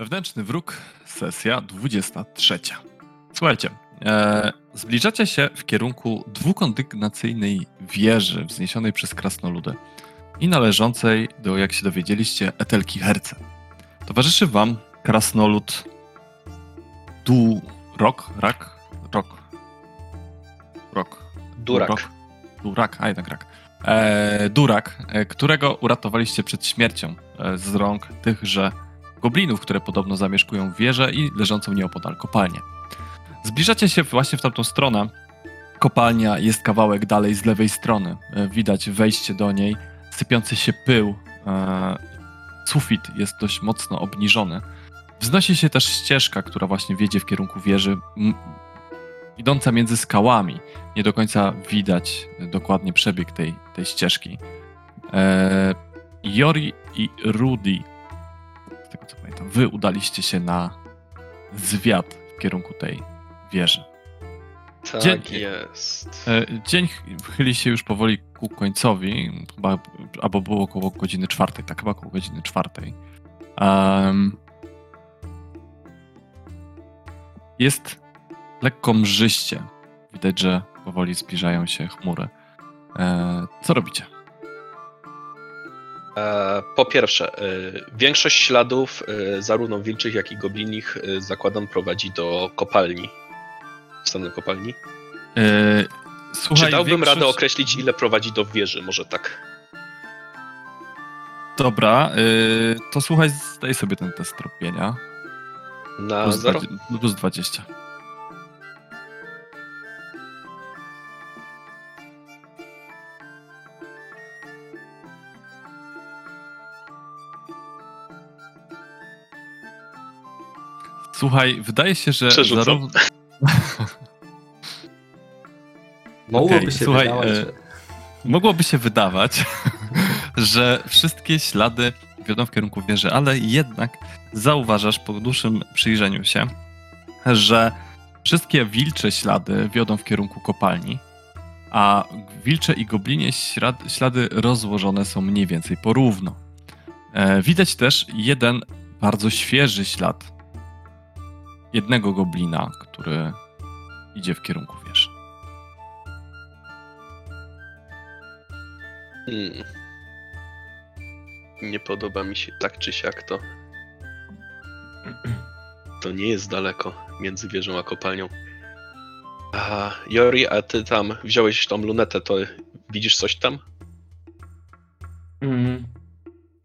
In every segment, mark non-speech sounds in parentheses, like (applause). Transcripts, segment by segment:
Wewnętrzny wróg, sesja 23. Słuchajcie, e, zbliżacie się w kierunku dwukondygnacyjnej wieży wzniesionej przez krasnoludy i należącej do, jak się dowiedzieliście, Etelki Herce. Towarzyszy wam krasnolud Durok, rak, rok, rok, Durak. Durak, a jednak rak. E, Durak, e, którego uratowaliście przed śmiercią e, z rąk tychże goblinów, które podobno zamieszkują wieżę i leżącą nieopodal kopalnię. Zbliżacie się właśnie w tamtą stronę. Kopalnia jest kawałek dalej z lewej strony. E, Widać wejście do niej, sypiący się pył. e, Sufit jest dość mocno obniżony. Wznosi się też ścieżka, która właśnie wiedzie w kierunku wieży, idąca między skałami. Nie do końca widać dokładnie przebieg tej, tej ścieżki. E, Jori i Rudy pamiętam, wy udaliście się na zwiat w kierunku tej wieży. Tak Dzień- jest. E, Dzień ch- chyli się już powoli ku końcowi, chyba, albo było około godziny czwartej, tak chyba około godziny czwartej. Em, jest lekko mrzyście. Widać, że powoli zbliżają się chmury. E, co robicie? E, po pierwsze, e, większość śladów, e, zarówno wilczych, jak i goblinich, zakładam prowadzi do kopalni. W stronę kopalni. Słuchaj, Czy dałbym większość- radę określić, ile prowadzi do wieży? Może tak. Dobra, to słuchaj, zdaj sobie ten test tropienia. Na Plus, zero? 20, plus 20. Słuchaj, wydaje się, że Przerzucam. zarówno... (laughs) Mogłoby Okej, się słuchaj, wydawać, e, że... Mogłoby się wydawać, (laughs) że wszystkie ślady wiodą w kierunku wieży, ale jednak zauważasz po dłuższym przyjrzeniu się, że wszystkie wilcze ślady wiodą w kierunku kopalni, a wilcze i goblinie ślad, ślady rozłożone są mniej więcej porówno. E, widać też jeden bardzo świeży ślad jednego goblina, który idzie w kierunku wieży. Hmm. Nie podoba mi się tak czy siak to. To nie jest daleko między wieżą a kopalnią. A, Jori, a ty tam wziąłeś tą lunetę, to widzisz coś tam? Mm.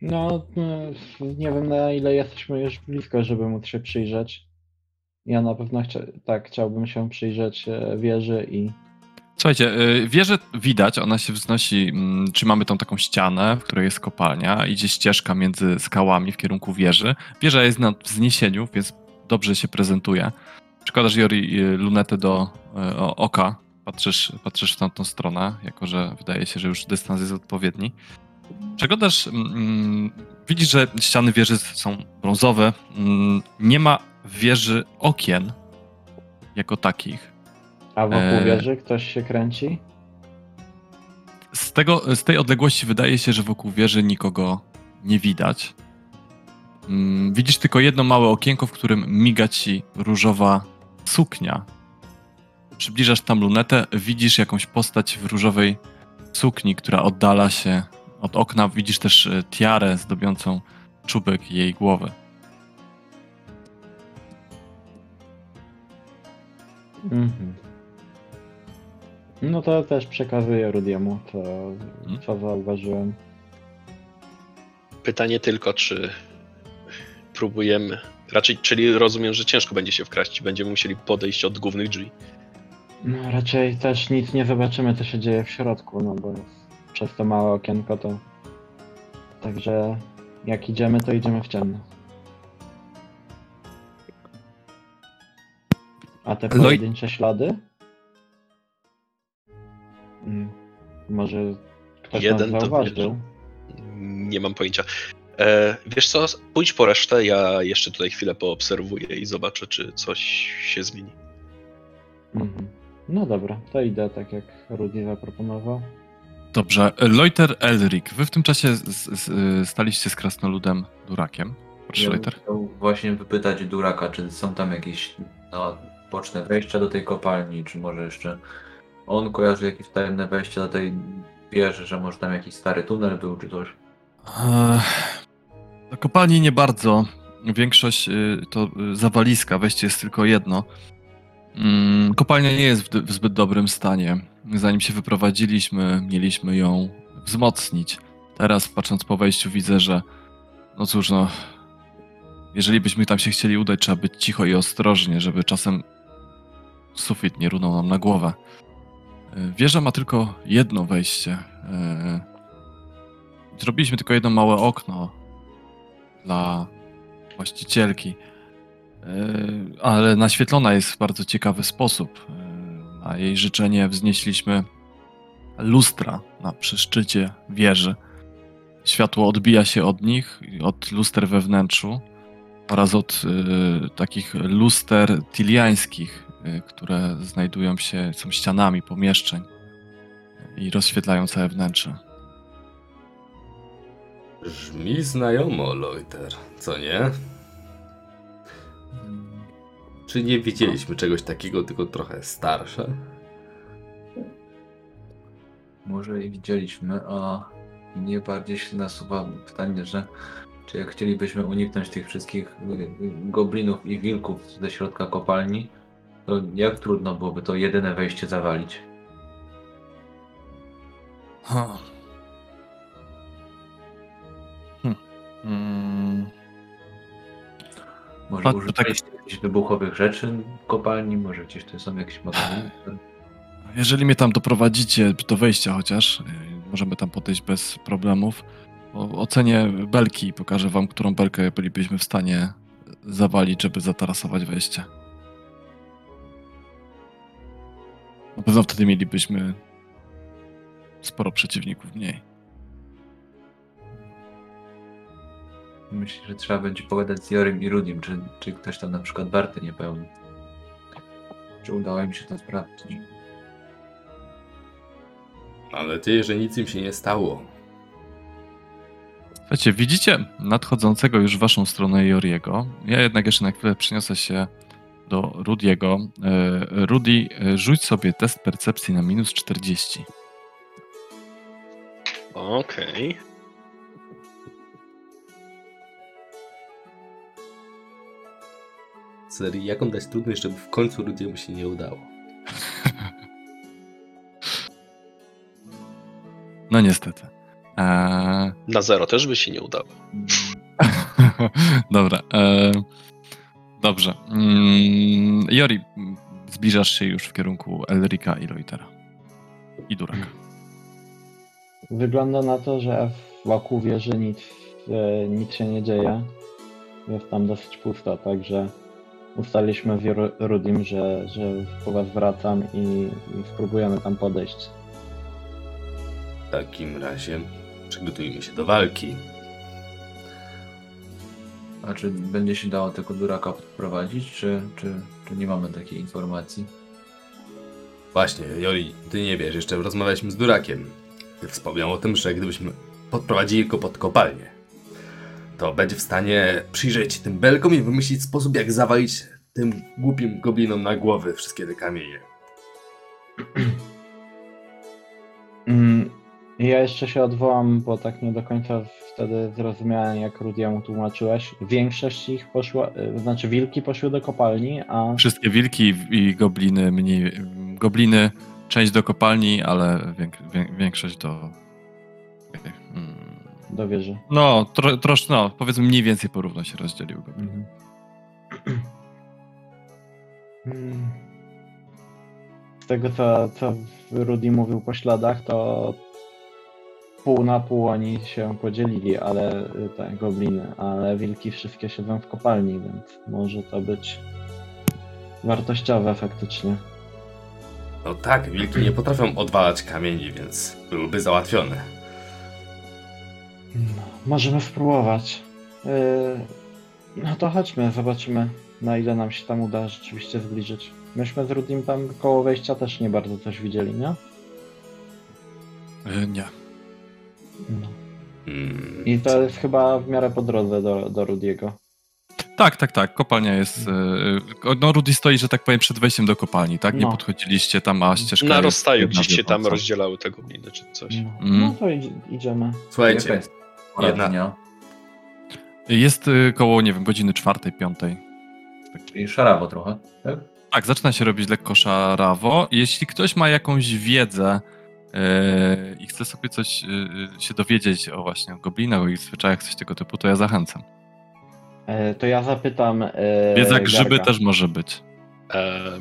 No, no, nie wiem na ile jesteśmy już blisko, żeby móc się przyjrzeć. Ja na pewno chcia tak, chciałbym się przyjrzeć e, wieży i Słuchajcie, y, wieżę widać, ona się wznosi, mm, czy mamy tą taką ścianę, w której jest kopalnia, idzie ścieżka między skałami w kierunku wieży. Wieża jest na wzniesieniu, więc dobrze się prezentuje. Przykładasz, Jori, y, lunetę do oka, patrzysz, patrzysz w tamtą stronę, jako że wydaje się, że już dystans jest odpowiedni. Przeglądasz, mm, widzisz, że ściany wieży są brązowe, mm, nie ma wieży okien jako takich. a wokół Eee. wieży ktoś się kręci. Z, tego, z tej odległości wydaje się, że wokół wieży nikogo nie widać. Mm, Widzisz tylko jedno małe okienko, w którym miga ci różowa suknia. Przybliżasz tam lunetę, widzisz jakąś postać w różowej sukni, która oddala się od okna. Widzisz też e, tiarę zdobiącą czubek jej głowy. Mhm. No to też przekazuję Rudiemu to, Mhm. co zauważyłem. Pytanie tylko, czy próbujemy. Raczej, czyli rozumiem, że ciężko będzie się wkraść. Będziemy musieli podejść od głównych drzwi. No raczej też nic nie zobaczymy, co się dzieje w środku, no bo przez to małe okienko to... Także jak idziemy, to idziemy w ciemno. A te Loj- pojedyncze ślady? Mm, Może ktoś Jeden nas to zauważył? Nie mam pojęcia. E, wiesz co? Pójdź po resztę. Ja jeszcze tutaj chwilę poobserwuję i zobaczę, czy coś się zmieni. Mhm. No dobra, to idę tak jak Rudy zaproponował. Dobrze. Leuter Elric, wy w tym czasie z, z, staliście z krasnoludem Durakiem Proszę, bym Lejter. chciał właśnie wypytać Duraka, czy są tam jakieś no, boczne wejścia do tej kopalni, czy może jeszcze on kojarzy jakieś tajemne wejście do tej wieży, że może tam jakiś stary tunel był, czy coś. Do kopalni nie bardzo. Większość y, to y, zawaliska, wejście jest tylko jedno. Mm, Kopalnia nie jest w zbyt dobrym stanie. Zanim się wyprowadziliśmy, mieliśmy ją wzmocnić. Teraz, patrząc po wejściu, widzę, że no cóż, no. Jeżeli byśmy tam się chcieli udać, trzeba być cicho i ostrożnie, żeby czasem sufit nie runął nam na głowę. Y, Wieża ma tylko jedno wejście. Y, Zrobiliśmy tylko jedno małe okno dla właścicielki, Yy, ale naświetlona jest w bardzo ciekawy sposób. Na jej życzenie wznieśliśmy lustra na przy szczycie wieży. Światło odbija się od nich, od luster we wnętrzu oraz od yy, takich luster tiliańskich, które znajdują się, są ścianami pomieszczeń i rozświetlają całe wnętrze. Brzmi znajomo, Loiter, co nie? Czy nie widzieliśmy czegoś takiego, tylko trochę starsze? Może i widzieliśmy, a mnie bardziej się nasuwa pytanie, że czy jak chcielibyśmy uniknąć tych wszystkich y, goblinów i wilków ze środka kopalni, to jak trudno byłoby to jedyne wejście zawalić? Ha. Hm. Mm. Może Patrz, użyliście jakichś wybuchowych rzeczy w kopalni, może gdzieś tu są jakieś magazyny? Jeżeli mnie tam doprowadzicie do wejścia chociaż, yy, możemy tam podejść bez problemów. O, ocenię belki i pokażę wam, którą belkę bylibyśmy w stanie zawalić, żeby zatarasować wejście. Na pewno wtedy mielibyśmy sporo przeciwników mniej. Myślę, że trzeba będzie pogadać z Jorym i Rudim, czy, czy ktoś tam na przykład warty nie pełni. Czy udało im się to sprawdzić? Mam nadzieję, że nic im się nie stało. Słuchajcie, widzicie nadchodzącego już w waszą stronę Joriego. Ja jednak jeszcze na chwilę przeniosę się do Rudiego. E, Rudy, e, rzuć sobie test percepcji na minus 40. Okej. Serii, jaką dać trudność, żeby w końcu Rudiemu się nie udało? (laughs) No niestety. Eee, Na zero też by się nie udało. (laughs) Dobra. E, dobrze. Mm, Jori, zbliżasz się już w kierunku Elrika i Loitera. I Duraka. Wygląda na to, że wokół wieży nic, e, nic się nie dzieje. Jest tam dosyć pusto, także ustaliliśmy w Ru- Rudim, że, że po was wracam i, i spróbujemy tam podejść. W takim razie przygotujmy się do walki. A czy będzie się dało tego duraka podprowadzić, czy, czy, czy nie mamy takiej informacji? Właśnie, Joli, ty nie wiesz, jeszcze rozmawialiśmy z Durakiem. Wspomniał o tym, że gdybyśmy podprowadzili go pod kopalnię, to będzie w stanie przyjrzeć się tym belkom i wymyślić sposób, jak zawalić tym głupim goblinom na głowy wszystkie te kamienie. Mm, Ja jeszcze się odwołam, bo tak nie do końca wtedy zrozumiałem, jak Rudiemu tłumaczyłeś. Większość ich poszła, y, znaczy wilki poszły do kopalni, a Wszystkie wilki i gobliny, mniej, gobliny, część do kopalni, ale większość do. mm, do wieży. No, tro, troszkę, no, powiedzmy mniej więcej porówno się rozdzielił goblin. Mhm. Mm. Z tego, co, co Rudy mówił po śladach, to pół na pół oni się podzielili, ale te gobliny, ale wilki wszystkie siedzą w kopalni, więc może to być wartościowe faktycznie. No tak, wilki nie potrafią odwalać kamieni, więc byłyby załatwione. No, możemy spróbować. Yy, no to chodźmy, zobaczymy na ile nam się tam uda rzeczywiście zbliżyć. Myśmy z Rudim tam koło wejścia też nie bardzo coś widzieli, nie? Y, Nie. No. Mm, I to jest chyba w miarę po drodze do, do Rudiego. Tak, tak, tak. Kopalnia jest. e, No, Rudy stoi, że tak powiem, przed wejściem do kopalni, tak? Nie No. podchodziliście tam, a ścieżka. Na rozstaju gdzieś się tam rozdzielały te gobliny czy coś. No, Mm. no to idziemy. Słuchajcie, jest jedna- dnia? Jest e, koło, nie wiem, godziny czwartej, piątej. Czyli szarawo trochę, tak? Tak, zaczyna się robić lekko szarawo. Jeśli ktoś ma jakąś wiedzę i chce sobie coś e, się dowiedzieć o właśnie o goblinach, o ich zwyczajach, coś tego typu, to ja zachęcam. E, to ja zapytam. E, Wiedza grzyby Garga. też może być.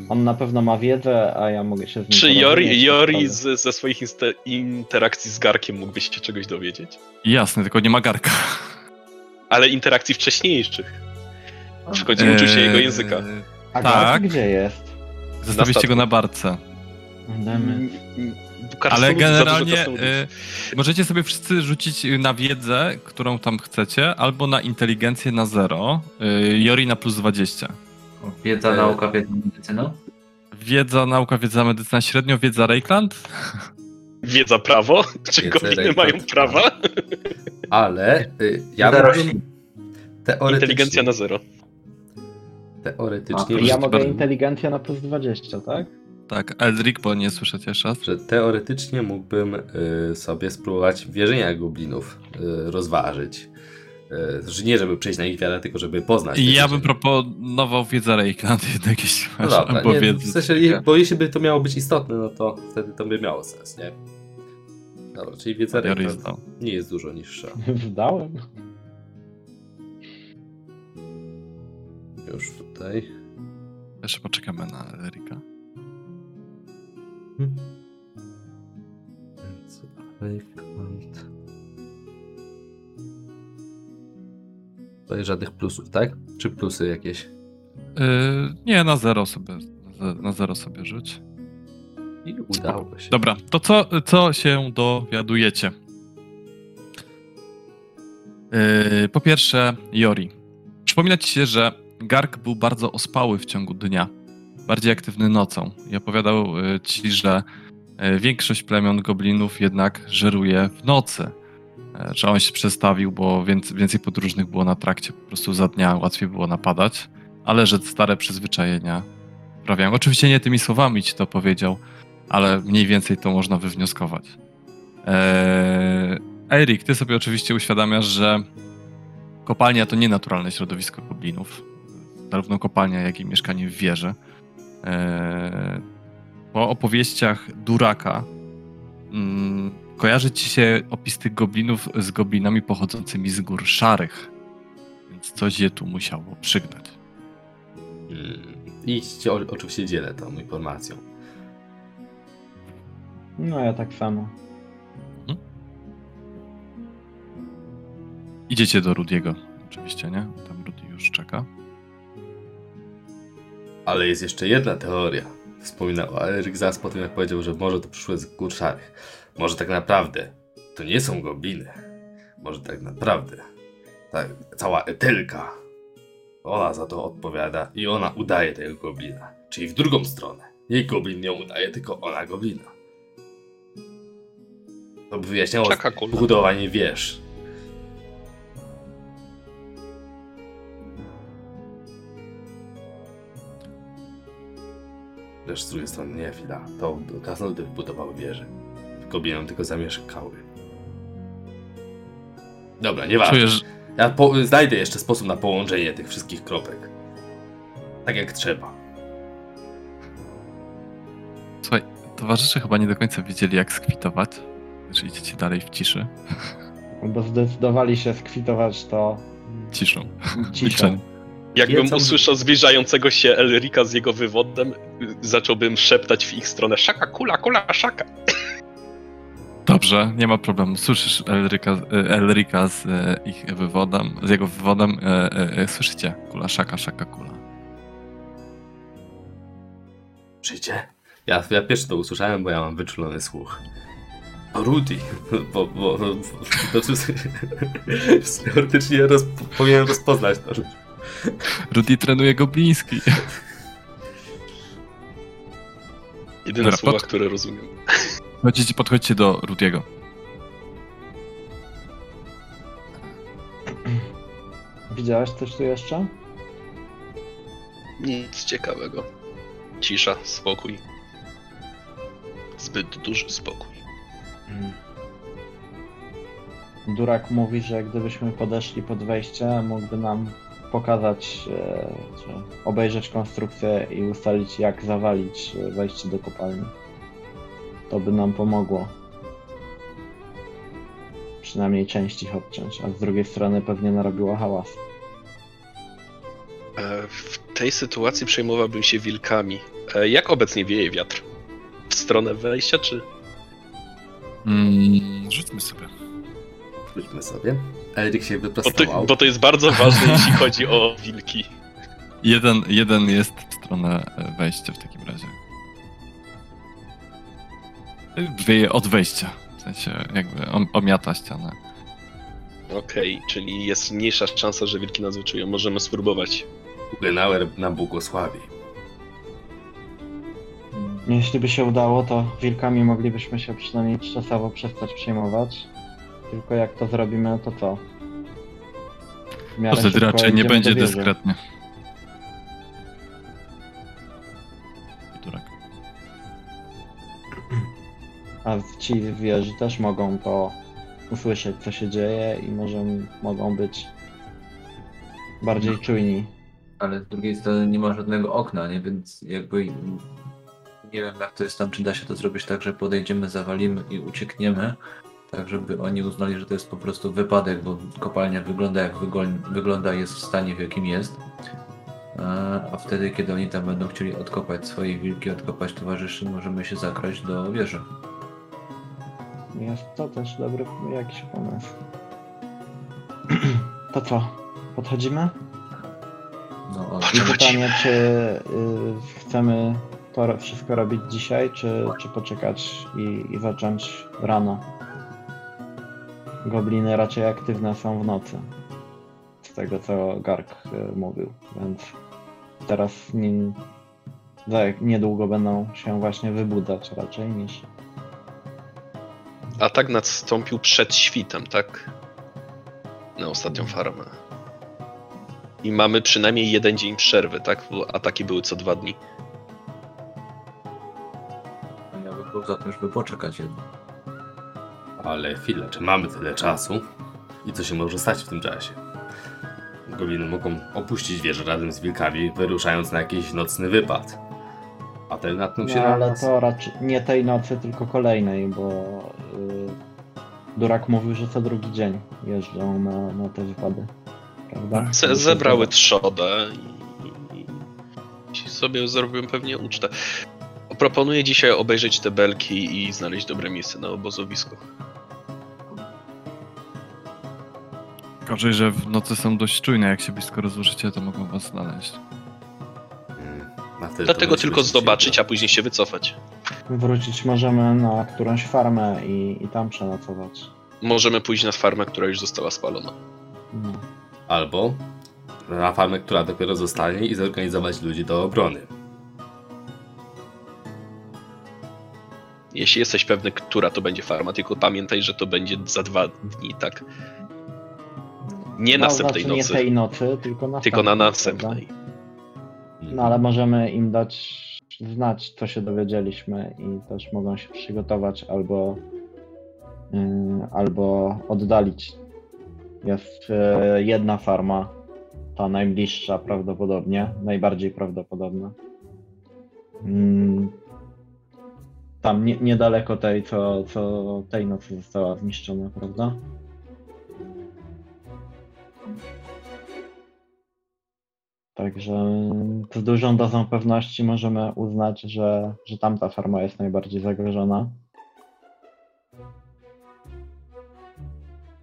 On na pewno ma wiedzę, a ja mogę się z nim Czy Jori, Jori z, ze swoich interakcji z Garkiem mógłby się czegoś dowiedzieć? Jasne, tylko nie ma garka. Ale interakcji wcześniejszych. Przychodzi uczył się jego języka. A tak. tak. gdzie jest? Zostawiliście go na barce. Damy. Ale generalnie e, możecie sobie wszyscy rzucić na wiedzę, którą tam chcecie, albo na inteligencję na 0. Jori na plus 20. Wiedza, E, nauka, wiedza, medycyna? Wiedza, nauka, wiedza, medycyna średnio, wiedza Reikland? Wiedza prawo? Czy Rejkland. mają prawa? ale y, ja teoretycznie, Inteligencja na zero. teoretycznie, A, Ja mogę bardzo. inteligencja na plus 20, tak? Tak, Eldrick, bo nie słyszeć jeszcze raz. że teoretycznie mógłbym y, sobie spróbować wierzenia goblinów y, rozważyć. Y, że nie żeby przejść na ich wiarę, tylko żeby poznać. I ja bym proponował wiedzę Reikland jednak, jeśli No masz, dobra, nie, wiedzę. w sensie, bo jeśli by to miało być istotne, no to wtedy to by miało sens, nie? Dobra, czyli wiedza Rejkland nie jest dużo niższa. (laughs) Zdałem. Już tutaj. Jeszcze poczekamy na Eldricka. Więc. Tutaj żadnych plusów, tak? Czy plusy jakieś? Yy, nie, na zero sobie, na zero sobie rzuć. I udało się. Dobra, to co, co się dowiadujecie? Yy, po pierwsze, Jori. Przypomina ci się, że Gark był bardzo ospały w ciągu dnia, bardziej aktywny nocą i opowiadał yy, ci, że yy, większość plemion goblinów jednak żeruje w nocy. Yy, Że on się przestawił, bo więcej, podróżnych było na trakcie, po prostu za dnia łatwiej było napadać, ale że stare przyzwyczajenia sprawiają. Oczywiście nie tymi słowami ci to powiedział, ale mniej więcej to można wywnioskować. Eee, Erik, ty sobie oczywiście uświadamiasz, że kopalnia to nie naturalne środowisko goblinów. Zarówno kopalnia, jak i mieszkanie w wieży. Eee, po opowieściach Duraka mm, kojarzy ci się opis tych goblinów z goblinami pochodzącymi z gór szarych. Więc coś je tu musiało przygnać. Mm. I oczywiście dzielę tą informacją. No ja tak samo. Idziecie do Rudiego, oczywiście, nie? Tam Rudy już czeka. Ale jest jeszcze jedna teoria. Wspominał Eryk Zas po tym, jak powiedział, że może to przyszłe z gór szarych. Może tak naprawdę to nie są gobliny. Może tak naprawdę ta cała Etelka, ona za to odpowiada i ona udaje tego goblina. Czyli w drugą stronę. Nie goblin ją udaje, tylko ona goblina. To by wyjaśniało Czaka kula. budowanie wież. Lecz z drugiej strony nie, chwila. To krasnoludy wybudowały wieże. Goblinom tylko zamieszkały. Dobra, nieważne. Czujesz, Ja po, znajdę jeszcze sposób na połączenie tych wszystkich kropek. Tak jak trzeba. Słuchaj, towarzysze chyba nie do końca wiedzieli, jak skwitować. Że idziecie dalej w ciszy. Bo zdecydowali się skwitować to Ciszą. ciszą. Jakbym Wiedzą- usłyszał zbliżającego się Elrika z jego wywodem, y, zacząłbym szeptać w ich stronę szaka, kula, kula, szaka. Dobrze, nie ma problemu. Słyszysz Elrika, e, Elrika z e, ich wywodem, z jego wywodem. E, e, e, słyszycie? Kula, szaka, szaka, kula. Przyjdzie? Ja, ja pierwszy to usłyszałem, bo ja mam wyczulony słuch. O Rudy, bo, bo, bo, bo to, teoretycznie roz, powinienem rozpoznać to. Rudy trenuje gobliński. Jedyne Dobra, słowa, pod- które rozumiem. Chodźcie, podchodźcie do Rudiego. Widziałeś coś tu jeszcze? Nic ciekawego. Cisza, spokój. Zbyt duży spokój. Durak mówi, że gdybyśmy podeszli pod wejście, mógłby nam pokazać, e, czy obejrzeć konstrukcję i ustalić, jak zawalić e, wejście do kopalni. To by nam pomogło. Przynajmniej część ich odciąć, a z drugiej strony pewnie narobiła hałas. E, W tej sytuacji przejmowałbym się wilkami. Jak obecnie wieje wiatr? W stronę wejścia, czy... Mm, rzućmy sobie. Wróćmy sobie. Erik się Bo to, wyprostował. bo to jest bardzo ważne, jeśli chodzi o wilki. (laughs) Jeden, jeden jest w stronę e, wejścia w takim razie. Wieje od wejścia. W sensie jakby om- omiata ścianę. Okej, czyli jest mniejsza szansa, że wilki nas wyczują. Możemy spróbować. Genauer nam błogosławi. Jeśli by się udało, to wilkami moglibyśmy się przynajmniej czasowo przestać przejmować. Tylko jak to zrobimy, to co? W To miarę wtedy raczej nie będzie dyskretnie. Turak. A ci w wieży też mogą to usłyszeć, co się dzieje i może mogą być bardziej czujni. Ale z drugiej strony nie ma żadnego okna, nie? Więc jakby nie wiem jak to jest tam, czy da się to zrobić tak, że podejdziemy, zawalimy i uciekniemy, tak żeby oni uznali, że to jest po prostu wypadek, bo kopalnia wygląda jak wygląda, jest w stanie w jakim jest. A, wtedy, kiedy oni tam będą chcieli odkopać swoje wilki, odkopać towarzyszy, możemy się zakraść do wieży. Jest to też dobry jakiś pomysł. (clears throat) To co? Podchodzimy? No, I Podchodzimy. pytanie, czy y, chcemy to wszystko robić dzisiaj, czy, czy poczekać i, i zacząć rano? Gobliny raczej aktywne są w nocy. Z tego co Gark y, mówił, więc teraz nie, za niedługo będą się właśnie wybudzać raczej niż. Atak nastąpił przed świtem, tak? Na ostatnią farmę. I mamy przynajmniej jeden dzień przerwy, tak? Bo ataki były co dwa dni. ja bym był za tym, żeby poczekać jednak. Ale chwilę, czy mamy tyle czasu? I co się może stać w tym czasie? Gobliny mogą opuścić wieżę razem z wilkami, wyruszając na jakiś nocny wypad. A ten natkną się No, na ale nas. to raczej nie tej nocy, tylko kolejnej, bo y, Durak mówił, że co drugi dzień jeżdżą na, na te wypady. Prawda? Se zebrały trzodę i, i sobie zrobiłem pewnie ucztę. Proponuję dzisiaj obejrzeć te belki i znaleźć dobre miejsce na obozowisku. Gorzej, że w nocy są dość czujne. Jak się blisko rozłożycie, to mogą was znaleźć. Mm, to Dlatego tylko zobaczyć, a później się wycofać. Wrócić możemy na którąś farmę i, i tam przenocować. Możemy pójść na farmę, która już została spalona. No. Albo na farmę, która dopiero zostanie i zorganizować ludzi do obrony. Jeśli jesteś pewny, która to będzie farma, tylko pamiętaj, że to będzie za dwa dni, tak? Nie No, następnej znaczy nocy, nie tej nocy, tylko na tylko na następnej, prawda? następnej. No ale możemy im dać znać, co się dowiedzieliśmy i też mogą się przygotować albo, yy, albo oddalić. Jest yy, jedna farma, ta najbliższa prawdopodobnie, najbardziej prawdopodobna. Mm, tam nie, niedaleko tej, co, co tej nocy została zniszczona, prawda? Także z dużą dozą pewności możemy uznać, że, że tamta farma jest najbardziej zagrożona.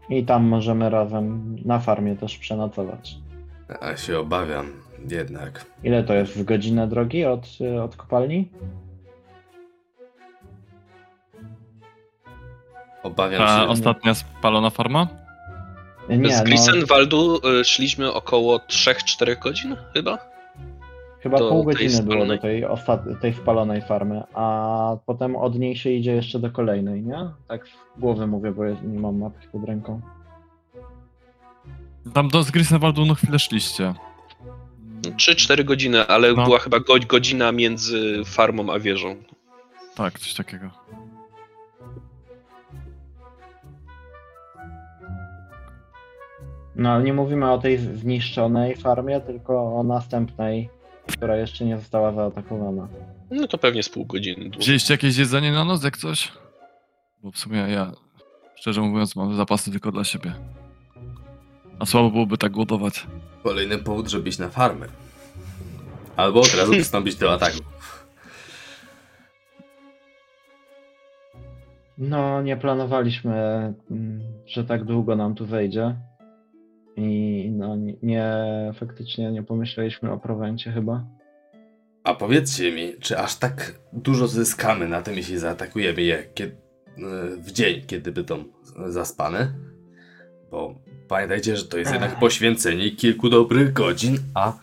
I tam możemy razem na farmie też przenocować. A się obawiam jednak. Ile to jest w godzinę drogi od, od kopalni? Obawiam Ta się. ostatnia spalona farma? Z no, Grisenwaldu y, szliśmy około 3-4 godzin chyba? chyba do pół tej godziny było do tej, ostat- tej spalonej farmy, a potem od niej się idzie jeszcze do kolejnej, nie? Tak z głowy mówię, bo ja nie mam mapki pod ręką. Tam do z Grisenwaldu no chwilę szliście. 3-4 godziny, ale No. była chyba go, godzina między farmą a wieżą. Tak, coś takiego. No ale nie mówimy o tej zniszczonej farmie, tylko o następnej, która jeszcze nie została zaatakowana. No to pewnie z pół godziny. długo. Wzięliście jakieś jedzenie na noc, jak coś? Bo w sumie ja, szczerze mówiąc, mam zapasy tylko dla siebie. A słabo byłoby tak głodować. Kolejny powód, żeby iść na farmę. Albo od razu przystąpić do ataku. No, nie planowaliśmy, mm, że tak długo nam tu wejdzie. I no, nie, nie faktycznie nie pomyśleliśmy o prowencie chyba. A powiedzcie mi, czy aż tak dużo zyskamy na tym, jeśli zaatakujemy je kie- w dzień, kiedy będą zaspane? Bo pamiętajcie, że to jest jednak poświęcenie kilku dobrych godzin, a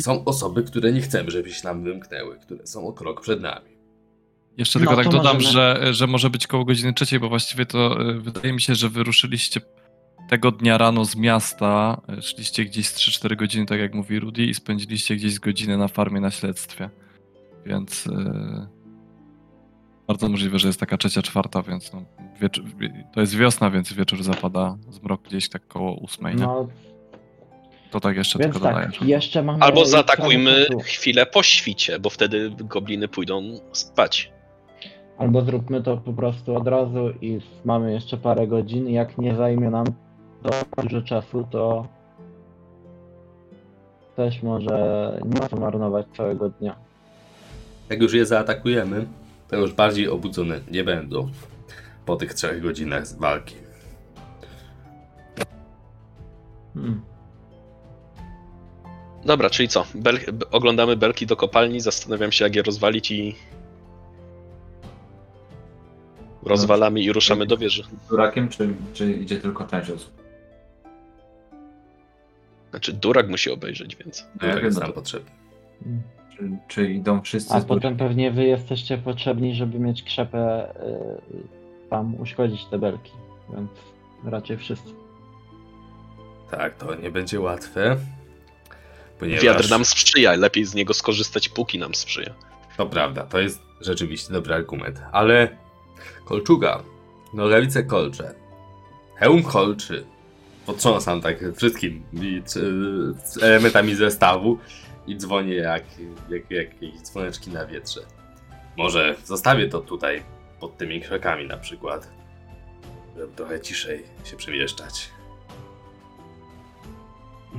są osoby, które nie chcemy, żeby się nam wymknęły, które są o krok przed nami. Jeszcze No, tylko tak to dodam, możemy- że, że może być koło godziny trzeciej, bo właściwie to y, wydaje mi się, że wyruszyliście tego dnia rano z miasta, y, szliście gdzieś z 3-4 godziny, tak jak mówi Rudy, i spędziliście gdzieś z godzinę na farmie na śledztwie. Więc y, bardzo możliwe, że jest taka trzecia, czwarta, więc no, to jest wiosna, więc wieczór zapada, zmrok gdzieś tak koło ósmej? No, To tak jeszcze więc tylko dodaję. tak, jeszcze mamy... Albo zaatakujmy chwilę po świcie, bo wtedy gobliny pójdą spać. Albo zróbmy to po prostu od razu i mamy jeszcze parę godzin. Jak nie zajmie nam to dużo czasu, to też może nie ma co marnować całego dnia. Jak już je zaatakujemy, to już bardziej obudzone nie będą po tych trzech godzinach z walki. Hmm. Dobra, czyli co? Bel oglądamy belki do kopalni, zastanawiam się jak je rozwalić i... Rozwalamy i ruszamy do wieży. Z Durakiem, czy, czy idzie tylko część osób? Znaczy, Durak musi obejrzeć, więc... No, jak wiem, jest nam to- potrzebny. Czy, czy idą wszyscy A potem pewnie wy jesteście potrzebni, żeby mieć krzepę y, tam uszkodzić te belki. Więc raczej wszyscy. Tak, to nie będzie łatwe. Ponieważ... Wiatr nam sprzyja, lepiej z niego skorzystać, póki nam sprzyja. To prawda, to jest rzeczywiście dobry argument. Ale kolczuga, nogawice kolcze, hełm kolczy, potrząsam tak wszystkimi czy- z elementami zestawu i dzwonię jak, jak, jak jakieś dzwoneczki na wietrze. Może zostawię to tutaj pod tymi krzakami na przykład, żeby trochę ciszej się przemieszczać.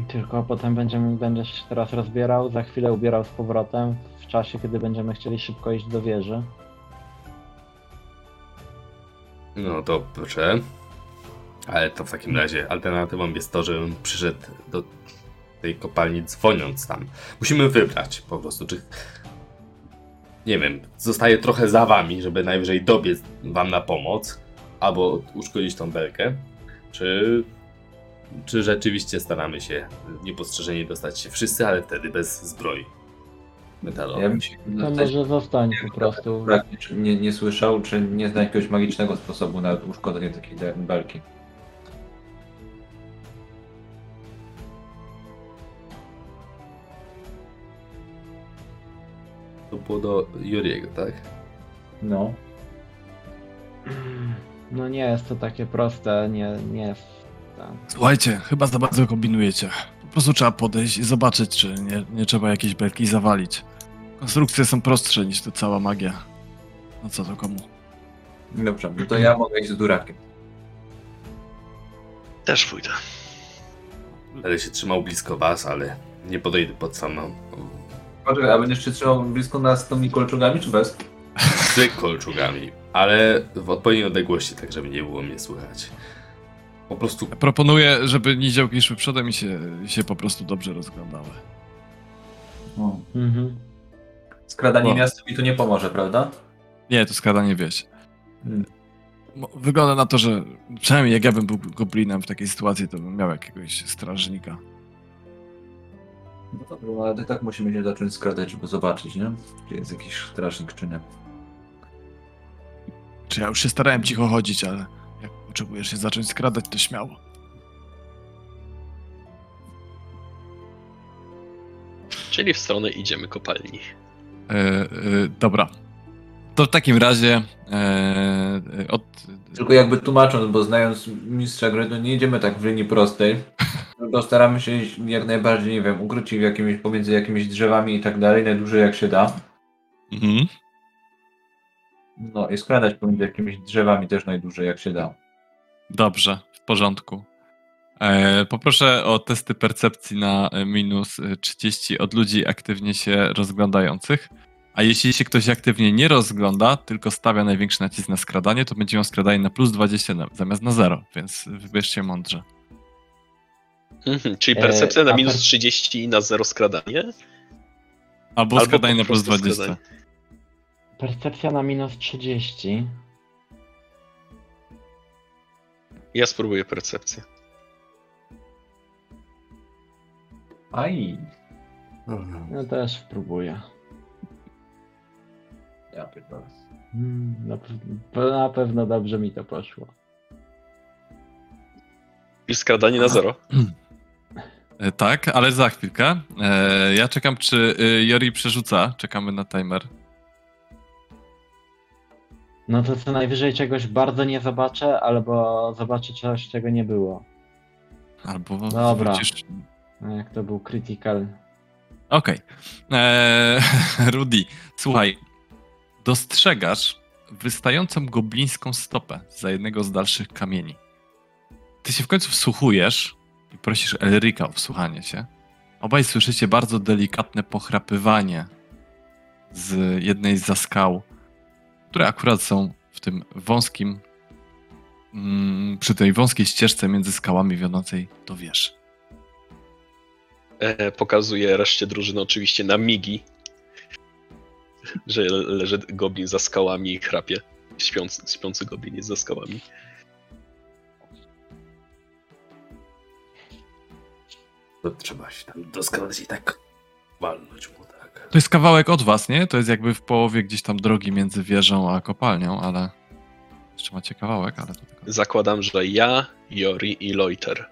Tylko potem będziemy, będziesz się teraz rozbierał, za chwilę ubierał z powrotem, w czasie, kiedy będziemy chcieli szybko iść do wieży. No dobrze. Ale to w takim razie alternatywą jest to, żebym przyszedł do tej kopalni dzwoniąc tam. Musimy wybrać po prostu, czy... Nie wiem, zostaje trochę za wami, żeby najwyżej dobiec wam na pomoc, albo uszkodzić tą belkę, czy... Czy rzeczywiście staramy się niepostrzeżenie dostać się wszyscy, ale wtedy bez zbroi metalowej. Ja bym się To zapytać, może zostań po prostu. Nie, nie słyszał, czy nie zna jakiegoś magicznego sposobu na uszkodzenie takiej belki. To było do Juriego, tak? No. No nie jest to takie proste, nie, nie jest. Tak. Słuchajcie, chyba za bardzo kombinujecie. Po prostu trzeba podejść i zobaczyć, czy nie, nie trzeba jakiejś belki zawalić. Konstrukcje są prostsze niż ta cała magia. No co to komu? Dobrze, no to ja mogę iść z Durakiem. Też pójdę. Będę się trzymał blisko was, ale nie podejdę pod samą Poczekaj, a będziesz się trzymał blisko nas z tymi kolczugami, czy bez? z kolczugami, ale w odpowiedniej odległości, tak żeby nie było mnie słychać. Po prostu Proponuję, żeby niziołki szły przodem i się, się po prostu dobrze rozglądały. No. Mhm. Skradanie miasta mi tu nie pomoże, prawda? Nie, to skradanie wieś. Hmm. Wygląda na to, że przynajmniej jak ja bym był goblinem w takiej sytuacji, to bym miał jakiegoś strażnika. No dobra, ale tak musimy się zacząć skradać, żeby zobaczyć, nie? Czy jest jakiś strażnik, czy nie. Czy ja już się starałem cicho chodzić, ale jak potrzebujesz się zacząć skradać, to śmiało. Czyli w stronę idziemy kopalni. E, e, dobra. To w takim razie e, od, Tylko jakby tłumacząc, bo znając mistrza gry, to nie idziemy tak w linii prostej. Tylko staramy się jak najbardziej, nie wiem, ukryć się w jakimś, pomiędzy jakimiś drzewami i tak dalej, najdłużej jak się da. mhm. No i skradać pomiędzy jakimiś drzewami też najdłużej jak się da. Dobrze, w porządku. E, poproszę o testy percepcji na e, minus e, 30 od ludzi aktywnie się rozglądających. A jeśli się ktoś aktywnie nie rozgląda, tylko stawia największy nacisk na skradanie, to będzie miał skradanie na plus 20 na- zamiast na 0, więc wybierzcie mądrze. Mhm, czyli E, percepcja na minus per- 30 i na 0 skradanie? Albo, Albo skradanie na plus prostu 20. skradanie. Percepcja na minus 30. Ja spróbuję percepcję. Aj, No też spróbuję. ja pierdolę. Mm, Na, na pewno dobrze mi to poszło. I skradanie na 0. (clears throat) E, Tak, ale za chwilkę. E, ja czekam, czy e, Jori przerzuca. Czekamy na timer. No to co najwyżej czegoś bardzo nie zobaczę, albo zobaczę coś, czego nie było. Albo Dobra. wrócisz. No jak to był critical. Okej. Eee, (laughs) Rudy, słuchaj. Dostrzegasz wystającą goblińską stopę za jednego z dalszych kamieni. Ty się w końcu wsłuchujesz i prosisz Elryka o wsłuchanie się. Obaj słyszycie bardzo delikatne pochrapywanie z jednej z skał, które akurat są w tym wąskim, mm, przy tej wąskiej ścieżce między skałami wiodącej do wieży. E, pokazuję reszcie drużyny oczywiście na migi, że le- leży goblin za skałami i chrapie. Śpiący, śpiący goblin jest za skałami. To trzeba się tam doskonale i tak walnąć mu, tak. To jest kawałek od was, nie? To jest jakby w połowie gdzieś tam drogi między wieżą a kopalnią, ale jeszcze macie kawałek, ale to tylko... Zakładam, że ja, Jori i Loiter.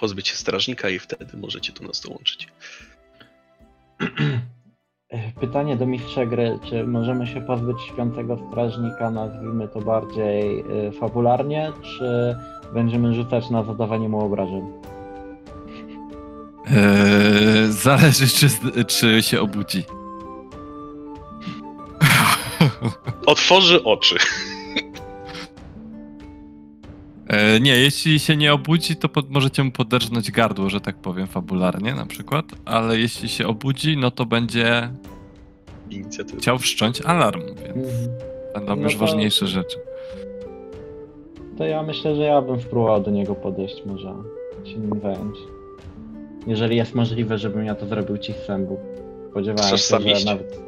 Pozbyć się strażnika i wtedy możecie tu nas dołączyć. (clears throat) E, Pytanie do mistrza gry, czy możemy się pozbyć śpiącego strażnika, nazwijmy to bardziej y, fabularnie, czy będziemy rzucać na zadawanie mu obrażeń? Eee, zależy, czy, czy się obudzi. Otworzy oczy. Eee, nie, jeśli się nie obudzi, to pod, możecie mu poderżnąć gardło, że tak powiem, fabularnie na przykład, ale jeśli się obudzi, no to będzie Inicjatywa. chciał wszcząć alarm, więc będą No już to- ważniejsze rzeczy. To ja myślę, że ja bym spróbował do niego podejść, może się nim zająć. Jeżeli jest możliwe, żebym ja to zrobił cichcem, bo spodziewałem Chcesz się, sam że iść? nawet...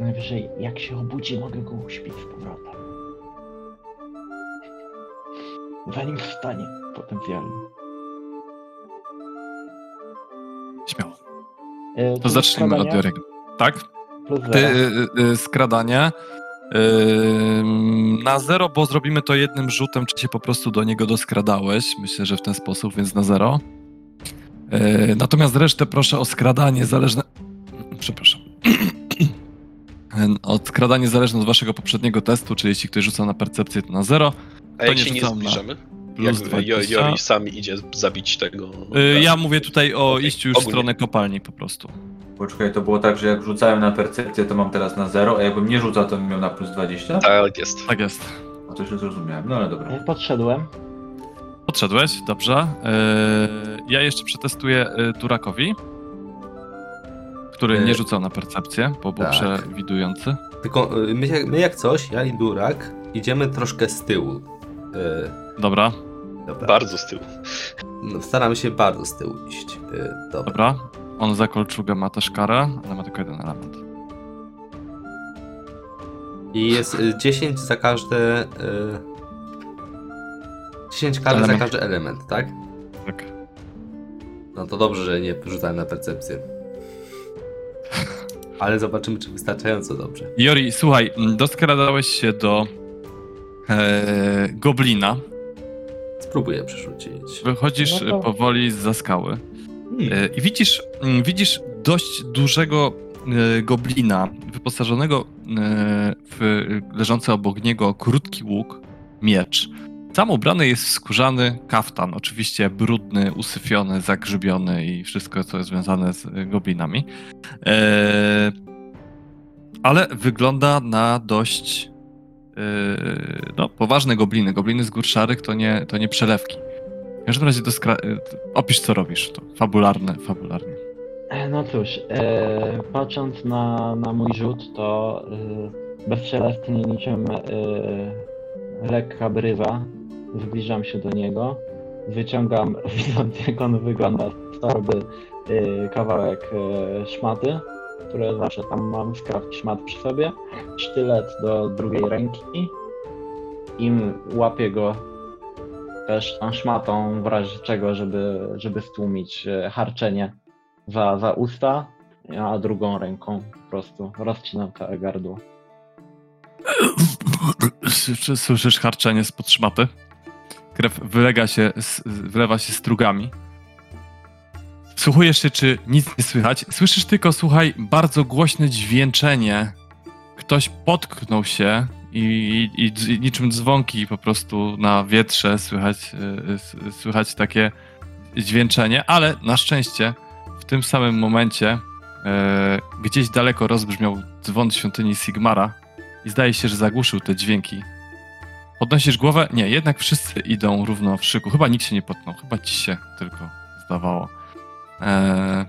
Najwyżej, jak się obudzi, mogę go uśpić z powrotem. Zanim wstanie, potencjalnie. Śmiało. E, To zacznijmy od? Joriego. Tak? Plus Ty, zero. y, y, skradanie. Ym, na zero, bo zrobimy to jednym rzutem, czy się po prostu do niego doskradałeś. Myślę, że w ten sposób, więc na zero. Yy, natomiast resztę proszę o skradanie zależne. Przepraszam. (clears throat) Od skradanie zależne od waszego poprzedniego testu, czyli jeśli ktoś rzuca na percepcję, to na zero. A jak nie się nie zbliżamy? Plus Jak 20. Jo- Jori sam idzie zabić tego. Yy, ja mówię tutaj o Okej, iściu już w stronę kopalni po prostu. Poczekaj, to było tak, że jak rzucałem na percepcję, to mam teraz na 0, a jakbym nie rzucał, to bym miał na plus 20? Tak jest. Tak jest. A to już zrozumiałem, no ale dobra. Podszedłem. Podszedłeś, dobrze. Yy, ja jeszcze przetestuję yy, Durakowi, który Yy, nie rzucał na percepcję, bo był tak. przewidujący. Tylko y, my, jak- my jak coś, ja i Durak, idziemy troszkę z tyłu. Y, Dobra, dobra. Bardzo z tyłu. No, staramy się bardzo z tyłu iść. Y, dobra. dobra. On za kolczugę ma też karę, ale ma tylko jeden element. I jest y, 10 za każde. Y, 10 kar za każdy element, tak? Tak. No to dobrze, że nie rzucałem na percepcję. (laughs) Ale zobaczymy, czy wystarczająco dobrze. Jori, słuchaj, m, doskradałeś się do e, goblina. Spróbuję przerzucić. Wychodzisz No to- powoli za skały. Hmm. E, I widzisz, mm, widzisz dość dużego e, goblina, wyposażonego w leżący obok niego krótki łuk, miecz. Sam ubrany jest w skórzany kaftan, oczywiście brudny, usyfiony, zagrzybiony i wszystko, co jest związane z goblinami. Ale wygląda na dość no, poważne gobliny. Gobliny z gór szarych to nie, to nie przelewki. W każdym razie e, opisz, co robisz. To fabularne, fabularnie. E, No cóż, e, patrząc na, na mój rzut, to e, niczym e, lekka bryza zbliżam się do niego. Wyciągam, (laughs) widząc jak on wygląda z e, kawałek e, szmaty, które zawsze tam mam, skrawki szmat przy sobie, sztylet do drugiej ręki. Im łapię go też tą szmatą w razie czego, żeby, żeby stłumić e, harczenie za, za usta, a drugą ręką po prostu rozcinam całe gardło. Czy słyszysz harczenie spod szmaty? Krew wylega się, wylewa się strugami. Słuchujesz się, czy nic nie słychać. Słyszysz tylko, słuchaj, bardzo głośne dźwięczenie. Ktoś potknął się i, i, i niczym dzwonki po prostu na wietrze słychać, y, słychać takie dźwięczenie, ale na szczęście w tym samym momencie e, gdzieś daleko rozbrzmiał dzwon świątyni Sigmara i zdaje się, że zagłuszył te dźwięki. Podnosisz głowę? Nie, jednak wszyscy idą równo w szyku. Chyba nikt się nie potknął, chyba ci się tylko zdawało. Eee...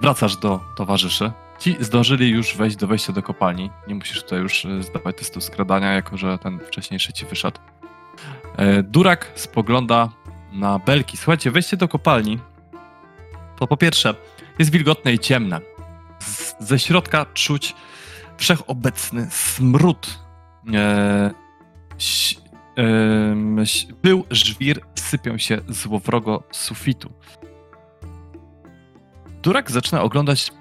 Wracasz do towarzyszy. Ci zdążyli już wejść do wejścia do kopalni. Nie musisz tutaj już e, zdawać testu skradania, jako że ten wcześniejszy ci wyszedł. E, Durak spogląda na belki. Słuchajcie, wejście do kopalni to po pierwsze jest wilgotne i ciemne. Z, ze środka czuć wszechobecny smród. E, pył, żwir sypią się złowrogo z sufitu. Durak zaczyna oglądać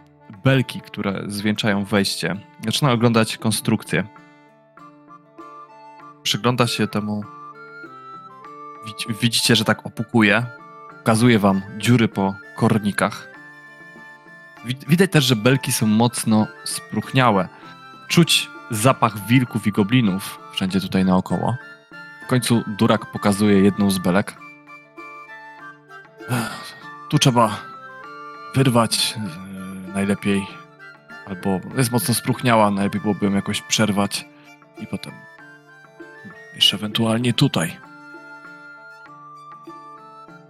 belki, które zwieńczają wejście. Zaczyna oglądać konstrukcję. Przygląda się temu. Widz- Widzicie, że tak opukuje. Pokazuje wam dziury po kornikach. Wid- Widać też, że belki są mocno spróchniałe. Czuć zapach wilków i goblinów wszędzie tutaj naokoło. W końcu Durak pokazuje jedną z belek. Tu trzeba wyrwać e, najlepiej. Albo jest mocno spróchniała, najlepiej byłoby ją jakoś przerwać i potem jeszcze ewentualnie tutaj.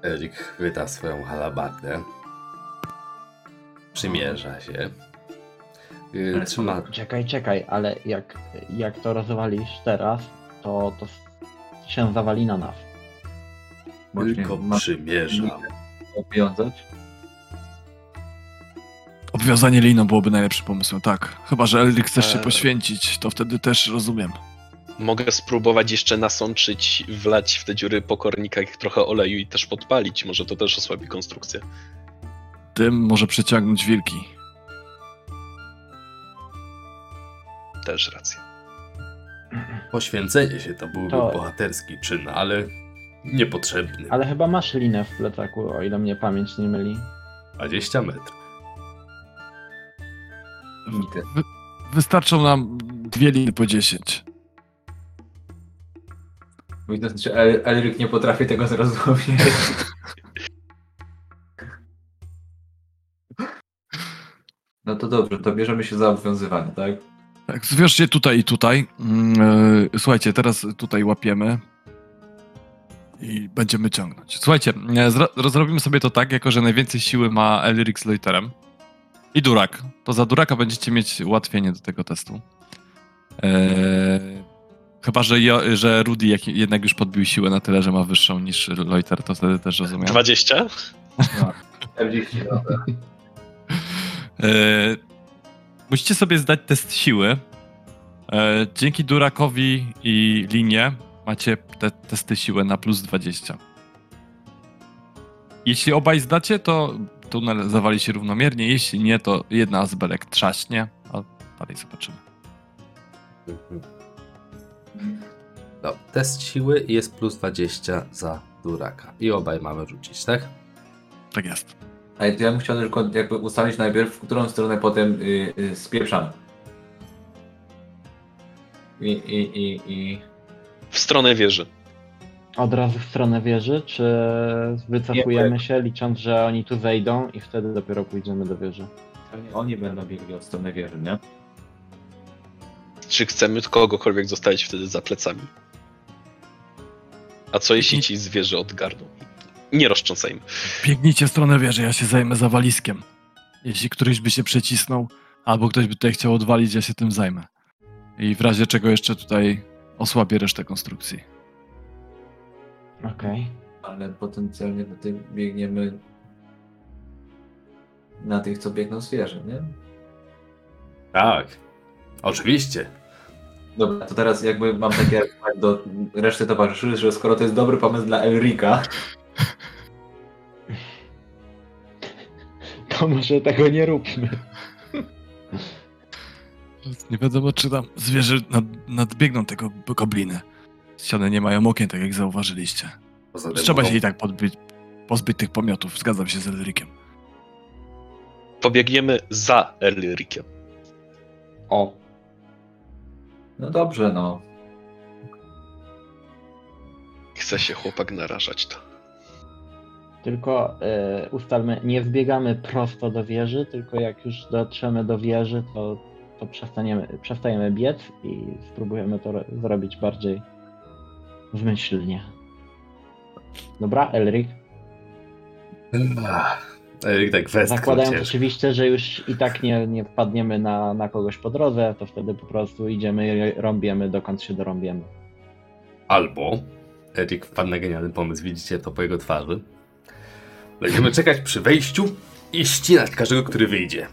Erik chwyta swoją halabardę. Przymierza się. Yy, Trzyma Czekaj, czekaj, ale jak, jak to rozwalisz teraz, to, to się zawali na nas. Tylko masz przymierza. obwiązać. Obwiązanie liną byłoby najlepszym pomysłem, tak. Chyba, że Elric chcesz się Eee. poświęcić, to wtedy też rozumiem. Mogę spróbować jeszcze nasączyć, wlać w te dziury po kornikach trochę oleju i też podpalić. Może to też osłabi konstrukcję. Tym może przyciągnąć wilki. Też racja. Poświęcenie się to byłby To- bohaterski czyn, ale niepotrzebny. Ale chyba masz linę w plecaku, o ile mnie pamięć nie myli. 20 metrów. Wy, wystarczą nam dwie liny po 10. Widać, że El- Elryk nie potrafi tego zrozumieć. (laughs) No to dobrze, to bierzemy się za obwiązywanie, tak? Tak, zwierzcie tutaj i tutaj. Mm, e, Słuchajcie, teraz tutaj łapiemy i będziemy ciągnąć. Słuchajcie, e, zro- rozrobimy sobie to tak, jako że najwięcej siły ma Elric z Loiterem i Durak. To za Duraka będziecie mieć ułatwienie do tego testu. E, chyba, że, jo, że Rudy jak, jednak już podbił siłę na tyle, że ma wyższą niż Loiter, to wtedy też rozumiem. 20? No. 40 dobra. E, musicie sobie zdać test siły. E, dzięki Durakowi i Linie macie te testy siły na plus 20. Jeśli obaj zdacie, to tunel zawali się równomiernie. Jeśli nie, to jedna z belek trzaśnie, a dalej zobaczymy. No, test siły jest plus 20 za Duraka. I obaj mamy rzucić, tak? Tak jest. A ja bym chciał tylko jakby ustalić najpierw, w którą stronę potem y, y, spieprzamy. I, i, i, i... W stronę wieży. Od razu w stronę wieży, czy wycofujemy się, licząc, że oni tu wejdą i wtedy dopiero pójdziemy do wieży? Oni będą biegli od strony wieży, nie? Czy chcemy kogokolwiek zostawić wtedy za plecami? A co jeśli ci z wieży odgarną? Nie roztrząsajmy. Biegnijcie w stronę wieży, ja się zajmę zawaliskiem. Jeśli któryś by się przecisnął, albo ktoś by tutaj chciał odwalić, ja się tym zajmę. I w razie czego jeszcze tutaj osłabię resztę konstrukcji. Okej. Ale potencjalnie tutaj biegniemy na tych, co biegną z wieży, nie? Tak. Oczywiście. Dobra, to teraz jakby mam takie do reszty towarzyszy, że skoro to jest dobry pomysł dla Elrika, To może tego nie róbmy. Nie wiadomo, czy tam zwierzę nad, nadbiegną tego gobliny. Ściany nie mają okien, tak jak zauważyliście. Trzeba się i tak podbyć, pozbyć tych pomiotów, zgadzam się z Elrikiem. Pobiegniemy za Elrikiem. O, no dobrze, no. Chce się chłopak narażać to. Tylko e, ustalmy, nie wbiegamy prosto do wieży, tylko jak już dotrzemy do wieży, to, to przestaniemy, przestajemy biec i spróbujemy to ro- zrobić bardziej zmyślnie. Dobra, Elrik? Ach, Erik tak westchnął Zakładając oczywiście, że już i tak nie, nie wpadniemy na, na kogoś po drodze, to wtedy po prostu idziemy i rąbiemy dokąd się dorąbiemy. Albo Erik wpadł na genialny pomysł, widzicie to po jego twarzy. Będziemy czekać przy wejściu i ścinać każdego, który wyjdzie.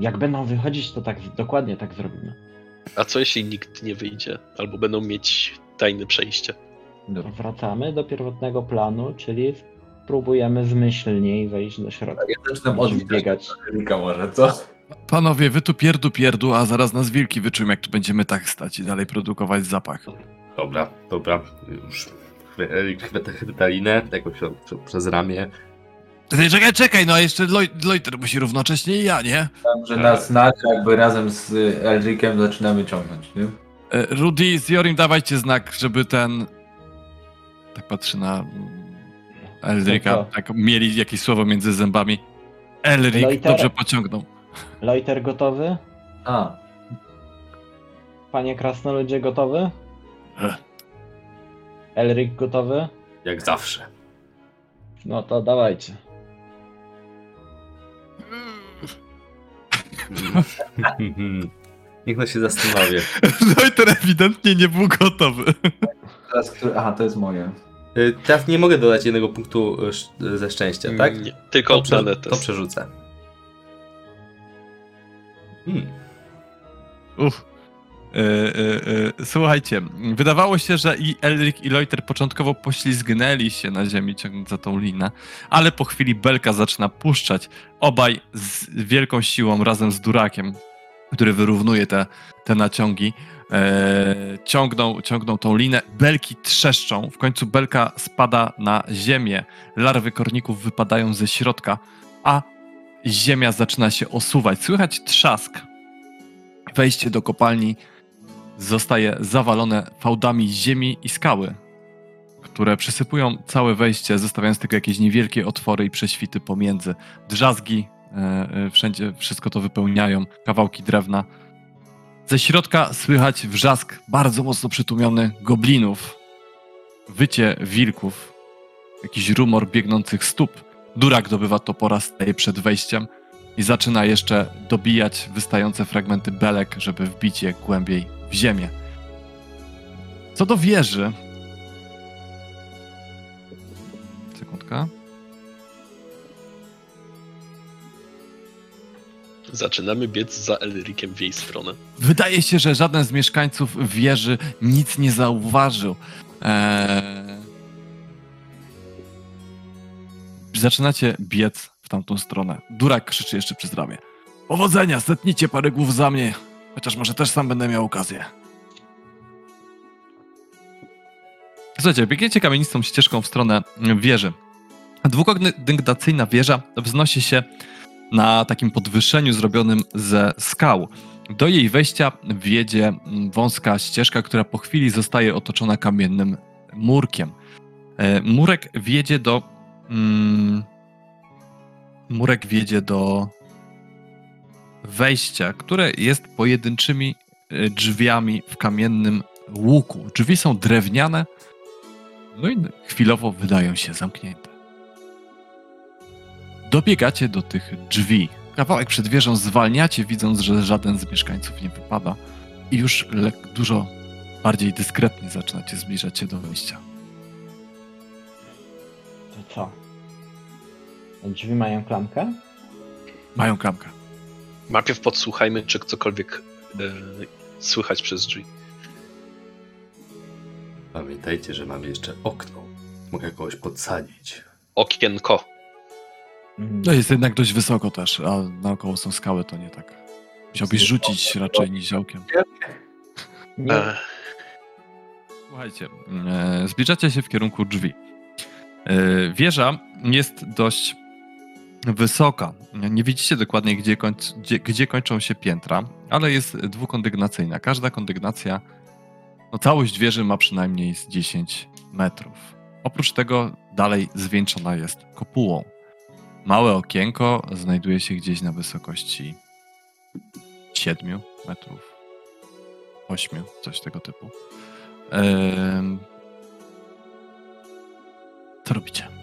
Jak będą wychodzić, to tak dokładnie tak zrobimy. A co jeśli nikt nie wyjdzie? Albo będą mieć tajne przejście? Dobra. Wracamy do pierwotnego planu, czyli spróbujemy zmyślniej wejść do środka. Ja zaczynam odbiegać może, co? Panowie, wy tu pierdu pierdu, a zaraz nas wilki wyczują, jak tu będziemy tak stać i dalej produkować zapach. Dobra, dobra, już. Chwy- Erik chwyta, chwyta linę, jakoś przez ramię. Czekaj, czekaj, no a jeszcze Loj- Loiter musi równocześnie i ja, nie? Tam, że nas znać, jakby razem z y, Elrikiem zaczynamy ciągnąć, nie? E, Rudy z Jorim, dawajcie znak, żeby ten... Tak patrzy na Elrika, Co to? tak mieli jakieś słowo między zębami. Elrik Loiter. dobrze pociągnął. Loiter gotowy? A, Panie krasnoludzie gotowy? Ech. Elrik gotowy? Jak zawsze. No to dawajcie. (laughs) Niech (laughs) no się zastanowię. Loiter ewidentnie nie był gotowy. teraz który... Aha, to jest moje. Y, Teraz nie mogę dodać jednego punktu y, ze szczęścia, tak? Nie, tylko To, prze, to przerzucę. Hmm. Uff. E, e, e, słuchajcie, wydawało się, że i Elric i Loiter początkowo poślizgnęli się na ziemi ciągnąc za tą linę, ale po chwili belka zaczyna puszczać. Obaj z wielką siłą razem z Durakiem, który wyrównuje te, te naciągi, ciągną, ciągną tą linę. Belki trzeszczą, w końcu belka spada na ziemię. Larwy korników wypadają ze środka, a ziemia zaczyna się osuwać. Słychać trzask. Wejście do kopalni zostaje zawalone fałdami ziemi i skały, które przysypują całe wejście, zostawiając tylko jakieś niewielkie otwory i prześwity pomiędzy. Drzazgi e, e, wszędzie wszystko to wypełniają, kawałki drewna. Ze środka słychać wrzask bardzo mocno przytłumiony goblinów, wycie wilków, jakiś rumor biegnących stóp. Durak dobywa topora, staje przed wejściem i zaczyna jeszcze dobijać wystające fragmenty belek, żeby wbić je głębiej w ziemię. Co do wieży. Sekundka. Zaczynamy biec za Elrikiem w jej stronę. Wydaje się, że żaden z mieszkańców wieży nic nie zauważył. Eee... Zaczynacie biec tamtą stronę. Durak krzyczy jeszcze przez ramię. Powodzenia, setnijcie parę głów za mnie. Chociaż może też sam będę miał okazję. Słuchajcie, biegniecie kamienistą ścieżką w stronę wieży. Dwukondygnacyjna wieża wznosi się na takim podwyższeniu zrobionym ze skał. Do jej wejścia wiedzie wąska ścieżka, która po chwili zostaje otoczona kamiennym murkiem. E, Murek wiedzie do. Mm, murek wiedzie do wejścia, które jest pojedynczymi e, drzwiami w kamiennym łuku. Drzwi są drewniane, no i chwilowo wydają się zamknięte. Dobiegacie do tych drzwi. Kawałek przed wieżą zwalniacie, widząc, że żaden z mieszkańców nie wypada. I już dużo bardziej dyskretnie zaczynacie zbliżać się do wejścia. To co? Drzwi mają klamkę? Mają klamkę. Najpierw podsłuchajmy, czy cokolwiek e, słychać przez drzwi. Pamiętajcie, że mamy jeszcze okno. Mogę kogoś podsadzić. Okienko. Mm. No jest jednak dość wysoko też, a naokoło są skały, to nie tak. Musiałbyś rzucić raczej niziołkiem. Nie, E, Słuchajcie, e, zbliżacie się w kierunku drzwi. E, wieża jest dość wysoka. Nie widzicie dokładnie, gdzie, gdzie, gdzie kończą się piętra, ale jest dwukondygnacyjna. Każda kondygnacja, no całość wieży ma przynajmniej z 10 metrów. Oprócz tego dalej zwieńczona jest kopułą. Małe okienko znajduje się gdzieś na wysokości 7 metrów, 8, coś tego typu. Ehm, Co robicie?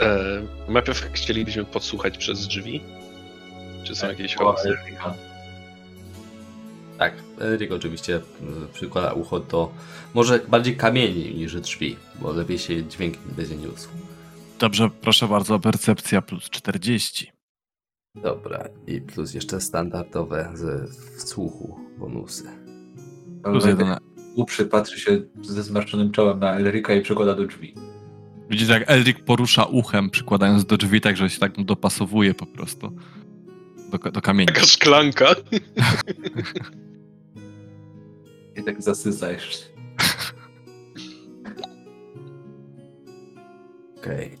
E, najpierw chcielibyśmy podsłuchać przez drzwi. Czy są jakieś O, hałasy? Tak, Eryk oczywiście y, przykłada ucho do może bardziej kamieni niż drzwi, bo lepiej się dźwięk będzie niósł. Dobrze, proszę bardzo, percepcja plus 40. Dobra, i plus jeszcze standardowe z słuchu bonusy. Plus 1. Uprzy patrzy się ze zmarszczonym czołem na Elrika i przekłada do drzwi. Widzicie, jak Elric porusza uchem, przykładając do drzwi, tak że się tak dopasowuje po prostu do, do kamieni. Taka szklanka. (laughs) I tak zasysa jeszcze. (laughs) Okej.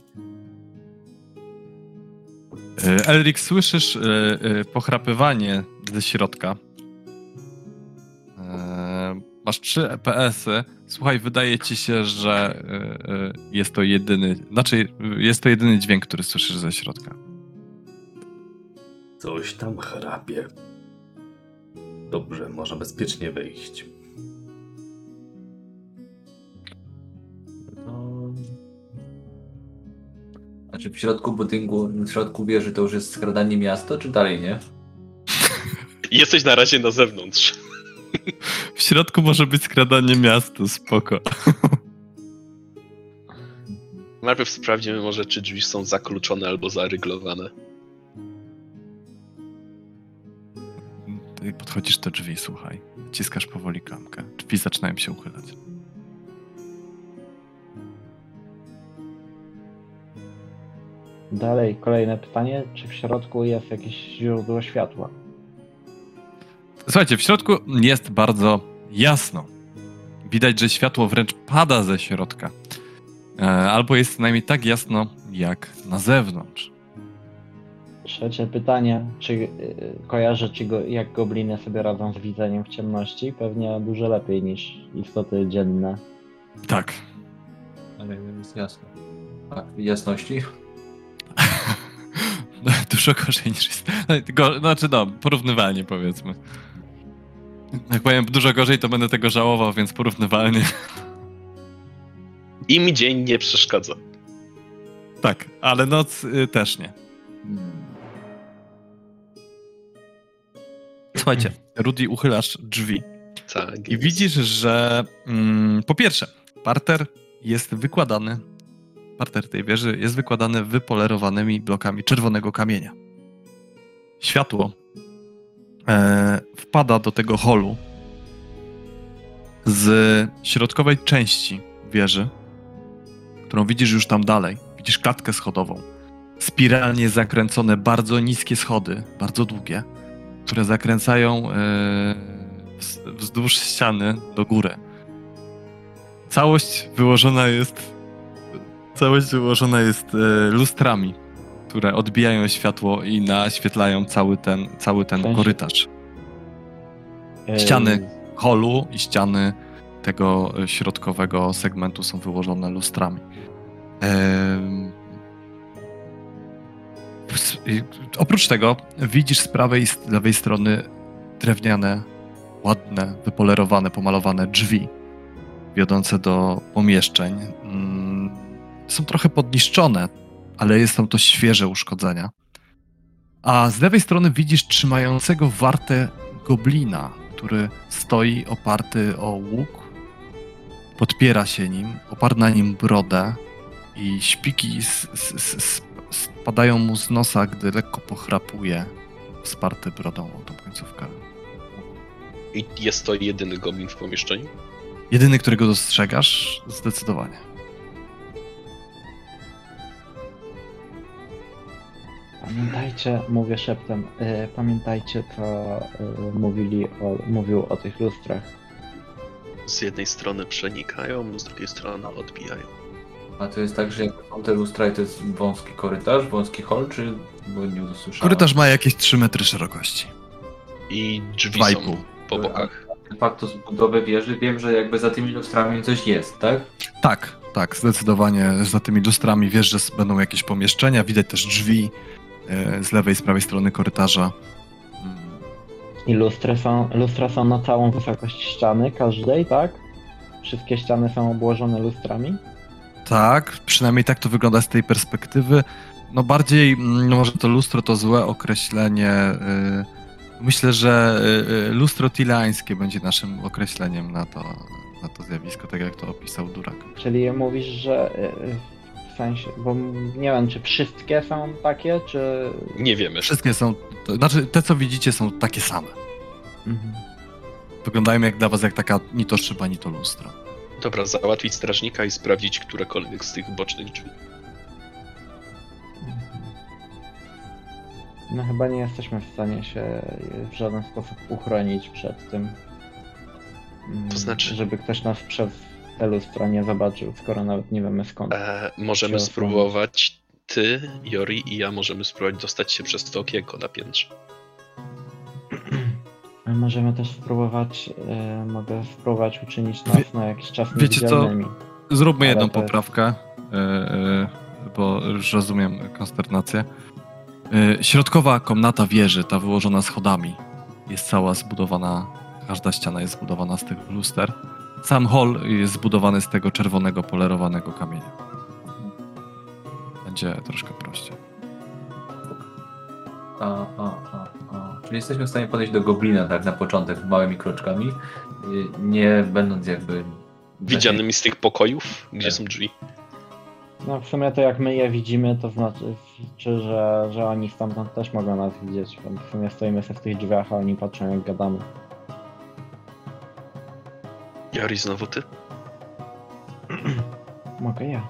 E, Elric, słyszysz e, e, pochrapywanie ze środka. Masz 3 EPS-y. Słuchaj, wydaje ci się, że e, e, jest to jedyny, znaczy jest to jedyny dźwięk, który słyszysz ze środka. Coś tam chrapie. Dobrze, można bezpiecznie wejść. To... Znaczy w środku budynku, w środku wieży to już jest skradanie miasto, czy dalej nie? Jesteś na razie na zewnątrz. (laughs) W środku może być skradanie miasto, spoko. Najpierw sprawdzimy może, czy drzwi są zakluczone albo zaryglowane. Ty podchodzisz do drzwi, słuchaj. Ciskasz powoli klamkę. Drzwi zaczynają się uchylać. Dalej, kolejne pytanie. Czy w środku jest jakieś źródło światła? Słuchajcie, w środku jest bardzo jasno. Widać, że światło wręcz pada ze środka. E, Albo jest co najmniej tak jasno, jak na zewnątrz. Trzecie pytanie. Czy yy, kojarzycie, go, jak gobliny sobie radzą z widzeniem w ciemności? Pewnie dużo lepiej niż istoty dzienne. Tak. Ale jest jasno. A w jasności? No, (laughs) Dużo gorzej niż jest. no, Go, znaczy, no, porównywalnie powiedzmy. Jak powiem dużo gorzej, to będę tego żałował, więc porównywalnie. Im dzień nie przeszkadza. Tak, ale noc y, też nie. Słuchajcie, Rudy, uchylasz drzwi. Tak. I widzisz, że mm, po pierwsze, parter jest wykładany, parter tej wieży jest wykładany wypolerowanymi blokami czerwonego kamienia. Światło e, wpada do tego holu z środkowej części wieży, którą widzisz już tam dalej. Widzisz klatkę schodową. Spiralnie zakręcone bardzo niskie schody, bardzo długie, które zakręcają e, wz- wzdłuż ściany do góry. Całość wyłożona jest. Całość wyłożona jest e, lustrami, które odbijają światło i naświetlają cały ten, cały ten korytarz. Ściany. Holu i ściany tego środkowego segmentu są wyłożone lustrami. Oprócz tego widzisz z prawej i z lewej strony drewniane, ładne, wypolerowane, pomalowane drzwi wiodące do pomieszczeń. Mm, Są trochę podniszczone, ale są to świeże uszkodzenia. A z lewej strony widzisz trzymającego wartę goblina, który stoi oparty o łuk, podpiera się nim, oparł na nim brodę i śpiki s- s- s- spadają mu z nosa, gdy lekko pochrapuje, wsparty brodą o tą końcówkę. I jest to jedyny goblin w pomieszczeniu? Jedyny, którego dostrzegasz, zdecydowanie. Pamiętajcie, mówię szeptem, e, pamiętajcie co e, mówili o, mówił o tych lustrach. Z jednej strony przenikają, z drugiej strony odbijają. A to jest tak, że jak są te lustra i to jest wąski korytarz, wąski hol, czy bo nie usłyszałem? Korytarz ma jakieś 3 metry szerokości. I drzwi Dwa i są po bokach. De facto z budowy wieży wiem, że jakby za tymi lustrami coś jest, tak? Tak, tak, zdecydowanie za tymi lustrami wiesz, że będą jakieś pomieszczenia, widać też drzwi z lewej i z prawej strony korytarza. I lustry są, lustra są na całą wysokość ściany, każdej, tak? Wszystkie ściany są obłożone lustrami. Tak, przynajmniej tak to wygląda z tej perspektywy. No bardziej, no może to lustro to złe określenie. y, Myślę, że y, y, lustro tilańskie będzie naszym określeniem na to, na to zjawisko, tak jak to opisał Durak. Czyli mówisz, że e, sensie, bo nie wiem, czy wszystkie są takie, czy... Nie wiemy. Wszystkie są, to znaczy te co widzicie są takie same. Mhm. Wyglądają jak dla was jak taka ni to szyba, ni to lustro. Dobra, załatwić strażnika i sprawdzić którekolwiek z tych bocznych drzwi. No chyba nie jesteśmy w stanie się w żaden sposób uchronić przed tym. mm, To znaczy- Żeby ktoś nas przez te lustra nie zobaczył, skoro nawet nie wiemy skąd. E, możemy spróbować, ty, Jori i ja możemy spróbować dostać się przez to okienko na piętrze. (clears throat) Możemy też spróbować, e, mogę spróbować uczynić nas Wie- na jakiś czas wiecie co? Zróbmy jedną to poprawkę, y, y, bo już rozumiem konsternację. Y, Środkowa komnata wieży, ta wyłożona schodami, jest cała zbudowana, każda ściana jest zbudowana z tych luster. Sam hol jest zbudowany z tego czerwonego, polerowanego kamienia. Będzie troszkę prościej. A, a, a, a. Czyli jesteśmy w stanie podejść do goblina tak na początek małymi kroczkami, y, nie będąc jakby... Widzianymi z tych pokojów, gdzie Tak. są drzwi. No w sumie to jak my je widzimy, to znaczy, czy że, że oni stamtąd też mogą nas widzieć. W sumie stoimy sobie w tych drzwiach, a oni patrzą jak gadamy. Jori, znowu ty? (clears throat) Mogę ja.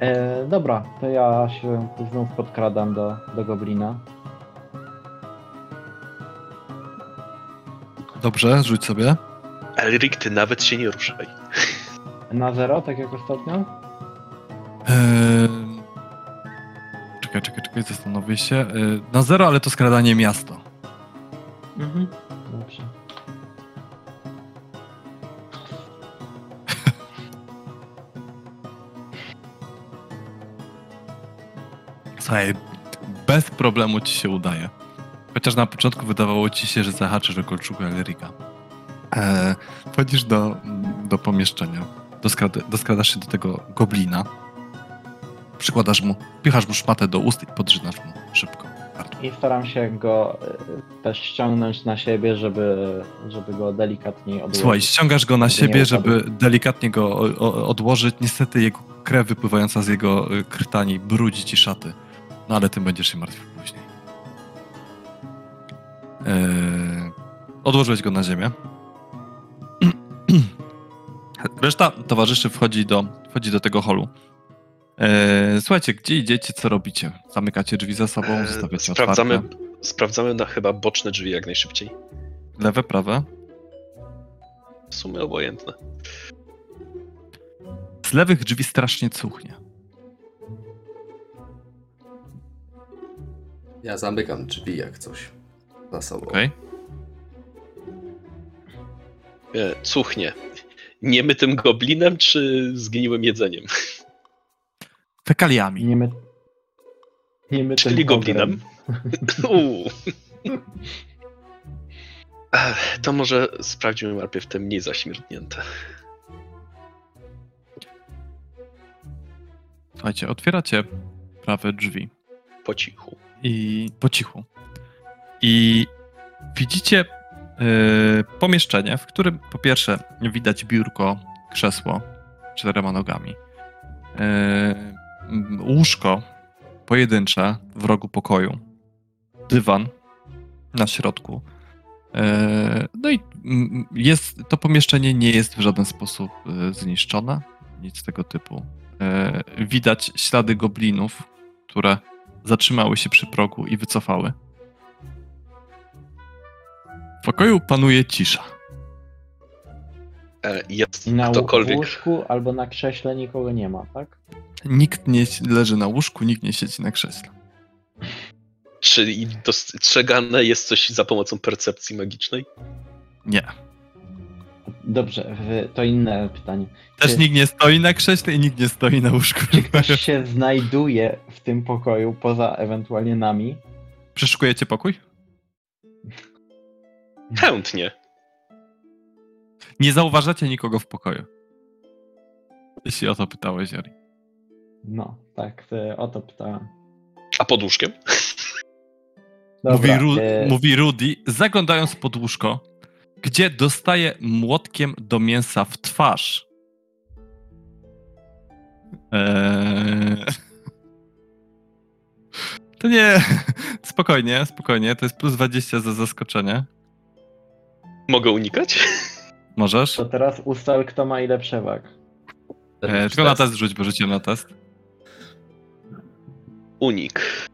E, dobra, to ja się znów podkradam do, do goblina. Dobrze, rzuć sobie. Elric, ty nawet się nie ruszaj. Na zero, tak jak ostatnio? Eee... Czekaj, czekaj, czekaj, zastanowię się. Eee, Na zero, ale to skradanie miasto. Mhm. Dobrze. Słuchaj, bez problemu ci się udaje. Chociaż na początku wydawało ci się, że zahaczysz o kolczugę Elrika. Eee, wchodzisz do, do pomieszczenia. Doskrada, doskradasz się do tego goblina. Przykładasz mu, pichasz mu szmatę do ust i podrzynasz mu szybko. I staram się go e, też ściągnąć na siebie, żeby, żeby go delikatniej odłożyć. Słuchaj, ściągasz go na siebie, żeby delikatnie go odłożyć. Niestety jego krew wypływająca z jego y, krtani brudzi ci szaty. No ale tym będziesz się martwił później. Eee, odłożyłeś go na ziemię. (clears throat) Reszta towarzyszy wchodzi do, wchodzi do tego holu. Eee, słuchajcie, gdzie idziecie, co robicie? Zamykacie drzwi za sobą, E, zostawiacie sprawdzamy, otwarte? sprawdzamy na chyba boczne drzwi jak najszybciej. Lewe, prawe. W sumie obojętne. Z lewych drzwi strasznie cuchnie. Ja zamykam drzwi jak coś za sobą. Okej? E, cuchnie. Niemytym goblinem, czy zgniłym jedzeniem? Fekaliami. Nie my... Nie my Czyli tym goblinem. Ech, (laughs) To może sprawdźmy najpierw te mniej zaśmierdnięte. Słuchajcie, otwieracie prawe drzwi. Po cichu. I po cichu. I widzicie y, pomieszczenie, w którym po pierwsze widać biurko, krzesło czterema nogami, y, m, łóżko pojedyncze w rogu pokoju, dywan na środku. Y, no i jest, to pomieszczenie nie jest w żaden sposób zniszczone, nic tego typu. Widać ślady goblinów, które zatrzymały się przy progu i wycofały. W pokoju panuje cisza. E, Jest na ktokolwiek. łóżku albo na krześle nikogo nie ma, tak? Nikt nie leży na łóżku, nikt nie siedzi na krześle. Czy dostrzegane jest coś za pomocą percepcji magicznej? Nie. Dobrze, to inne pytanie. Też Czy- nikt nie stoi na krześle i nikt nie stoi na łóżku. Czy ktoś się znajduje w tym pokoju poza ewentualnie nami? Przeszukujecie pokój? Chętnie. Nie zauważacie nikogo w pokoju. Jeśli o to pytałeś, Jari. No, tak, o to pytałem. A pod łóżkiem? Mówi, Dobra, Ru- e, mówi Rudy, zaglądając pod łóżko, gdzie dostaje młotkiem do mięsa w twarz. Eee... To nie. Spokojnie, spokojnie. To jest plus 20 za zaskoczenie. Mogę unikać? Możesz. To teraz ustal, kto ma ile przewag. E, tylko na test rzuć, bo rzuciłem na test. Unik.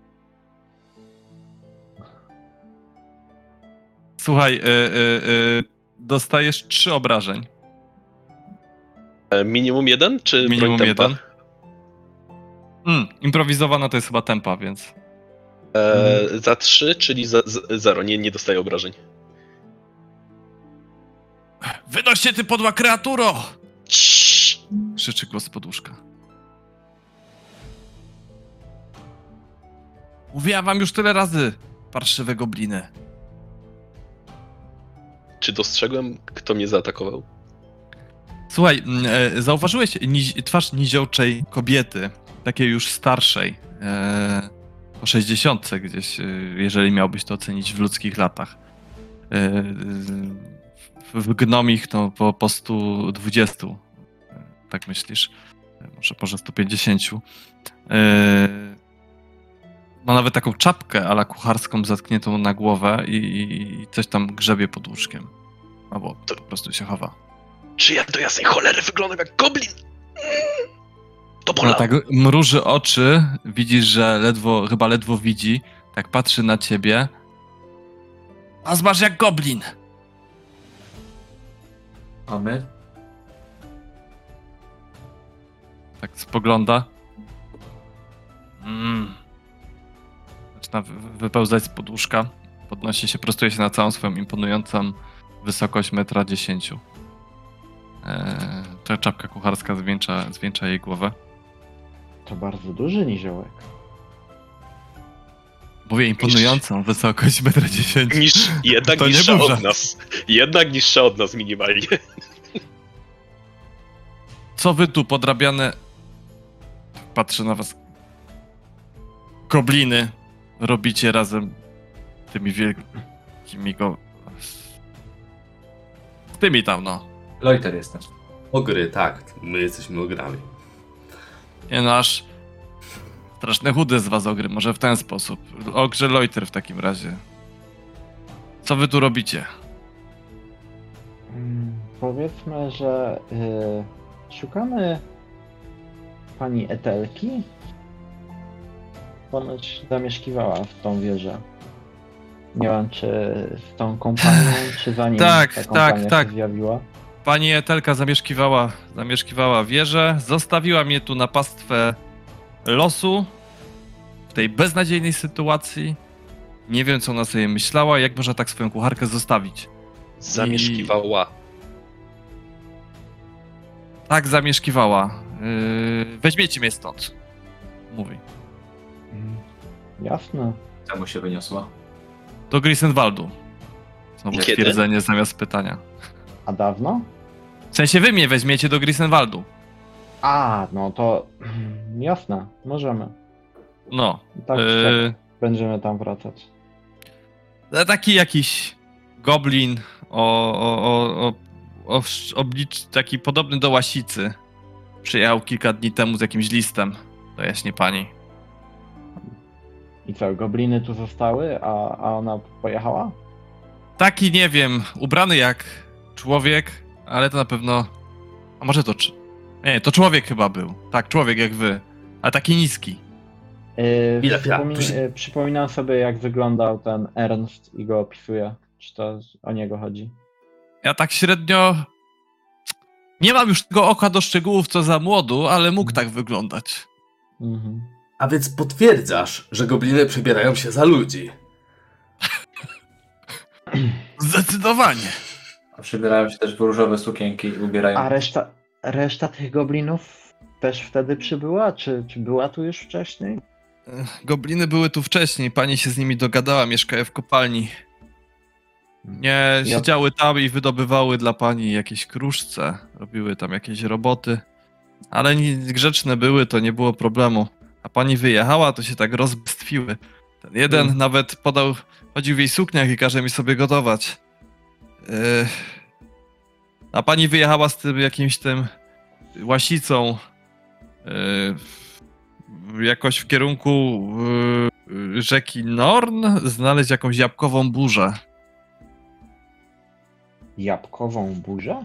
Słuchaj, e, e, e, dostajesz trzy obrażeń. E, Minimum jeden, czy Minimum tempa? jeden. Mm, improwizowana to jest chyba tempa, więc. E, za trzy, czyli za z, zero. Nie, nie dostaję obrażeń. Wynoś się ty podła kreaturo! Ciii. Krzyczy głos z podłóżka. Mówiłam wam już tyle razy, parszywe gobliny. Czy dostrzegłem, kto mnie zaatakował? Słuchaj, mm, e, zauważyłeś nizi- twarz niziołczej kobiety, takiej już starszej, e, po 60 gdzieś, e, jeżeli miałbyś to ocenić w ludzkich latach. E, w, w gnomich to po, po 120, e, tak myślisz? E, Może, może 150. E, ma nawet taką czapkę ala kucharską zatkniętą na głowę i, i- coś tam grzebie pod łóżkiem. Albo To- po prostu się chowa. Czy ja do jasnej cholery wyglądam jak goblin? To bola. tak mruży oczy, widzisz, że ledwo, chyba ledwo widzi, tak patrzy na ciebie. A zmasz jak goblin! A my? Tak spogląda. Mm. Zaczyna wy- wypełzać z podłóżka. Podnosi się, prostuje się na całą swoją imponującą wysokość metra dziesięciu. Eee, ta czapka kucharska zwieńcza, zwieńcza jej głowę. To bardzo duży niziołek. Mówię imponującą wysokość metra dziesięciu. Niż, jednak To niższa od nas. Jednak niższa od nas minimalnie. Co wy tu podrabiane? Patrzę na was. Gobliny robicie razem tymi wielkimi go. Z tymi tam, no. Loiter jestem. Ogry, tak. My jesteśmy ogrami. Nie nasz. Straszne chudy z was ogry, może w ten sposób. Ogrze Loiter w takim razie. Co wy tu robicie? Mm, Powiedzmy, że y, szukamy pani Etelki. Ponoć zamieszkiwała w tą wieżę. Nie wiem, czy z tą kompanią, czy zanim Tak, ta tak, kompania tak. się zjawiła. Pani Etelka zamieszkiwała, zamieszkiwała wieżę, zostawiła mnie tu na pastwę losu w tej beznadziejnej sytuacji. Nie wiem, co ona sobie myślała, jak można tak swoją kucharkę zostawić. Zamieszkiwała. Tak zamieszkiwała. Yy, weźmiecie mnie stąd. Mówi. Jasne. Czemu się wyniosła? Do Grisenwaldu. Znowu I kiedy? stwierdzenie zamiast pytania. A dawno? W sensie wy mnie weźmiecie do Grisenwaldu. A, no to (clears throat) jasne, możemy. No. Tak, Yy, tak będziemy tam wracać. E, Taki jakiś goblin o, o, o, o, o oblicz, taki podobny do łasicy. Przyjechał kilka dni temu z jakimś listem. To jaśnie pani. I co, gobliny tu zostały, a, a ona pojechała? Taki, nie wiem, ubrany jak człowiek, ale to na pewno... A może to... Nie, to człowiek chyba był. Tak, człowiek jak wy. Ale taki niski. Yy, Chwila, chwila, przypomi- tu się- yy, przypominam sobie, jak wyglądał ten Ernst i go opisuję. Czy to o niego chodzi? Ja tak średnio... Nie mam już tego oka do szczegółów, co za młodu, ale mógł tak wyglądać. Mhm. A więc potwierdzasz, że gobliny przebierają się za ludzi. Zdecydowanie. A Przybierają się też w różowe sukienki i ubierają. A reszta, reszta tych goblinów też wtedy przybyła? Czy, czy była tu już wcześniej? Gobliny były tu wcześniej, pani się z nimi dogadała, mieszkają w kopalni. Nie, Ja- siedziały tam i wydobywały dla pani jakieś kruszce, robiły tam jakieś roboty, ale grzeczne były, to nie było problemu. A pani wyjechała, to się tak rozbestwiły. Ten jeden Mm. nawet podał, chodził w jej sukniach i każe mi sobie gotować. Ech. A pani wyjechała z tym jakimś tym łasicą, yy, jakoś w kierunku yy, rzeki Norn, znaleźć jakąś jabłkową burzę. Jabłkową burzę?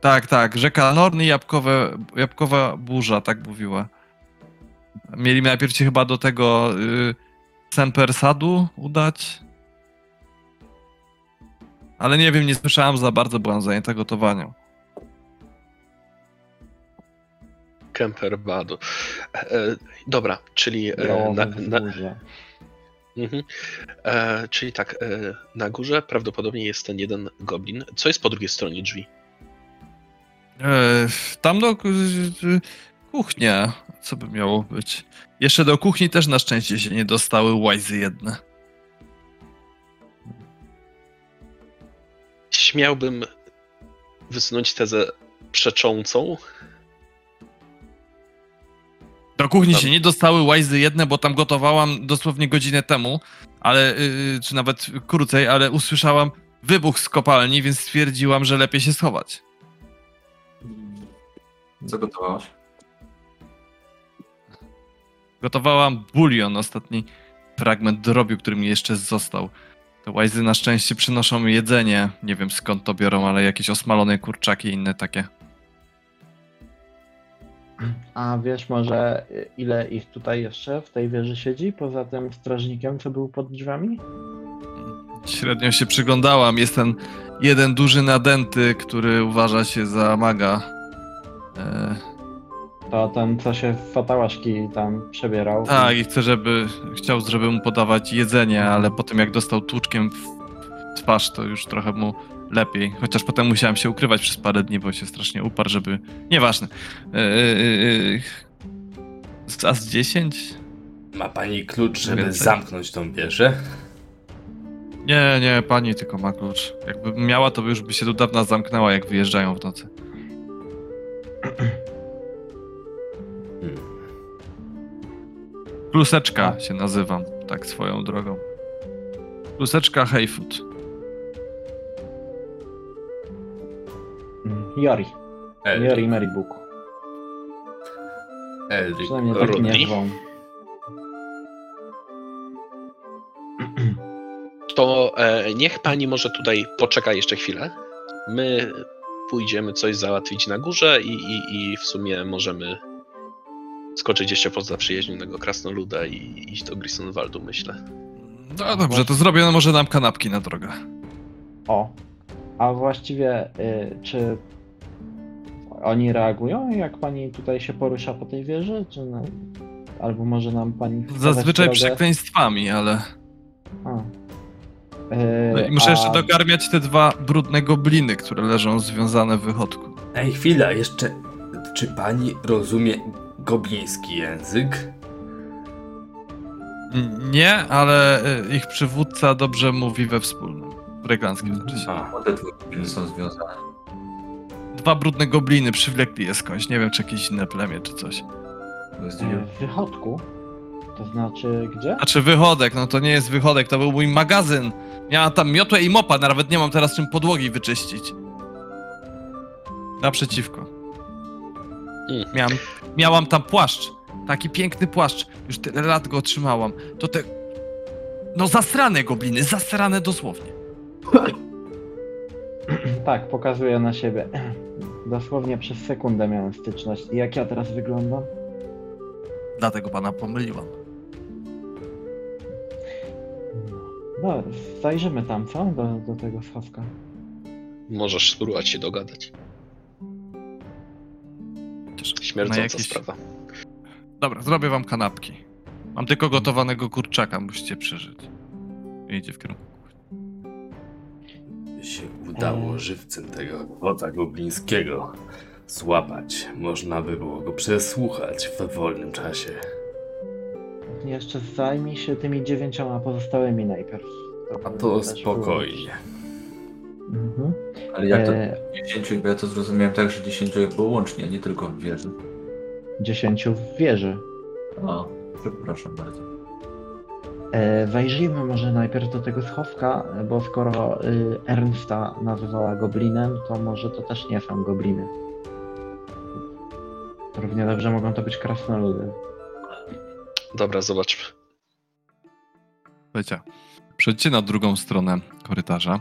Tak, tak, rzeka Norn i jabłkowe, jabłkowa burza, tak mówiła. Mieli najpierw się chyba do tego yy, Sempersadu udać. Ale nie wiem, nie słyszałem za bardzo, byłam zajęta gotowaniem. Kemperbadu. E, e, dobra, czyli e, na, na, mhm. e, czyli tak, e, na górze prawdopodobnie jest ten jeden goblin. Co jest po drugiej stronie drzwi? E, tam do y, kuchnia, co by miało być? Jeszcze do kuchni też na szczęście się nie dostały łajzy jedne. Śmiałbym wysunąć tezę przeczącą. Do kuchni Tam- się nie dostały łajzy jedne, bo tam gotowałam dosłownie godzinę temu, ale, yy, czy nawet krócej, ale usłyszałam wybuch z kopalni, więc stwierdziłam, że lepiej się schować. Co gotowałaś? Gotowałam bulion, ostatni fragment drobiu, który mi jeszcze został. Te łajzy na szczęście przynoszą jedzenie. Nie wiem skąd to biorą, ale jakieś osmalone kurczaki i inne takie. A wiesz może ile ich tutaj jeszcze w tej wieży siedzi, poza tym strażnikiem, co był pod drzwiami? Średnio się przyglądałam. Jest ten jeden duży nadęty, który uważa się za maga. E, To ten, co się w fatałaszki tam przebierał. tak, i chcę, żeby. Chciał, żeby mu podawać jedzenie, ale po tym jak dostał tłuczkiem w twarz, to już trochę mu lepiej. Chociaż potem musiałem się ukrywać przez parę dni, bo się strasznie uparł, żeby. Nieważne. E, e, z- a z 10? Ma pani klucz, żeby Więcej. zamknąć tą wieżę? Nie, nie, pani tylko ma klucz. Jakby miała, to by już by się do dawna zamknęła, jak wyjeżdżają w nocy. Kluseczka się nazywam, tak swoją drogą. Kluseczka Hayfoot. Mm, Jori. Elric. Jori Marybook. Elric. Przynajmniej tak mnie zwą. To e, niech pani może tutaj poczeka jeszcze chwilę. My pójdziemy coś załatwić na górze i, i, i w sumie możemy skoczyć jeszcze poza przyjaźnionego krasnoluda i iść do Grisonwaldu, myślę. No dobrze, to zrobię no może nam kanapki na drogę. O, a właściwie y, czy oni reagują, jak pani tutaj się porusza po tej wieży, czy no, albo może nam pani Zazwyczaj drogę? przekleństwami, ale... A. Y, No i muszę jeszcze a- dogarmiać te dwa brudne gobliny, które leżą związane w wychodku. Ej, chwila, jeszcze. Czy pani rozumie gobliński język? Nie, ale y, ich przywódca dobrze mówi we wspólnym. Reglanckim znaczy się. A, Te dwa gobliny są związane. Dwa brudne gobliny przywlekli je skądś. Nie wiem, czy jakieś inne plemię, czy coś. To jest y, w wychodku? To znaczy gdzie? Znaczy wychodek, no to nie jest wychodek, to był mój magazyn. Miałam tam miotłę i mopa, nawet nie mam teraz czym podłogi wyczyścić. Naprzeciwko. Mm. Miałam, miałam tam płaszcz. Taki piękny płaszcz. Już tyle lat go otrzymałam. To te... No zasrane gobliny, zasrane dosłownie. (clears throat) Tak, pokazuję na siebie. (clears throat) Dosłownie przez sekundę miałem styczność. I Jak ja teraz wyglądam? Dlatego pana pomyliłam. No, zajrzymy tam, co? Do, do tego schowka. Możesz spróbować się dogadać. Chociaż Śmierdząca na jakieś- sprawa. Dobra, zrobię wam kanapki. Mam tylko gotowanego kurczaka, musicie przeżyć. Idzie w kierunku. się udało żywcem tego wodza goblińskiego złapać. Można by było go przesłuchać w wolnym czasie. Jeszcze zajmij się tymi dziewięcioma pozostałymi najpierw. A to spokojnie. było. Mhm. Ale jak to E, 10, bo ja to zrozumiałem tak, że 10 było łącznie, a nie tylko w wieży. dziesięciu w wieży. A, przepraszam bardzo. E, wejrzyjmy może najpierw do tego schowka, bo skoro y, Ernsta nazywała goblinem, to może to też nie są gobliny. Równie dobrze mogą to być krasnoludy. Dobra, zobaczmy. Słuchajcie, przejdźcie na drugą stronę korytarza.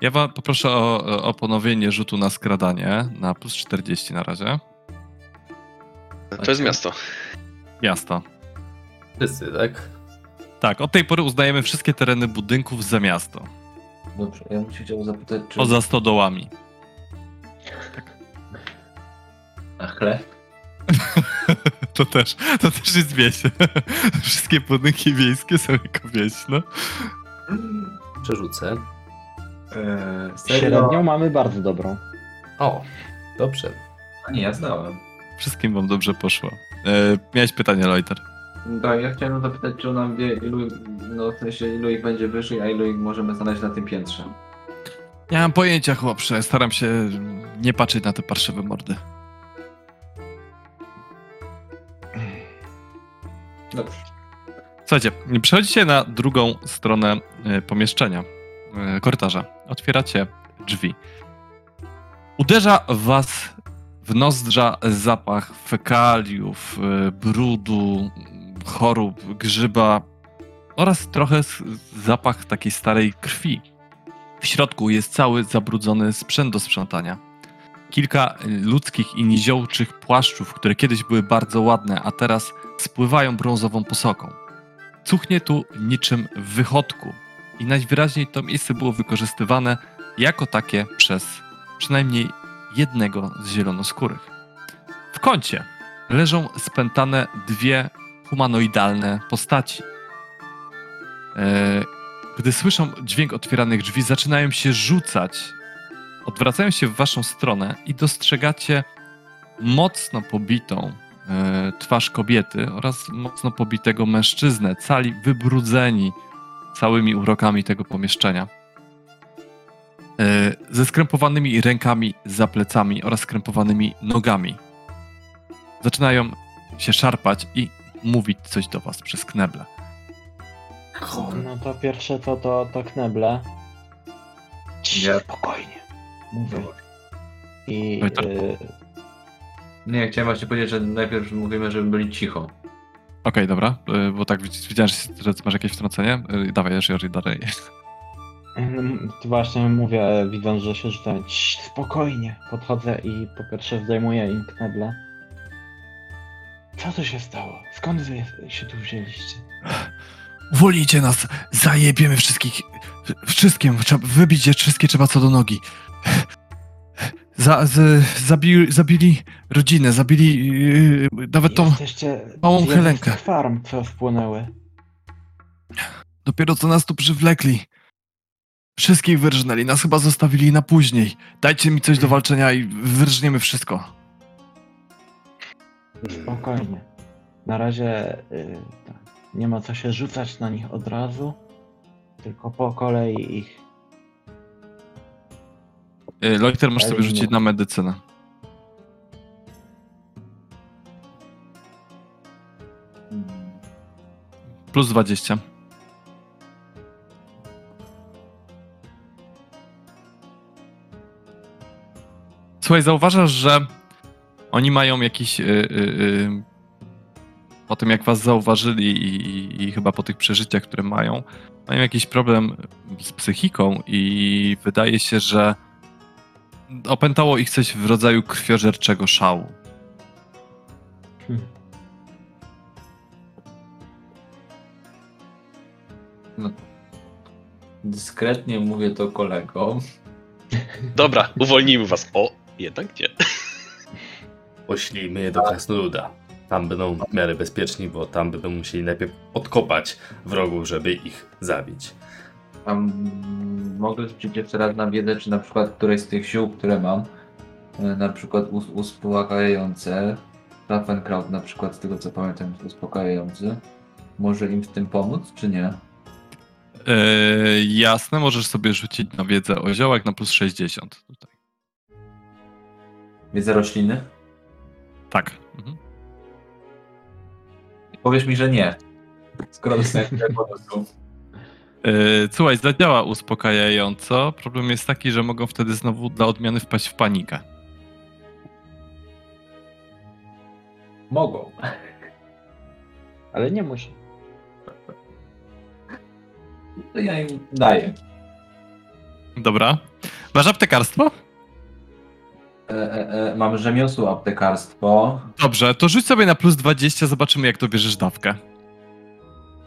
Ja wam poproszę o, o ponowienie rzutu na skradanie na plus 40 na razie. To jest miasto. Miasto. Wszyscy, tak? Tak, od tej pory uznajemy wszystkie tereny budynków za miasto. Dobrze, ja bym się chciał zapytać, czy... Poza stodołami. A chleb? (laughs) To też, to też jest wieś. (laughs) Wszystkie budynki wiejskie są jako wieś, no. Przerzucę. Eee, serio? Średnią mamy bardzo dobrą. O, dobrze. A nie, ja znałem. Wszystkim wam dobrze poszło. E, miałeś pytanie, Loiter. Tak, ja chciałem zapytać, czy nam wie, ilu, no w sensie ilu ich będzie wyżej, a ilu ich możemy znaleźć na tym piętrze. Nie mam pojęcia, chłopcze. Staram się nie patrzeć na te parszywe mordy. Dobrze. Słuchajcie, przechodzicie na drugą stronę e, pomieszczenia, korytarza. Otwieracie drzwi. Uderza was w nozdrza zapach fekaliów, e, brudu, chorób, grzyba oraz trochę zapach takiej starej krwi. W środku jest cały zabrudzony sprzęt do sprzątania. Kilka ludzkich i niziołczych płaszczów, które kiedyś były bardzo ładne, a teraz spływają brązową posoką. Cuchnie tu niczym w wychodku i najwyraźniej to miejsce było wykorzystywane jako takie przez przynajmniej jednego z zielonoskórych. W kącie leżą spętane dwie humanoidalne postaci. E, Gdy słyszą dźwięk otwieranych drzwi, zaczynają się rzucać. Odwracają się w waszą stronę i dostrzegacie mocno pobitą e, twarz kobiety oraz mocno pobitego mężczyznę, cali wybrudzeni całymi urokami tego pomieszczenia. E, ze skrępowanymi rękami za plecami oraz skrępowanymi nogami. Zaczynają się szarpać i mówić coś do was przez kneble. No to pierwsze to, to, to kneble. Ja- Spokojnie. Mówię. I Oj, to- y, Nie, chciałem właśnie powiedzieć, że najpierw mówimy, żeby byli cicho. Okej, dobra, e, bo tak widz- widziałem, że że masz jakieś wtrącenie. E, Dawaj, Jerry, dalej. Mm, to właśnie mówię, widząc, że się rzucają. "Cii, Spokojnie. Podchodzę i po pierwsze zdejmuję im kneble. Co tu się stało? Skąd wy się tu wzięliście? Uwolnijcie nas! Zajebiemy wszystkich! Wszystkim! Trzeba wybić je wszystkie trzeba co do nogi. Za, z, zabili, zabili rodzinę, zabili yy, nawet tą... Jesteście małą z Helenkę. tych farm, co wpłynęły. Dopiero co nas tu przywlekli. Wszystkich wyrżnęli, nas chyba zostawili na później. Dajcie mi coś do walczenia i wyrżniemy wszystko. Spokojnie. Na razie y, tak, nie ma co się rzucać na nich od razu, tylko po kolei ich. Yy, Loiter, masz sobie rzucić na medycynę. Plus 20. Słuchaj, zauważasz, że oni mają jakiś. Yy, yy, po tym, jak was zauważyli i, i chyba po tych przeżyciach, które mają, mają jakiś problem z psychiką i wydaje się, że opętało ich coś w rodzaju krwiożerczego szału. Hmm. No. Dyskretnie mówię to kolegom. Dobra, uwolnijmy was. O, jednak nie. Poślijmy je do Krasnoluda. Tam będą w miarę bezpieczni, bo tam będą musieli najpierw odkopać wrogów, żeby ich zabić. A mogę rzucić jeszcze raz na wiedzę, czy na przykład któreś z tych ziół, które mam, e, na przykład us uspokajające, Raffenkraut na przykład, z tego co pamiętam, jest uspokajający, może im w tym pomóc, czy nie? Yy, jasne, możesz sobie rzucić na wiedzę o ziołach na plus 60 tutaj. Wiedzę rośliny? Tak. Mhm. Powiesz mi, że nie. Skoro dostałem tyle bonusów. Yy, słuchaj, zadziała uspokajająco. Problem jest taki, że mogą wtedy znowu dla odmiany wpaść w panikę. Mogą. Ale nie musi. To ja im daję. Dobra. Masz aptekarstwo? E, e, e, mam rzemiosło aptekarstwo. Dobrze, to rzuć sobie na plus 20, zobaczymy jak dobierzesz dawkę.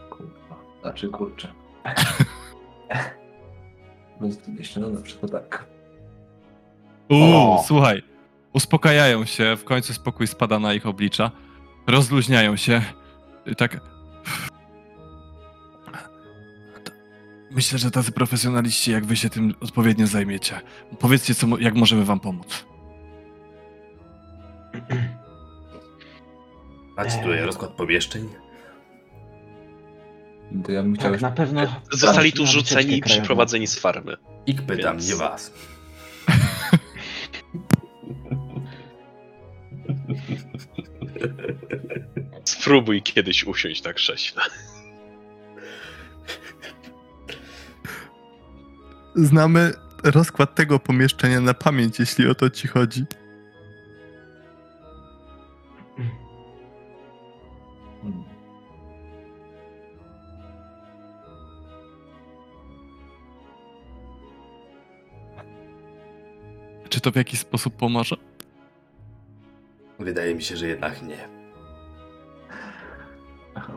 Kurwa, znaczy kurczę. (laughs) Plus 200, no dobrze, to tak. Uuu, słuchaj. Uspokajają się, w końcu spokój spada na ich oblicza. Rozluźniają się. I Tak. Myślę, że tacy profesjonaliści, jak wy się tym odpowiednio zajmiecie. Powiedzcie, co, jak możemy wam pomóc. Macie tutaj rozkład pomieszczeń? To ja bym chciał Tak, na pewno. Zostali tu na rzuceni i przyprowadzeni z farmy. Ich pytam, Więc- nie was. Spróbuj kiedyś usiąść tak krześle. Znamy rozkład tego pomieszczenia na pamięć, jeśli o to ci chodzi. Czy to w jakiś sposób pomoże? Wydaje mi się, że jednak nie.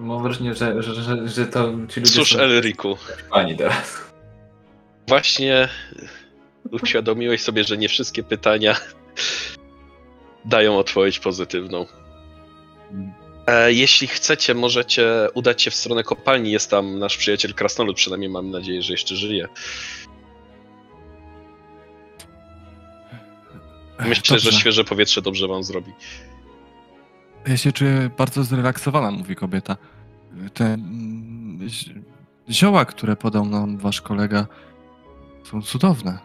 Mam wrażenie, że, że, że, że to ci ludzie Cóż, są Elriku, pani teraz. właśnie uświadomiłeś sobie, że nie wszystkie pytania dają odpowiedź pozytywną. E, jeśli chcecie, możecie udać się w stronę kopalni. Jest tam nasz przyjaciel Krasnolud, przynajmniej mam nadzieję, że jeszcze żyje. Myślę, że Dobrze. świeże powietrze dobrze wam zrobi. Ja się czuję bardzo zrelaksowana, mówi kobieta. Te mm, zi- zioła, które podał nam wasz kolega, są cudowne.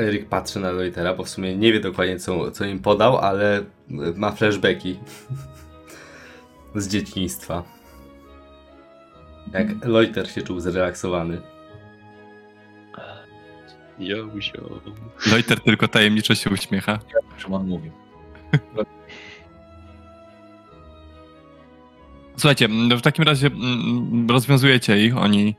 Eryk patrzy na Loitera, bo w sumie nie wie dokładnie, co, co im podał, ale ma flashbacki (laughs) z dzieciństwa. Jak Loiter się czuł zrelaksowany. Jozio. Loiter tylko tajemniczo się uśmiecha. Czym on mówił. Słuchajcie, no w takim razie mm, rozwiązujecie ich, oni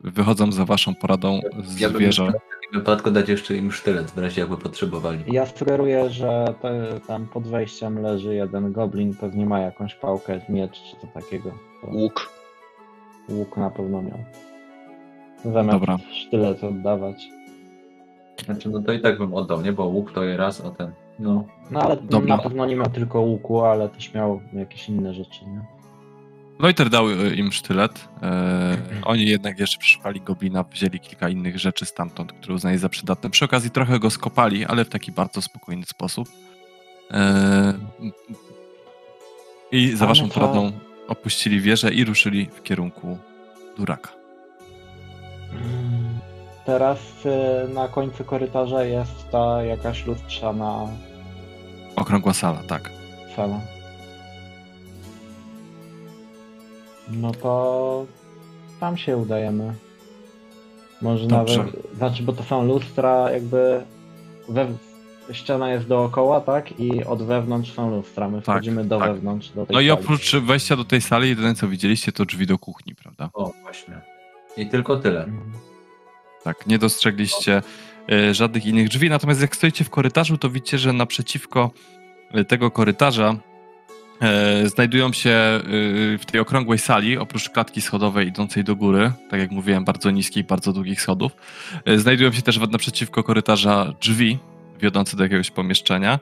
wychodzą za waszą poradą z Ja bym wieżą. w takim wypadku dać jeszcze im sztylet, w razie jakby potrzebowali. Ja sugeruję, że te, tam pod wejściem leży jeden goblin, pewnie ma jakąś pałkę, miecz czy co takiego. To Łuk. łuk na pewno miał. Zamiast Dobra. sztylet oddawać. Znaczy, no to i tak bym oddał, nie? Bo łuk to raz, a ten. No. No ale Dobra. na pewno nie miał tylko łuku, ale też miał jakieś inne rzeczy, nie? Wojter dał e, im sztylet. E, oni jednak jeszcze przeszukali goblina, wzięli kilka innych rzeczy stamtąd, które uznali za przydatne. Przy okazji trochę go skopali, ale w taki bardzo spokojny sposób. E, I za waszą to- poradą opuścili wieżę i ruszyli w kierunku Duraka. Teraz y, na końcu korytarza jest ta jakaś lustrzana Okrągła sala, tak. sala. No to tam się udajemy. Może Dobrze. nawet, znaczy, bo to są lustra jakby we, ściana jest dookoła, tak? I od wewnątrz są lustra. My wchodzimy do tak. wewnątrz, do tej No i sali. oprócz wejścia do tej sali, jedyne co widzieliście to drzwi do kuchni, prawda? O, właśnie. I tylko tyle. Mhm. Tak, nie dostrzegliście e, żadnych innych drzwi, natomiast jak stoicie w korytarzu, to widzicie, że naprzeciwko e, tego korytarza e, znajdują się w tej okrągłej sali, oprócz klatki schodowej idącej do góry, tak jak mówiłem, bardzo niskich, bardzo długich schodów, znajdują się też naprzeciwko korytarza drzwi wiodące do jakiegoś pomieszczenia.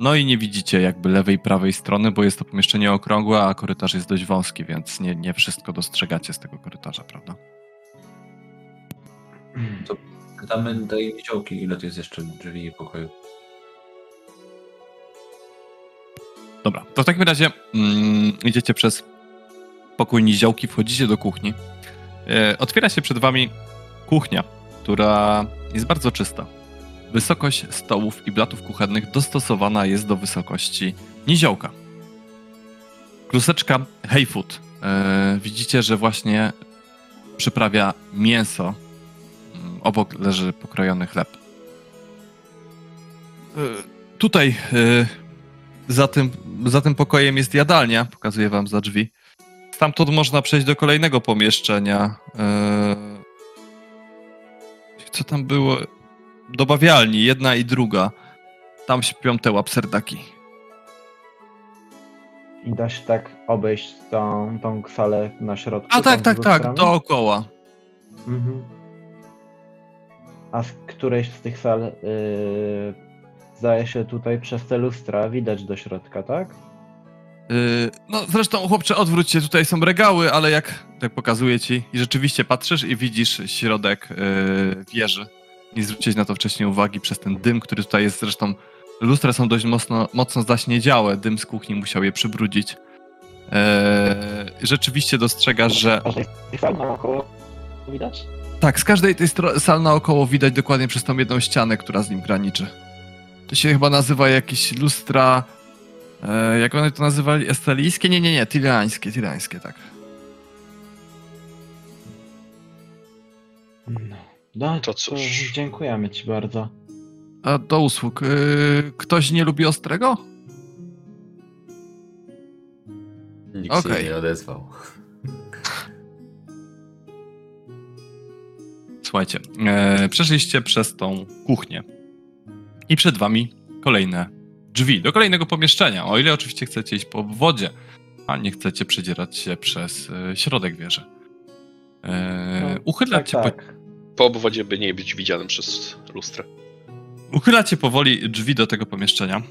No i nie widzicie jakby lewej i prawej strony, bo jest to pomieszczenie okrągłe, a korytarz jest dość wąski, więc nie, nie wszystko dostrzegacie z tego korytarza, prawda? To pytamy tej niziołki, ile tu jest jeszcze drzwi i pokoju. Dobra, to w takim razie mm, idziecie przez pokój niziołki, wchodzicie do kuchni. E, otwiera się przed wami kuchnia, która jest bardzo czysta. Wysokość stołów i blatów kuchennych dostosowana jest do wysokości niziołka. Kluseczka Heyfood. E, widzicie, że właśnie przyprawia mięso. Obok leży pokrojony chleb. E, tutaj e, za tym, za tym pokojem jest jadalnia, pokazuję wam za drzwi. Stamtąd można przejść do kolejnego pomieszczenia. Eee, Co tam było? Do bawialni, jedna i druga. Tam śpią te łapserdaki. I da się tak obejść tą, tą salę na środku. A tak, tak, tak, dookoła. Mhm. A z którejś z tych sal yy, zdaje się tutaj przez te lustra widać do środka, tak? Yy, no zresztą chłopcze, odwróć się, tutaj są regały, ale jak tak pokazuję ci i rzeczywiście patrzysz i widzisz środek yy, wieży. Nie zwróciłeś na to wcześniej uwagi przez ten dym, który tutaj jest zresztą. Lustra są dość mocno, mocno zaśniedziałe, dym z kuchni musiał je przybrudzić. Yy, rzeczywiście dostrzegasz, że A że tych sal naokoło widać? Tak, z każdej tej sal naokoło widać dokładnie przez tą jedną ścianę, która z nim graniczy. To się chyba nazywa jakieś lustra. E, jak one to nazywali? Estalijskie? Nie, nie, nie, tirańskie, tirańskie, tak. No. No, To cóż. Dziękujemy ci bardzo. A do usług. E, ktoś nie lubi ostrego? Nikt się Okej. nie odezwał. Słuchajcie, e, przeszliście przez tą kuchnię. I przed wami kolejne drzwi do kolejnego pomieszczenia. O ile oczywiście chcecie iść po wodzie, a nie chcecie przedzierać się przez e, środek wieży. E, No, uchylacie tak, po tak. Po obwodzie by nie być widzianym przez lustrę. Uchylacie powoli drzwi do tego pomieszczenia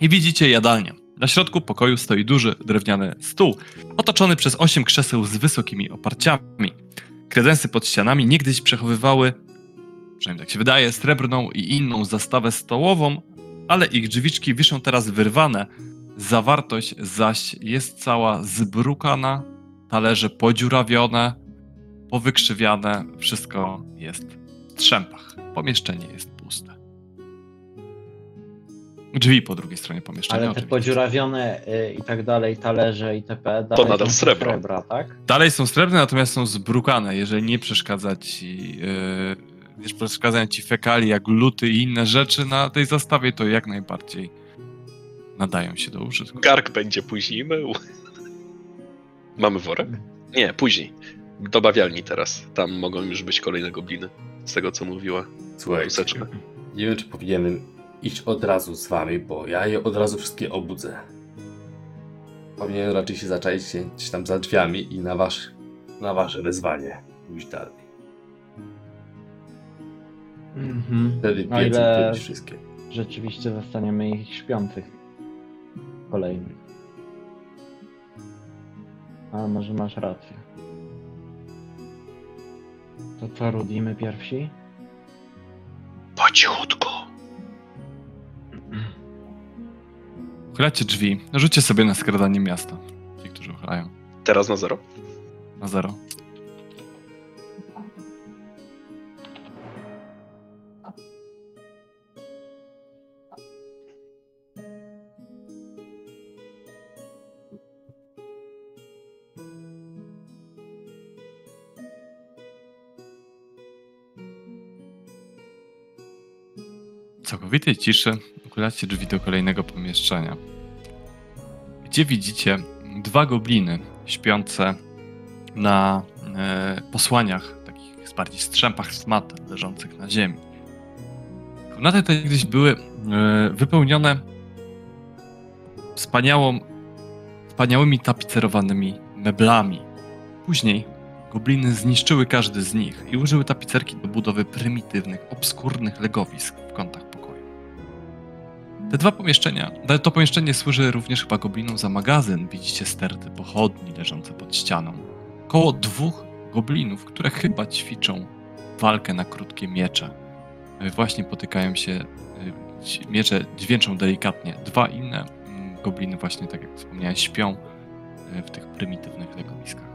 i widzicie jadalnię. Na środku pokoju stoi duży drewniany stół, otoczony przez osiem krzeseł z wysokimi oparciami. Kredensy pod ścianami niegdyś przechowywały, przynajmniej tak się wydaje, srebrną i inną zastawę stołową, ale ich drzwiczki wiszą teraz wyrwane. Zawartość zaś jest cała zbrukana, talerze podziurawione, powykrzywiane, wszystko jest w strzępach. Pomieszczenie jest. Drzwi po drugiej stronie pomieszczenia. Ale te oczywiście. podziurawione y, i tak dalej, talerze itp. dalej nadal są srebro. srebra, tak? Dalej są srebrne, natomiast są zbrukane. Jeżeli nie przeszkadza ci, yy, nie przeszkadzają ci fekalie jak luty i inne rzeczy na tej zastawie, to jak najbardziej nadają się do użytku. Gark będzie później mył. (laughs) Mamy worek? Nie, później. Do bawialni teraz. Tam mogą już być kolejne gobliny. Z tego co mówiła. Słuchajcie, Chusteczkę. nie wiem, czy powinienem iść od razu z wami, bo ja je od razu wszystkie obudzę. Powinienem raczej się zaczaić gdzieś tam za drzwiami i na, wasz, na wasze wezwanie pójść dalej. Mhm. Wtedy O piec ile wszystkie. rzeczywiście zostaniemy ich śpiących. Kolejnych. A może masz rację. To co, Rudimy pierwsi? Po cichutku. Uchylacie drzwi. Rzućcie sobie na skradanie miasta. Ci, którzy uchylają. Teraz na zero. Na zero. Całkowitej ciszy uchylacie drzwi do kolejnego pomieszczenia, gdzie widzicie dwa gobliny śpiące na e, posłaniach, takich bardziej strzępach z mat leżących na ziemi. Komnaty te kiedyś były e, wypełnione wspaniałą, wspaniałymi tapicerowanymi meblami. Później gobliny zniszczyły każdy z nich i użyły tapicerki do budowy prymitywnych, obskurnych legowisk w kątach. Te dwa pomieszczenia, to- pomieszczenie służy również chyba goblinom za magazyn. Widzicie sterty pochodni leżące pod ścianą. Koło dwóch goblinów, które chyba ćwiczą walkę na krótkie miecze. E, Właśnie potykają się, e, miecze dźwięczą delikatnie. Dwa inne mm, gobliny właśnie, tak jak wspomniałem, śpią e, w tych prymitywnych legowiskach.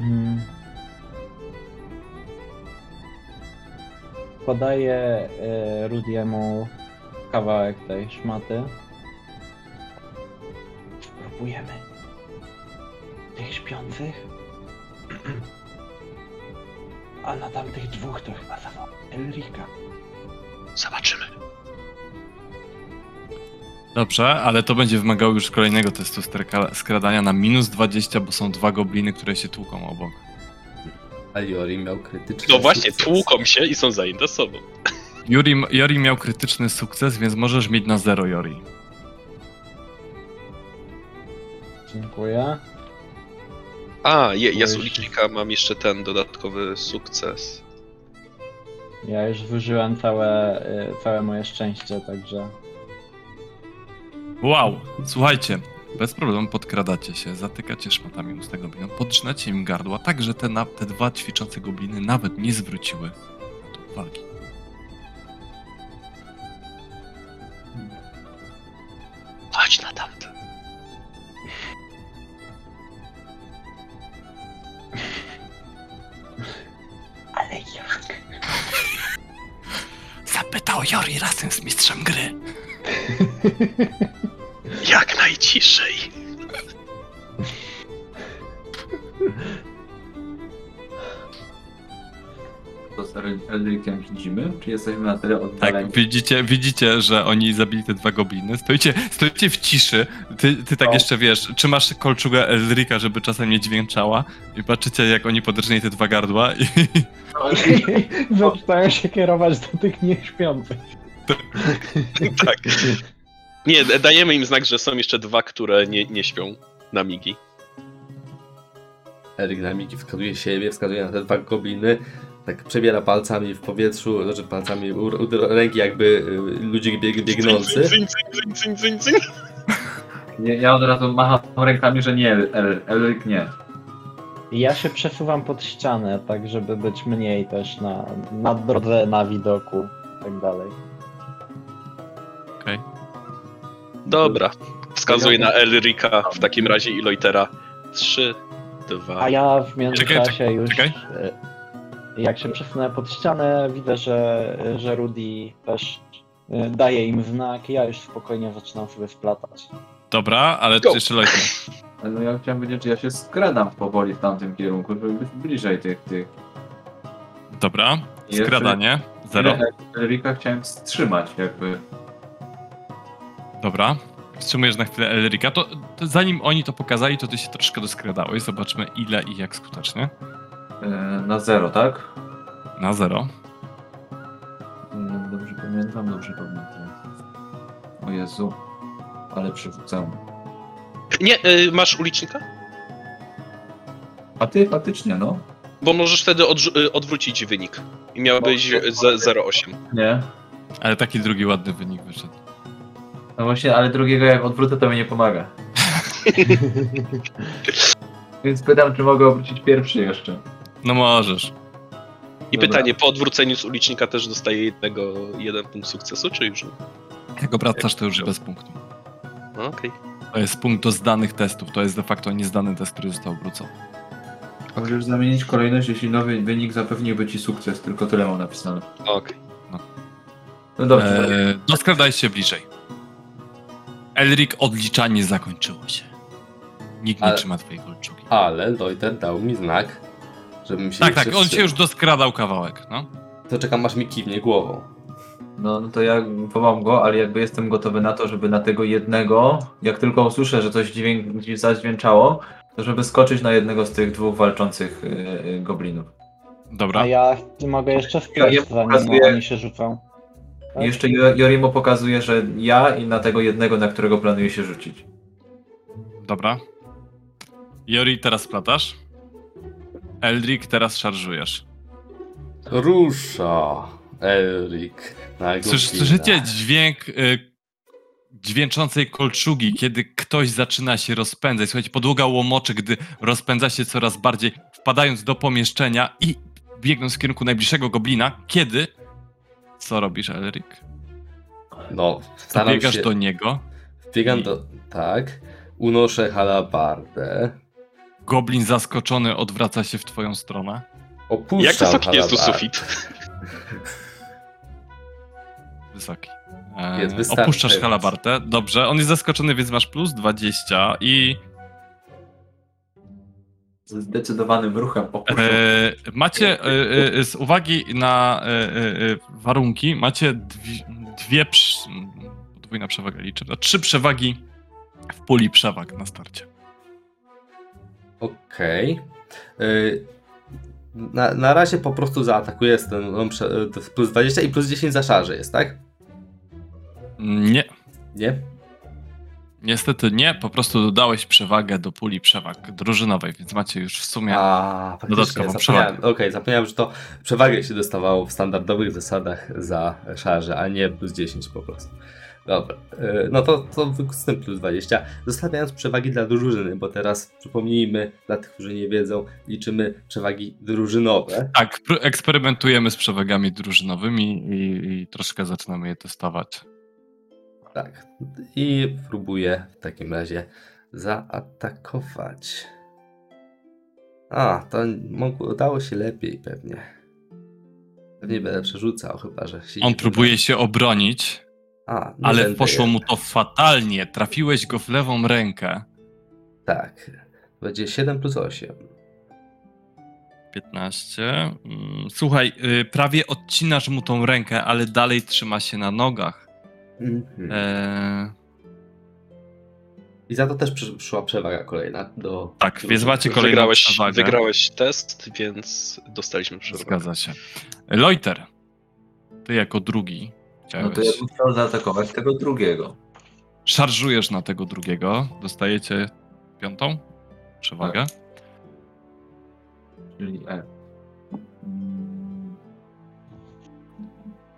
Mm. Podaję e, Rudiemu kawałek tej szmaty. Spróbujemy tych śpiących. (clears throat) A na tamtych dwóch to chyba zawoła Elrika. Zobaczymy. Dobrze, ale to będzie wymagało już kolejnego testu skradania na minus 20, bo są dwa gobliny, które się tłuką obok. A Jori miał krytyczny No właśnie, sukces. tłuką się i są zajęte sobą. Juri, Jori miał krytyczny sukces, więc możesz mieć na zero, Jori. Dziękuję. A, je, ja z ulicznika mam jeszcze ten dodatkowy sukces. Ja już wyżyłem całe, e, całe moje szczęście, także Wow, słuchajcie, bez problemu podkradacie się, zatykacie szmatami usta goblinom, podrzynacie im gardła, tak że te, na, te dwa ćwiczące gobliny nawet nie zwróciły na to uwagi. Chodź na tamto. Ale jak? Zapytał Jori razem z mistrzem gry. (laughs) Widzimy? Czy jesteśmy na tyle Tak, oddaleni? widzicie, widzicie, że oni zabili te dwa gobliny. Stoicie, stoicie w ciszy. Ty, ty tak No. jeszcze wiesz, trzymasz kolczugę Elrika, żeby czasem nie dźwięczała i patrzycie, jak oni podrżnęli te dwa gardła i (laughs) Zaczynają się kierować do tych nieśpiących. tak. Nie, d- dajemy im znak, że są jeszcze dwa, które nie, nie śpią na migi. Eryk na migi wskazuje siebie, wskazuje na te dwa gobliny, tak przebiera palcami w powietrzu, znaczy palcami u, u ręki jakby y, ludzik bieg, biegnący. Nie, ja od razu macham rękami, że nie, El, Elryk nie. Ja się przesuwam pod ścianę, tak żeby być mniej też na, na drodze, na widoku i tak dalej. Okej. Dobra. Wskazuję na Elrika w takim razie i Loitera. Trzy, dwa. A ja w międzyczasie czekaj, już. czekaj. Jak się przesunę pod ścianę, widzę, że, że Rudy też e, daje im znak. Ja już spokojnie zaczynam sobie splatać. Dobra, ale Go. jeszcze Lojka. No ja chciałem wiedzieć, czy ja się skradam powoli w tamtym kierunku, żeby być bliżej tych, tych. Dobra, Jeszcze- skradanie. Zero. El- Elryka chciałem wstrzymać jakby. Dobra. Wstrzymujesz na chwilę Elrika. To, to zanim oni to pokazali, to ty się troszkę doskradałeś. Zobaczmy ile i jak skutecznie. E, na zero, tak? Na zero. Mm, Dobrze pamiętam, dobrze pamiętam. O Jezu, ale przywrócę. Nie, y, masz ulicznika? A ty faktycznie, no? Bo możesz wtedy odrzu- y, odwrócić wynik. I miałbyś ze- 0,8. Nie. Ale taki drugi ładny wynik wyszedł. No właśnie, ale drugiego jak odwrócę, to mi nie pomaga. (laughs) Więc pytam, czy mogę obrócić pierwszy jeszcze. No możesz. I Dobra. pytanie, po odwróceniu z ulicznika też dostaje jednego, jeden punkt sukcesu, czy już nie? Jak obracasz, to już bez punktu. No, Okej. To jest punkt do zdanych testów. To jest de facto niezdany test, który został obrócony. Możesz zamienić kolejność, jeśli nowy wynik zapewniłby ci sukces, tylko tyle mam napisane. Okej. No dobrze. Eee, doskradaj się bliżej. Elrik, odliczanie zakończyło się. Nikt nie Ale- trzyma twojej kolczugi. Ale Loiter dał mi znak, żebym się Tak, tak, on się już doskradał kawałek, no. To czekam aż mi kiwnie głową. No, no to ja wołam go, ale jakby jestem gotowy na to, żeby na tego jednego, jak tylko usłyszę, że coś dźwięk, zadźwięczało, to żeby skoczyć na jednego z tych dwóch walczących yy, goblinów. Dobra. A ja mogę jeszcze Ja wpaść, je zanim pokazuję. oni się rzucą. I jeszcze Jo- Jorimo pokazuje, że ja i na tego jednego, na którego planuję się rzucić. Dobra. Jori, teraz splatasz. Eldrik, teraz szarżujesz. Rusza Słysz, goblina. słyszycie dźwięk y, dźwięczącej kolczugi, kiedy ktoś zaczyna się rozpędzać. Słuchajcie, podłoga łomoczy, gdy rozpędza się coraz bardziej, wpadając do pomieszczenia i biegnąc w kierunku najbliższego goblina. Kiedy? Co robisz, Elrik? No, staram Biegasz się... do niego. Biegam do... Tak. Unoszę halabardę. Goblin zaskoczony odwraca się w twoją stronę. Opuszczam Jak (laughs) wysoki jest tu sufit? Wysoki. E, Jest opuszczasz halabartę. Dobrze, on jest zaskoczony, więc masz plus 20 i Ze zdecydowanym ruchem opuszczam. e, macie e, e, z uwagi na e, e, e, warunki, macie dwie, dwie przy, podwójna przewaga liczę, no, trzy przewagi w puli przewag na starcie. Okej. Y, Na, na razie po prostu zaatakuję z ten on prze, jest plus 20 i plus 10 za szarże jest, tak? Nie, Nie? niestety nie, po prostu dodałeś przewagę do puli przewag drużynowej, więc macie już w sumie A, dodatkową zapomniałem. przewagę. Okej, zapomniałem, że to przewagę się dostawało w standardowych zasadach za szarże, a nie plus 10 po prostu. Dobra, y, no to, to z tym plus 20. Zostawiając przewagi dla drużyny, bo teraz przypomnijmy, dla tych, którzy nie wiedzą, liczymy przewagi drużynowe. Tak, eksperymentujemy z przewagami drużynowymi i, i troszkę zaczynamy je testować. Tak. I próbuję w takim razie zaatakować. A, to mogło, dało się lepiej pewnie. Pewnie będę przerzucał, chyba że się On próbuje się obronić, A, nie ale poszło mu to fatalnie. Trafiłeś go w lewą rękę. Tak. Będzie 7 plus 8. 15. Mm, Słuchaj, y, prawie odcinasz mu tą rękę, ale dalej trzyma się na nogach. Mhm. Eee, I za to też przysz- przyszła przewaga kolejna do. tak, więc macie kolejną Wygrałeś, przewagę. wygrałeś test, więc dostaliśmy przewagę. Zgadza się. Loiter, ty jako drugi No to ja bym chciał zaatakować tego drugiego. Szarżujesz na tego drugiego, dostajecie piątą przewagę. Czyli E.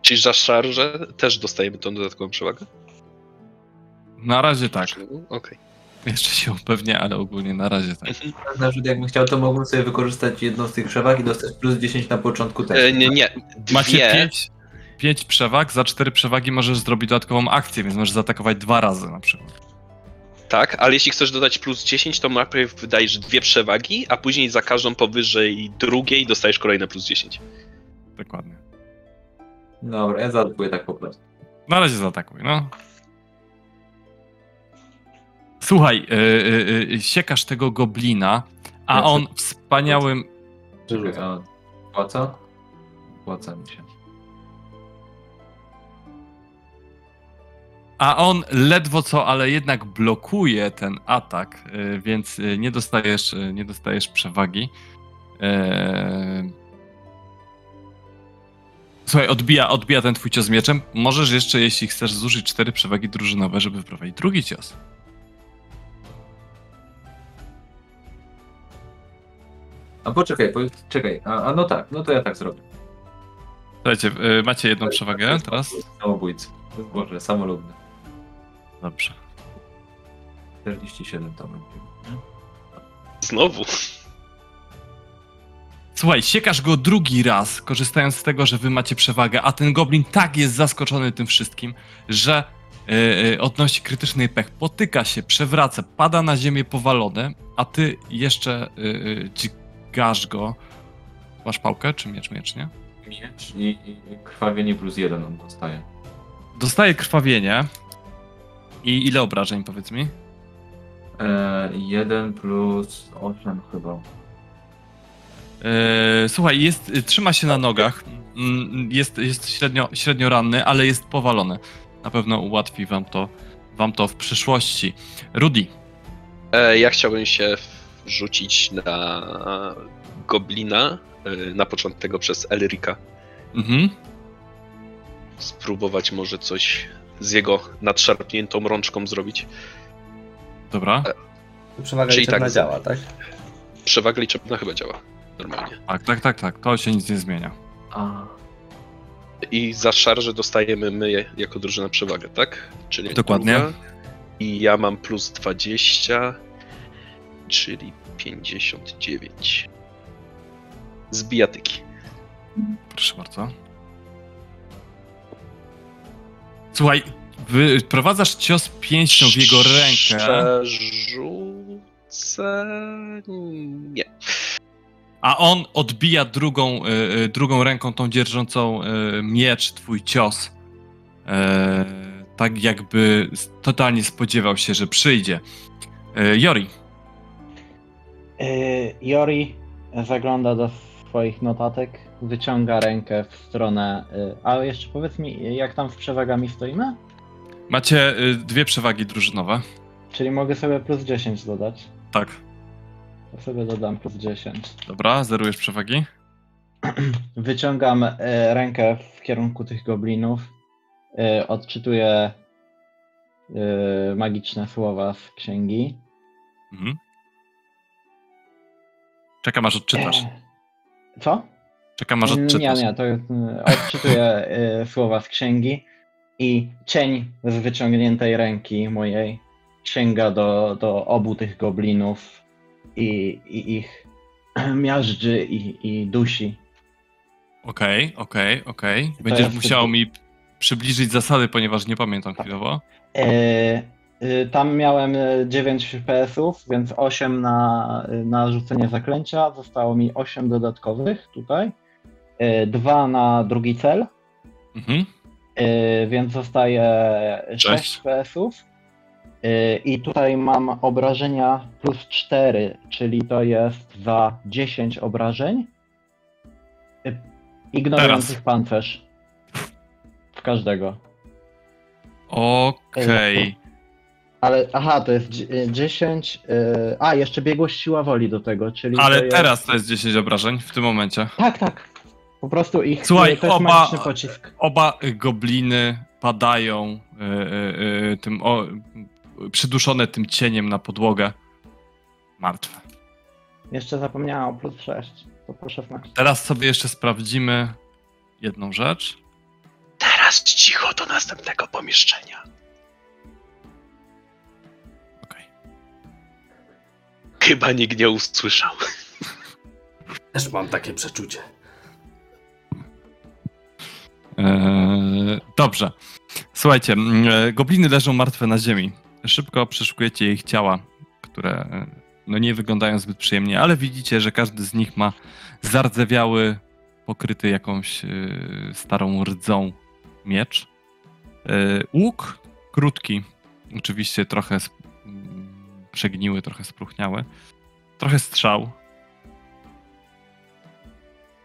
Czyli za szarże też dostajemy tą dodatkową przewagę? Na razie tak. Okej. Jeszcze się upewnię, ale ogólnie na razie tak. Na rzut jakbym chciał, to mógłbym sobie wykorzystać jedną z tych przewag i dostać plus 10 na początku testu. E, Nie, nie. Macie Dwie. Pięć, pięć przewag, za cztery przewagi możesz zrobić dodatkową akcję, więc możesz zaatakować dwa razy na przykład. Tak, ale jeśli chcesz dodać plus 10, to najpierw wydajesz dwie przewagi, a później za każdą powyżej drugiej dostajesz kolejne plus 10. Dokładnie. Dobra, ja zaatakuję tak po prostu. Na razie zaatakuj, no. Słuchaj, yy, yy, yy, siekasz tego goblina, a on wspaniałym. A Płaca? Płaca mi się. A on ledwo co, ale jednak blokuje ten atak, y, więc y, nie dostajesz, y, nie dostajesz przewagi. Słuchaj, odbija, odbija ten twój cios mieczem. Możesz jeszcze, jeśli chcesz, zużyć cztery przewagi drużynowe, żeby wprowadzić drugi cios. A poczekaj, po, czekaj, a, a no tak, no to ja tak zrobię. Słuchajcie, macie jedną przewagę teraz? Samobójcy. Boże, samolubny. Dobrze. 47 to będzie. Znowu. Słuchaj, siekasz go drugi raz, korzystając z tego, że wy macie przewagę, a ten goblin tak jest zaskoczony tym wszystkim, że yy, odnosi krytyczny pech, potyka się, przewraca, pada na ziemię powalony, a ty jeszcze yy, yy, dźgasz go. Masz pałkę czy miecz, miecz, nie? Miecz i, i krwawienie plus jeden on dostaje. Dostaje krwawienie. I ile obrażeń, powiedz mi? E, 1 plus 8 chyba. Eee, słuchaj, jest, trzyma się na nogach. Mm, Jest, jest średnio, średnio ranny, ale jest powalony. Na pewno ułatwi wam to, wam to w przyszłości. Rudy, E, ja chciałbym się rzucić na goblina, e, na początek tego przez Elrika. mhm. Spróbować może coś z jego nadszarpniętą rączką zrobić. dobra. Przewaga Czyli liczebna tak, działa, tak? Przewaga liczebna chyba działa normalnie. Tak, tak, tak, tak. To się nic nie zmienia. A, I za szarże dostajemy my jako drużyna przewagę, tak? Czyli Dokładnie. druga. I ja mam plus 20, czyli 59. Z bijatyki. Proszę bardzo. Słuchaj, wprowadzasz cios pięścią w jego rękę, Przerzucę... Nie. a on odbija drugą, y, y, drugą ręką, tą dzierżącą y, miecz, twój cios. E, tak jakby totalnie spodziewał się, że przyjdzie. E, Jori, Jori zagląda do swoich notatek, wyciąga rękę w stronę. Yy, ale jeszcze powiedz mi, jak tam z przewagami stoimy? macie y, dwie przewagi drużynowe. Czyli mogę sobie plus 10 dodać. Tak, To sobie dodam plus 10. dobra, zerujesz przewagi. (clears throat) Wyciągam e, rękę w kierunku tych goblinów. Odczytuję magiczne słowa z księgi. Mhm. Czekam aż odczytasz. Co? Czekam aż odczytasz. Nie, nie, to e, odczytuję e, słowa z księgi i cień z wyciągniętej ręki mojej sięga do, do obu tych goblinów i, i ich (clears throat) miażdży i, i dusi. Okej, okej, okej. To Będziesz jest musiał mi przybliżyć zasady, ponieważ nie pamiętam chwilowo. E, y, tam miałem e, 9 PS-ów, więc 8 na, na rzucenie zaklęcia. Zostało mi 8 dodatkowych tutaj. 2 na drugi cel, Mhm. e, więc zostaje 6 Sześć. PS-ów. E, I tutaj mam obrażenia plus 4, czyli to jest za 10 obrażeń. E, Ignorujących pancerz. W każdego. Okej. Ale aha, to jest dzie- y, 10. y, a, jeszcze biegłość siła woli do tego, czyli. Ale to jest... teraz to jest 10 obrażeń w tym momencie. Tak, tak. Po prostu ich. Słuchaj, y, to jest oba- pocisk. Oba gobliny padają y, y, y, tym o, przyduszone tym cieniem na podłogę. Martwe. Jeszcze zapomniałem o plus 6. To 16. Teraz sobie jeszcze sprawdzimy jedną rzecz. Teraz cicho do następnego pomieszczenia. Okej. Chyba nikt nie usłyszał. Też mam takie przeczucie. Eee, dobrze. Słuchajcie, e, gobliny leżą martwe na ziemi. Szybko przeszukujecie ich ciała, które e, no nie wyglądają zbyt przyjemnie, ale widzicie, że każdy z nich ma zardzewiały, pokryty jakąś e, starą rdzą miecz. E, łuk krótki, oczywiście trochę sp- przegniły, trochę spróchniały. Trochę strzał.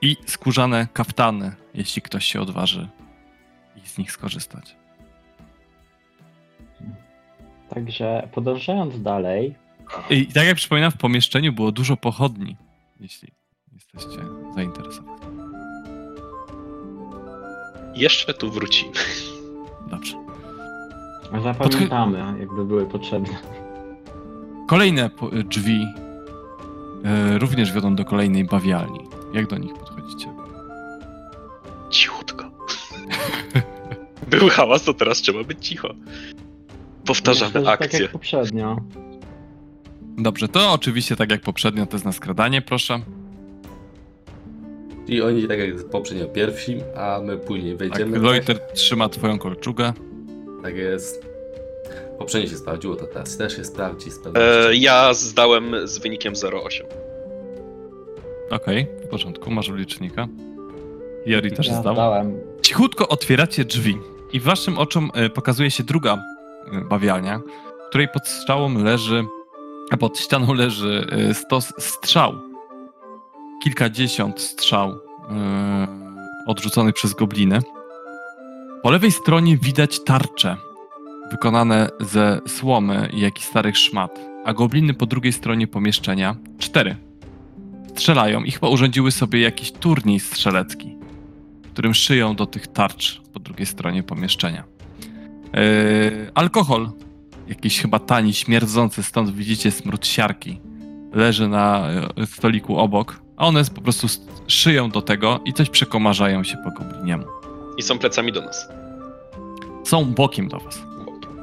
I skórzane kaftany, jeśli ktoś się odważy i z nich skorzystać. Także podążając dalej, I tak jak przypominam, w pomieszczeniu było dużo pochodni, jeśli jesteście zainteresowani. Jeszcze tu wrócimy. Dobrze. zapamiętamy, jakby były potrzebne. Kolejne drzwi e, również wiodą do kolejnej bawialni. Jak do nich podchodzicie? Cichutko. (laughs) Był hałas, to teraz trzeba być cicho. Powtarzamy Myślę, Tak akcję. jak poprzednio. Dobrze, to oczywiście tak jak poprzednio, to jest na skradanie, proszę. I oni tak jak poprzednio pierwsi, a my później Tak, wejdziemy. Loiter trzyma twoją kolczugę. Tak jest. Poprzednio się sprawdziło, to teraz też się sprawdzi. E, ja zdałem z wynikiem 0,8. Okej, w porządku, masz licznika. Jori też Ja zdał. dałem. Cichutko otwieracie drzwi i waszym oczom e, pokazuje się druga e, bawialnia, której pod strzałą leży, pod ścianą leży e, stos strzał. Kilkadziesiąt strzał odrzuconych przez gobliny. Po lewej stronie widać tarcze wykonane ze słomy i jakichś starych szmat, a gobliny po drugiej stronie pomieszczenia, cztery, strzelają i chyba urządziły sobie jakiś turniej strzelecki którym szyją do tych tarcz po drugiej stronie pomieszczenia. Yy, alkohol, jakiś chyba tani, śmierdzący, stąd widzicie smród siarki, leży na e, stoliku obok, a one po prostu szyją do tego i coś przekomarzają się po gobliniemu. I są plecami do nas. Są bokiem do was.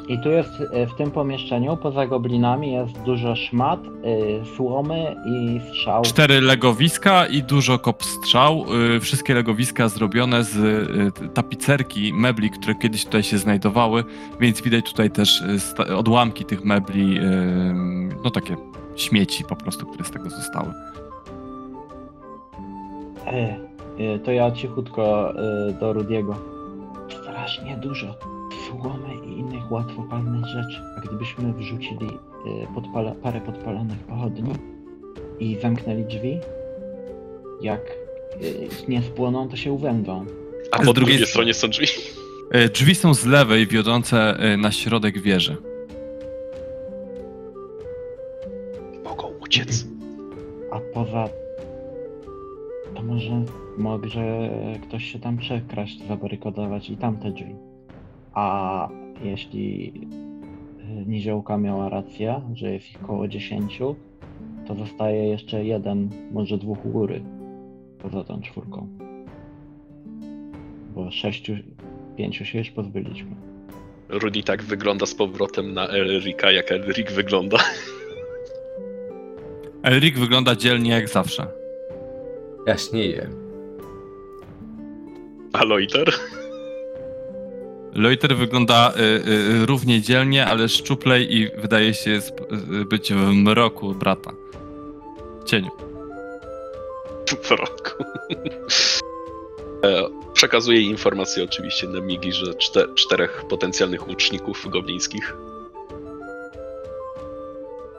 I tu jest e, w tym pomieszczeniu, poza goblinami, jest dużo szmat, y, słomy i strzał. Cztery legowiska i dużo kop strzał. Yy, wszystkie legowiska zrobione z yy, tapicerki, mebli, które kiedyś tutaj się znajdowały, więc widać tutaj też odłamki tych mebli, no takie śmieci po prostu, które z tego zostały. E, e, to ja cichutko e, do Rudiego. Strasznie dużo słomy i innych łatwopalnych rzeczy. A gdybyśmy wrzucili e, podpala, parę podpalonych pochodni i zamknęli drzwi, jak e, nie spłoną, to się uwędą. A po drugiej stronie są drzwi. Yy, drzwi są z lewej, wiodące na środek wieży. Mogą uciec. A poza to może może ktoś się tam przekraść, zabarykodować i tamte drzwi. A jeśli y, Niziołka miała rację, że jest ich około 10, to zostaje jeszcze jeden, może dwóch u góry poza tą czwórką. Bo sześciu, pięciu się już pozbyliśmy. Rudy tak wygląda z powrotem na Elrika, jak Elrik wygląda. (laughs) Elric wygląda dzielnie jak zawsze. Jaśnieje. A Loiter? Wygląda y, y, równie dzielnie, ale szczuplej i wydaje się sp- y, być w mroku brata. W cieniu. w roku. E, Przekazuję informację oczywiście na Migi, że czte, czterech potencjalnych łuczników goblińskich.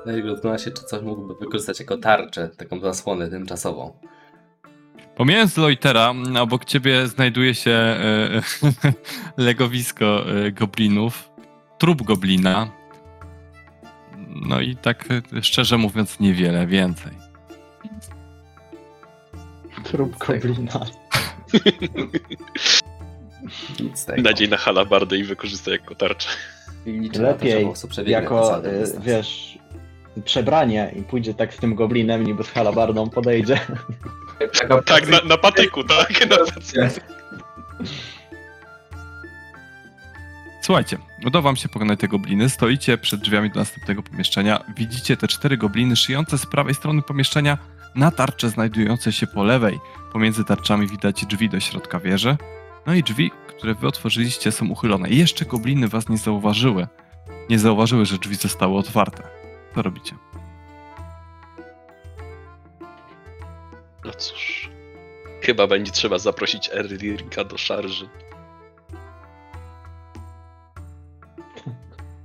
Zastanawiam się, czy coś mógłby wykorzystać jako tarczę, taką zasłonę tymczasową. Pomijając Loitera, obok ciebie znajduje się e, (laughs) legowisko e, goblinów, trup goblina. No i tak e, szczerze mówiąc niewiele więcej. Trup goblina. (laughs) Nadziej na halabardę i wykorzysta jako tarczę. Lepiej jako, dystans. wiesz, przebranie i pójdzie tak z tym goblinem, niby z halabardą podejdzie. Tak, na, na patyku, tak? Na Słuchajcie, udało wam się pokonać te gobliny. Stoicie przed drzwiami do następnego pomieszczenia. Widzicie te cztery gobliny szyjące z prawej strony pomieszczenia na tarcze znajdujące się po lewej. Pomiędzy tarczami widać drzwi do środka wieży. No i drzwi, które wy otworzyliście, są uchylone. I jeszcze gobliny was nie zauważyły. Nie zauważyły, że drzwi zostały otwarte. Co robicie? No cóż. Chyba będzie trzeba zaprosić Elrika do szarży.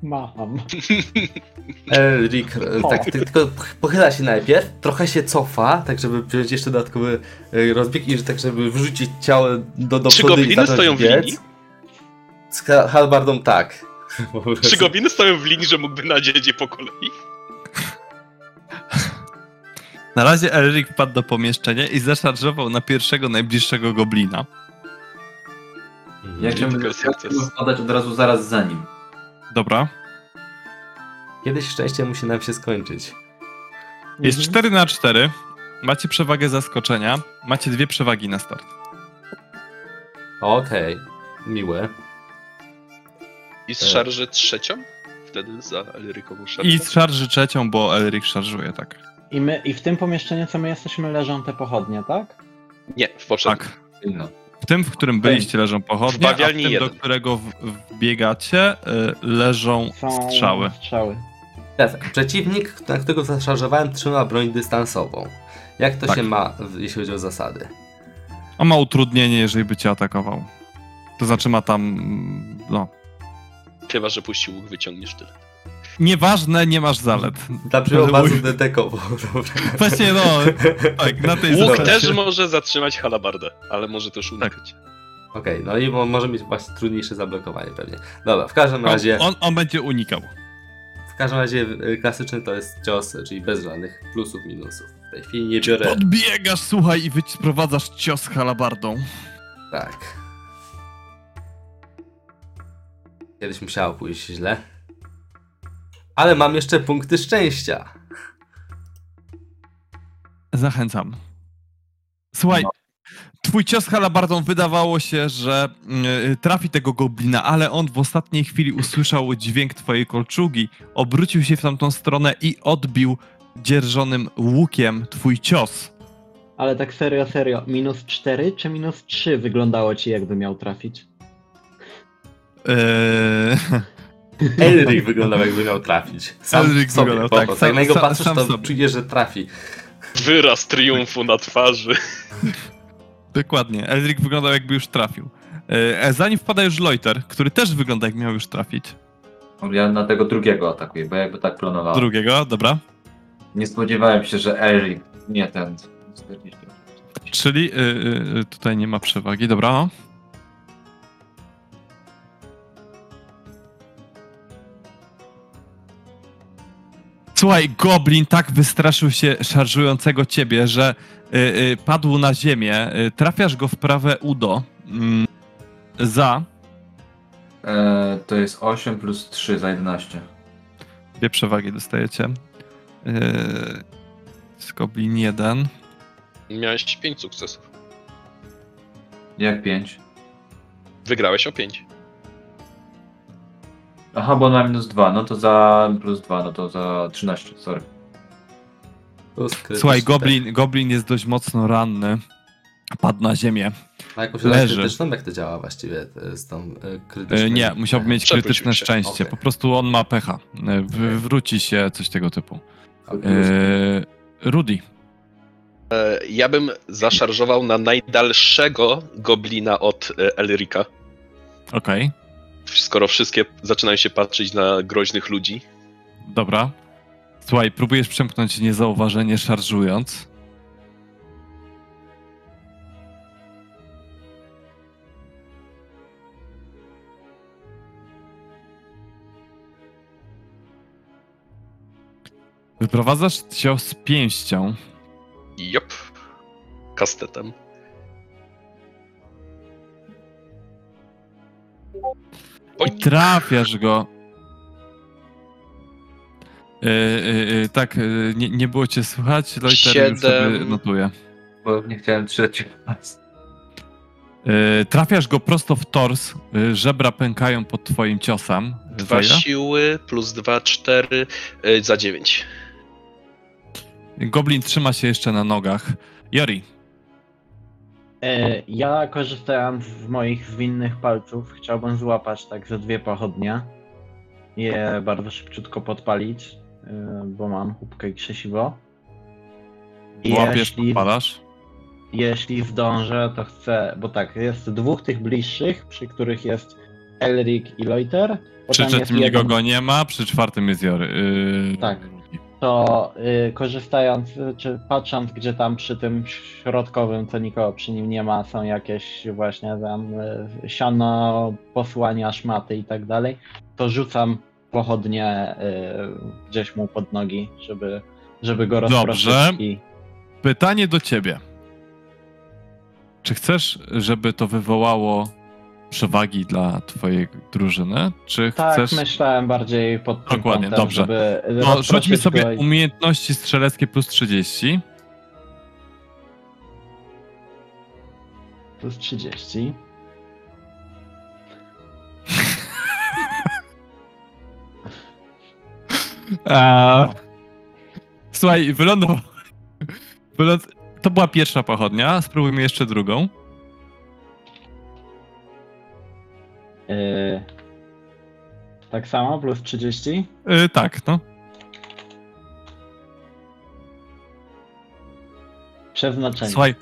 Macham. (laughs) Elric e, tak ty- tylko pochyla się najpierw, trochę się cofa, tak żeby wziąć jeszcze dodatkowy e, rozbieg i że tak żeby wrzucić ciało do, do Czy przodu i gobliny stoją w biec. linii? Z ha- halbardą tak. (laughs) Czy gobliny stoją w linii, że mógłby nadzieć je po kolei? Na razie Elric wpadł do pomieszczenia i zaszarżował na pierwszego najbliższego goblina. Ja chciałbym wpadać od razu zaraz za nim. Dobra. Kiedyś szczęście musi nam się skończyć. Jest Mhm. 4 na 4. Macie przewagę zaskoczenia. Macie dwie przewagi na start. Okej, miłe. I z szarży trzecią? Wtedy za Elrykową szarżę. I z szarży trzecią, bo Elric szarżuje, tak. I, my, I w tym pomieszczeniu, co my jesteśmy, leżą te pochodnie, tak? Nie, w poprzednim. Tak. No. W tym, w którym byliście, leżą pochodnie, W a w tym, do jeden. którego w, wbiegacie, y, leżą Są strzały. strzały. Teraz tak, przeciwnik, na którego zaszarżowałem, trzyma broń dystansową. Jak to Tak. się ma, jeśli chodzi o zasady? On ma utrudnienie, jeżeli by cię atakował. To znaczy ma tam, no... Chyba, że puścił łuk, wyciągniesz tyle. Nieważne, nie masz zalet. Ale bardzo. (laughs) Dobra. Właśnie, no, tak, na tej Łuk zasadzie. też może zatrzymać halabardę, ale może też unikać. Okej, no i mo- może mieć właśnie trudniejsze zablokowanie pewnie. Dobra, w każdym On, razie, on, on będzie unikał. w każdym razie y, klasyczny to jest cios, czyli bez żadnych plusów, minusów. W tej chwili nie biorę... Podbiegasz, słuchaj, i wy sprowadzasz cios halabardą. Tak. Kiedyś musiało pójść źle. Ale mam jeszcze punkty szczęścia. Zachęcam. Słuchaj, No. twój cios halabardą wydawało się, że y, trafi tego goblina, ale on w ostatniej chwili usłyszał dźwięk twojej kolczugi, obrócił się w tamtą stronę i odbił dzierżonym łukiem twój cios. Ale tak serio, serio, minus 4 czy minus 3 wyglądało ci, jakby miał trafić? Eee, (laughs) Elric wyglądał jakby miał trafić. Sam Elric sobie, wyglądał, tak, sam- Jak na niego sam- patrzysz, sam to sobie. czujesz, że trafi. Wyraz triumfu na twarzy. dokładnie, Elric wyglądał jakby już trafił. Eee, zanim wpada już Loiter, który też wygląda jak miał już trafić. Ja na tego drugiego atakuję, bo jakby tak planowałem. Drugiego, dobra. Nie spodziewałem się, że Eric, nie ten. 40. Czyli y, y, y, tutaj nie ma przewagi, dobra. Słuchaj, Goblin tak wystraszył się szarżującego ciebie, że y, y, padł na ziemię. Y, trafiasz go w prawe udo. Mm, za E, to jest 8 plus 3 za 11. dwie przewagi dostajecie. Y, z Goblin 1. Miałeś 5 sukcesów. Jak 5? Wygrałeś o 5. Aha, bo na minus 2, no to za plus 2, no to za 13, sorry. Plus krytyczny Słuchaj, test. Goblin, Goblin jest dość mocno ranny. Padł na ziemię. Ma jakąś leży. leży. krytyczną? Jak to działa właściwie e, z tą e, krytyczną? E, Nie, musiałby mieć Przewrócił krytyczne się. szczęście. Okej. Po prostu on ma pecha. E, w- Wróci się coś tego typu. Okay. E, Rudy. E, Ja bym zaszarżował na najdalszego goblina od e, Elrika. Okej, Skoro wszystkie zaczynają się patrzeć na groźnych ludzi. dobra. Słuchaj, próbujesz przemknąć niezauważenie, szarżując. Wyprowadzasz cios pięścią. Jop. Kastetem. Oj, Trafiasz go. Yy, yy, yy, tak, yy, nie, nie było cię słychać, Loiter już sobie Siedem. notuje. Bo nie chciałem trzeci raz. Yy, trafiasz go prosto w tors, yy, żebra pękają pod twoim ciosem. dwa ile? siły plus dwa, cztery e, za dziewięć. Goblin trzyma się jeszcze na nogach. Jori, E, ja korzystając z moich zwinnych palców chciałbym złapać tak ze dwie pochodnie i je bardzo szybciutko podpalić, e, bo mam chubkę i krzesiwo. I łapiesz, jeśli, podpalasz. jeśli zdążę, to chcę, bo tak, jest dwóch tych bliższych, przy których jest Elric i Loiter. Przy trzecim nikogo jeden, nie ma, przy czwartym jest Jory. Yy, Tak. To y, korzystając, czy patrząc, gdzie tam przy tym środkowym, co nikogo przy nim nie ma, są jakieś właśnie tam y, siano, posłania, szmaty i tak dalej, to rzucam pochodnie y, gdzieś mu pod nogi, żeby, żeby go rozproszyć Dobrze. i Pytanie do ciebie. Czy chcesz, żeby to wywołało przewagi dla twojej drużyny? Czy tak chcesz... myślałem bardziej pod tym Dokładnie, kątem, dobrze. żeby No, rzućmy sobie go umiejętności strzeleckie plus 30. plus 30. Eee, (laughs) Słuchaj, wylądował. Wyląd... To była pierwsza pochodnia, spróbujmy jeszcze drugą. Yy, tak samo, plus 30. Yy, tak, no. Przeznaczenie. Słuchaj,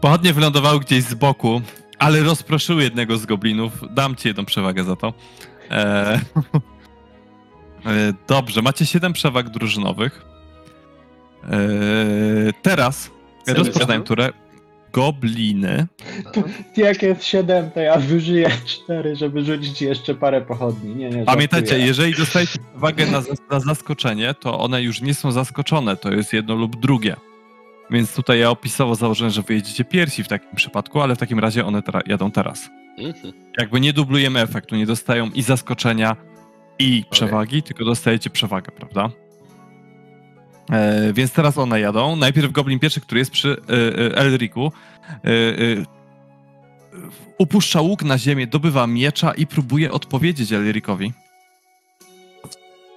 pochodnie wylądowały gdzieś z boku, ale rozproszyły jednego z goblinów. Dam ci jedną przewagę za to. Eee, (laughs) e, dobrze, macie 7 przewag drużynowych. Eee, teraz Serio? rozpoczynają turę. Gobliny. Jak jest 7, to ja wyżyję 4, żeby rzucić jeszcze parę pochodni. Nie, nie, Pamiętajcie, żartuję. jeżeli dostajecie uwagę na, na zaskoczenie, to one już nie są zaskoczone, to jest jedno lub drugie. Więc tutaj ja opisowo założyłem, że wyjedziecie pierwsi w takim przypadku, ale w takim razie one tera- jadą teraz. Mhm. Jakby nie dublujemy efektu, nie dostają i zaskoczenia, i przewagi, tylko dostajecie przewagę, prawda? E, więc teraz one jadą. Najpierw Goblin pierwszy, który jest przy e, e, Elriku, e, e, upuszcza łuk na ziemię, dobywa miecza i próbuje odpowiedzieć Elrikowi.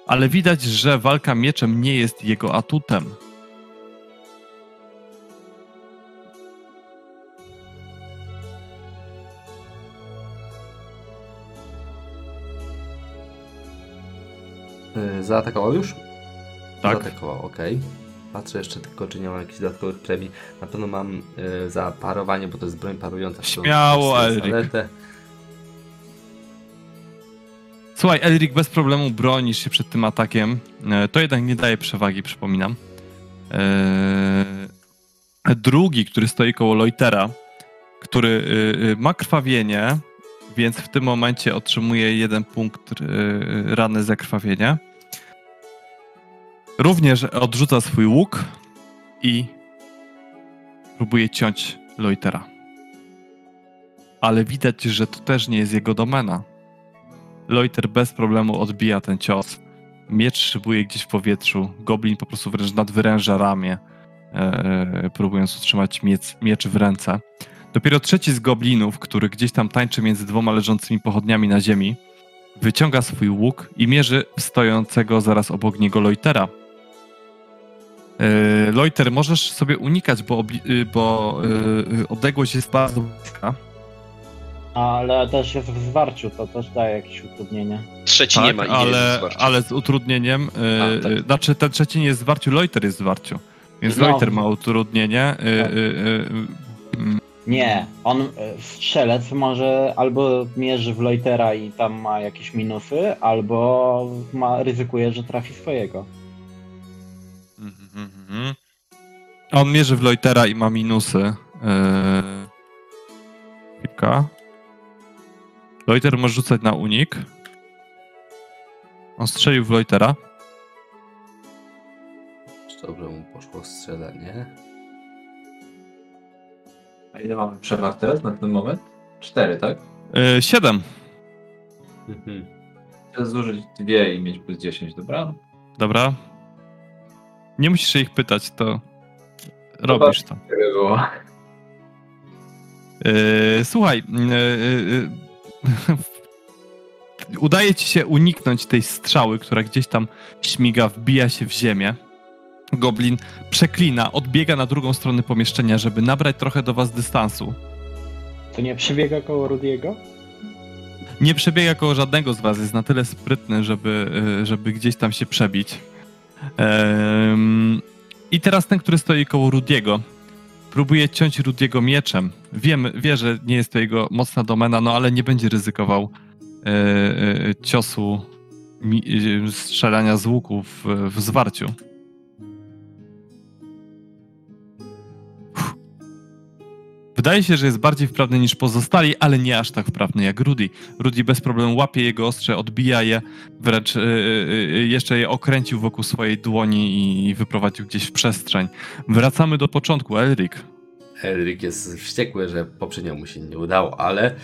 Ale widać, że walka mieczem nie jest jego atutem. Yy, zaatakował już? Tak? Zaatakował, okej. Patrzę jeszcze tylko, czy nie mam jakichś dodatkowych premii. Na pewno mam yy, za parowanie, bo to jest broń parująca. Śmiało, Elric. Słuchaj, Elric bez problemu bronisz się przed tym atakiem. E, To jednak nie daje przewagi, przypominam. E, Drugi, który stoi koło Loitera, który y, y, ma krwawienie, więc w tym momencie otrzymuje jeden punkt y, y, rany za krwawienie. Również odrzuca swój łuk i próbuje ciąć Loitera. Ale widać, że to też nie jest jego domena. Loiter bez problemu odbija ten cios. Miecz szybuje gdzieś w powietrzu. Goblin po prostu wręcz nadwyręża ramię, e, próbując utrzymać miec, miecz w ręce. Dopiero trzeci z goblinów, który gdzieś tam tańczy między dwoma leżącymi pochodniami na ziemi, wyciąga swój łuk i mierzy stojącego zaraz obok niego Loitera. E, Loiter, możesz sobie unikać, bo, obli- y, bo y, odległość jest bardzo bliska. Ale też jest w zwarciu, to też daje jakieś utrudnienie. Trzeci nie ma i nie jest ale, zwarcie. ale z utrudnieniem. A, Yy, tak. yy, Znaczy, ten trzeci nie jest w zwarciu, Loiter jest w zwarciu. Więc No. Loiter ma utrudnienie. Yy, Tak. yy, yy, Nie, on, strzelec może albo mierzy w Loitera i tam ma jakieś minusy, albo ma, ryzykuje, że trafi swojego. Mhm, mhm, mhm. On mierzy w Loitera i ma minusy. Yy, Kilka. Loiter może rzucać na unik. On strzelił w Loitera. Czy Dobrze mu poszło strzelanie. A ile mamy przewag teraz na ten moment? Cztery, tak? Yy, Siedem. Mhm. Chcę zużyć dwie i mieć plus 10, dobra? Dobra. Nie musisz się ich pytać, to robisz to. Yy, słuchaj, yy, yy, (laughs) udaje ci się uniknąć tej strzały, która gdzieś tam śmiga, wbija się w ziemię. Goblin przeklina, odbiega na drugą stronę pomieszczenia, żeby nabrać trochę do was dystansu. To nie przebiega koło Rudiego? Nie przebiega koło żadnego z was, jest na tyle sprytny, żeby, żeby gdzieś tam się przebić. I teraz ten, który stoi koło Rudiego, próbuje ciąć Rudiego mieczem. Wiem, wie, że nie jest to jego mocna domena, no ale nie będzie ryzykował e, e, ciosu, mi, e, strzelania z łuku w, w zwarciu. Wydaje się, że jest bardziej wprawny niż pozostali, ale nie aż tak wprawny jak Rudy. Rudy bez problemu łapie jego ostrze, odbija je, wręcz yy, yy, jeszcze je okręcił wokół swojej dłoni i wyprowadził gdzieś w przestrzeń. Wracamy do początku. Elric, Elric jest wściekły, że poprzednio mu się nie udało, ale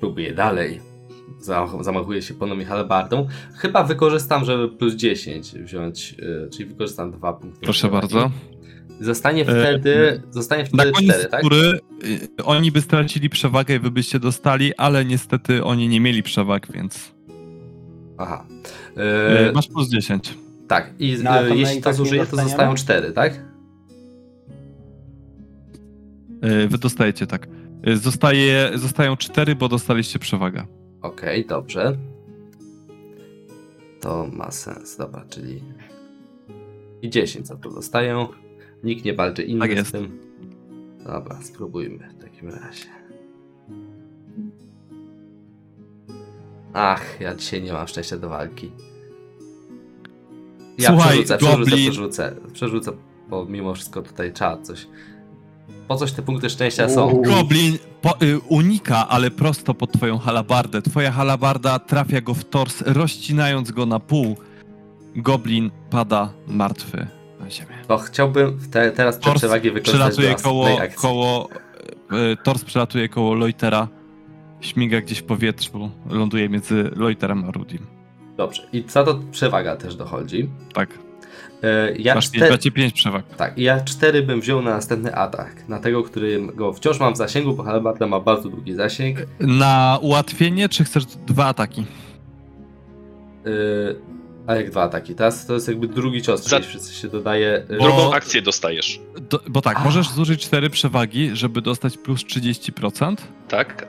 próbuje dalej. Za- Zamachuje się ponownie halbardą. Chyba wykorzystam, żeby plus 10 wziąć, yy, czyli wykorzystam dwa punkty. proszę bardzo. Zostanie wtedy, zostanie Na wtedy koniec 4, tak? tury y, oni by stracili przewagę i wy byście dostali, ale niestety oni nie mieli przewag, więc Aha. y, Yy, masz plus 10. tak, i No, my jeśli to tak nie zużyję, to zostają 4, tak? Y, Wy dostajecie tak. Y, Zostaje, zostają 4, bo dostaliście przewagę. Okej, dobrze. To ma sens, dobra, czyli i 10 za to dostają. Nikt nie walczy inny Tak z jest. tym. Dobra, spróbujmy w takim razie. Ach, ja dzisiaj nie mam szczęścia do walki. Ja Słuchaj, przerzucę, przerzucę, przerzucę, przerzucę, bo mimo wszystko tutaj trzeba coś. Po coś te punkty szczęścia są. Goblin po, y, unika, ale prosto pod twoją halabardę. Twoja halabarda trafia go w tors, rozcinając go na pół. Goblin pada martwy na ziemię. To chciałbym te, teraz Tors przewagi wykorzystać do przelatuje koło, akcji. koło y, tors przelatuje koło Loitera, śmiga gdzieś w powietrzu, ląduje między Loiterem a Rudim. Dobrze, i za to przewaga też dochodzi. Tak, E, Ja, masz czter... macie pięć przewag. tak, i ja cztery bym wziął na następny atak. Na tego, którego wciąż mam w zasięgu, bo Halabarda ma bardzo długi zasięg. Na ułatwienie, czy chcesz dwa ataki? A jak dwa ataki? Teraz to jest jakby drugi cios, Za- czyli wszyscy się dodaje. e, Bo- Drugą akcję dostajesz. Do, bo tak, A. możesz zużyć cztery przewagi, żeby dostać plus 30%, Tak?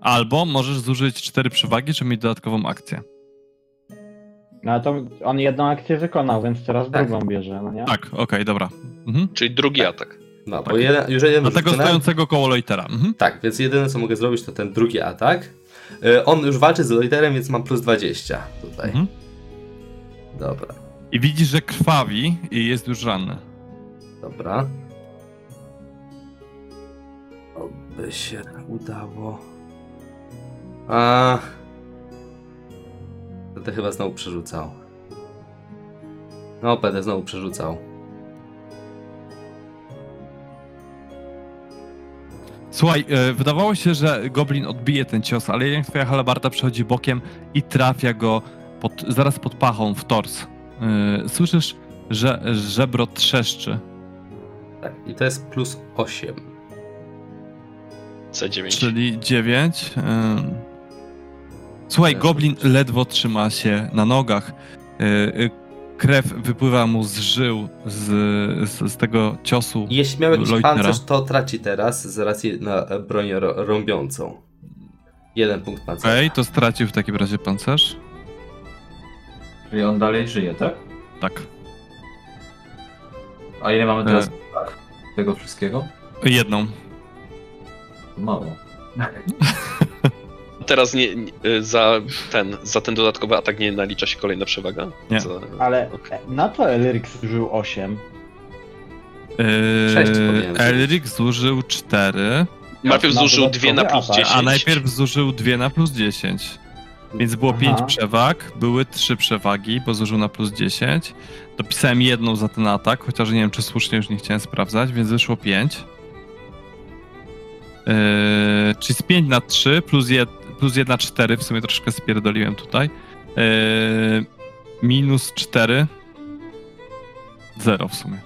albo możesz zużyć cztery przewagi, żeby mieć dodatkową akcję. No a to on jedną akcję wykonał, więc teraz Tak. drugą bierze, no nie? Tak, okej, dobra. Mhm. Czyli drugi atak. No, bo tak. jeden, już jeden Do tego stojącego koło Loitera. Mhm. Tak, więc jedyne co mogę zrobić to ten drugi atak. E, On już walczy z Loiterem, więc mam plus 20 tutaj. Mhm. Dobra, I widzisz, że krwawi i jest już ranny. dobra. Oby się udało. A. Będę chyba znowu przerzucał. No, będę znowu przerzucał. Słuchaj, e, wydawało się, że Goblin odbije ten cios, ale jednak twoja halabarda przechodzi bokiem i trafia go pod, zaraz pod pachą w tors. E, Słyszysz, że żebro trzeszczy. Tak, i to jest plus 8. C9. Czyli 9. Słuchaj, Tak. Goblin ledwo trzyma się na nogach. E, Krew wypływa mu z żył z, z, z tego ciosu. Jeśli miał jakiś Leutnera. pancerz, to traci teraz z racji na broń ro- rąbiącą. Jeden punkt pancerza. Okej, to stracił w takim razie pancerz. Czyli on dalej żyje, tak? Tak. A ile mamy teraz E. tak, tego wszystkiego? Jedną. Mało. (laughs) Teraz nie, nie, za, ten, za ten dodatkowy atak nie nalicza się kolejna przewaga? Nie. Za... Ale na co Elric zużył 8? Sześć Yy, powinienem Elric zużył 4, Najpierw Na zużył dwie na plus dodatkowy atak. 10. a najpierw zużył 2 na plus 10. Więc było Aha. 5 przewag, były 3 przewagi, bo zużył na plus 10. Dopisałem jedną za ten atak, chociaż nie wiem, czy słusznie już nie chciałem sprawdzać, więc wyszło 5. Yy, czyli z 5 na 3 plus, jed, plus 1 na 4, w sumie troszkę spierdoliłem tutaj. Yy, minus 4. 0 w sumie.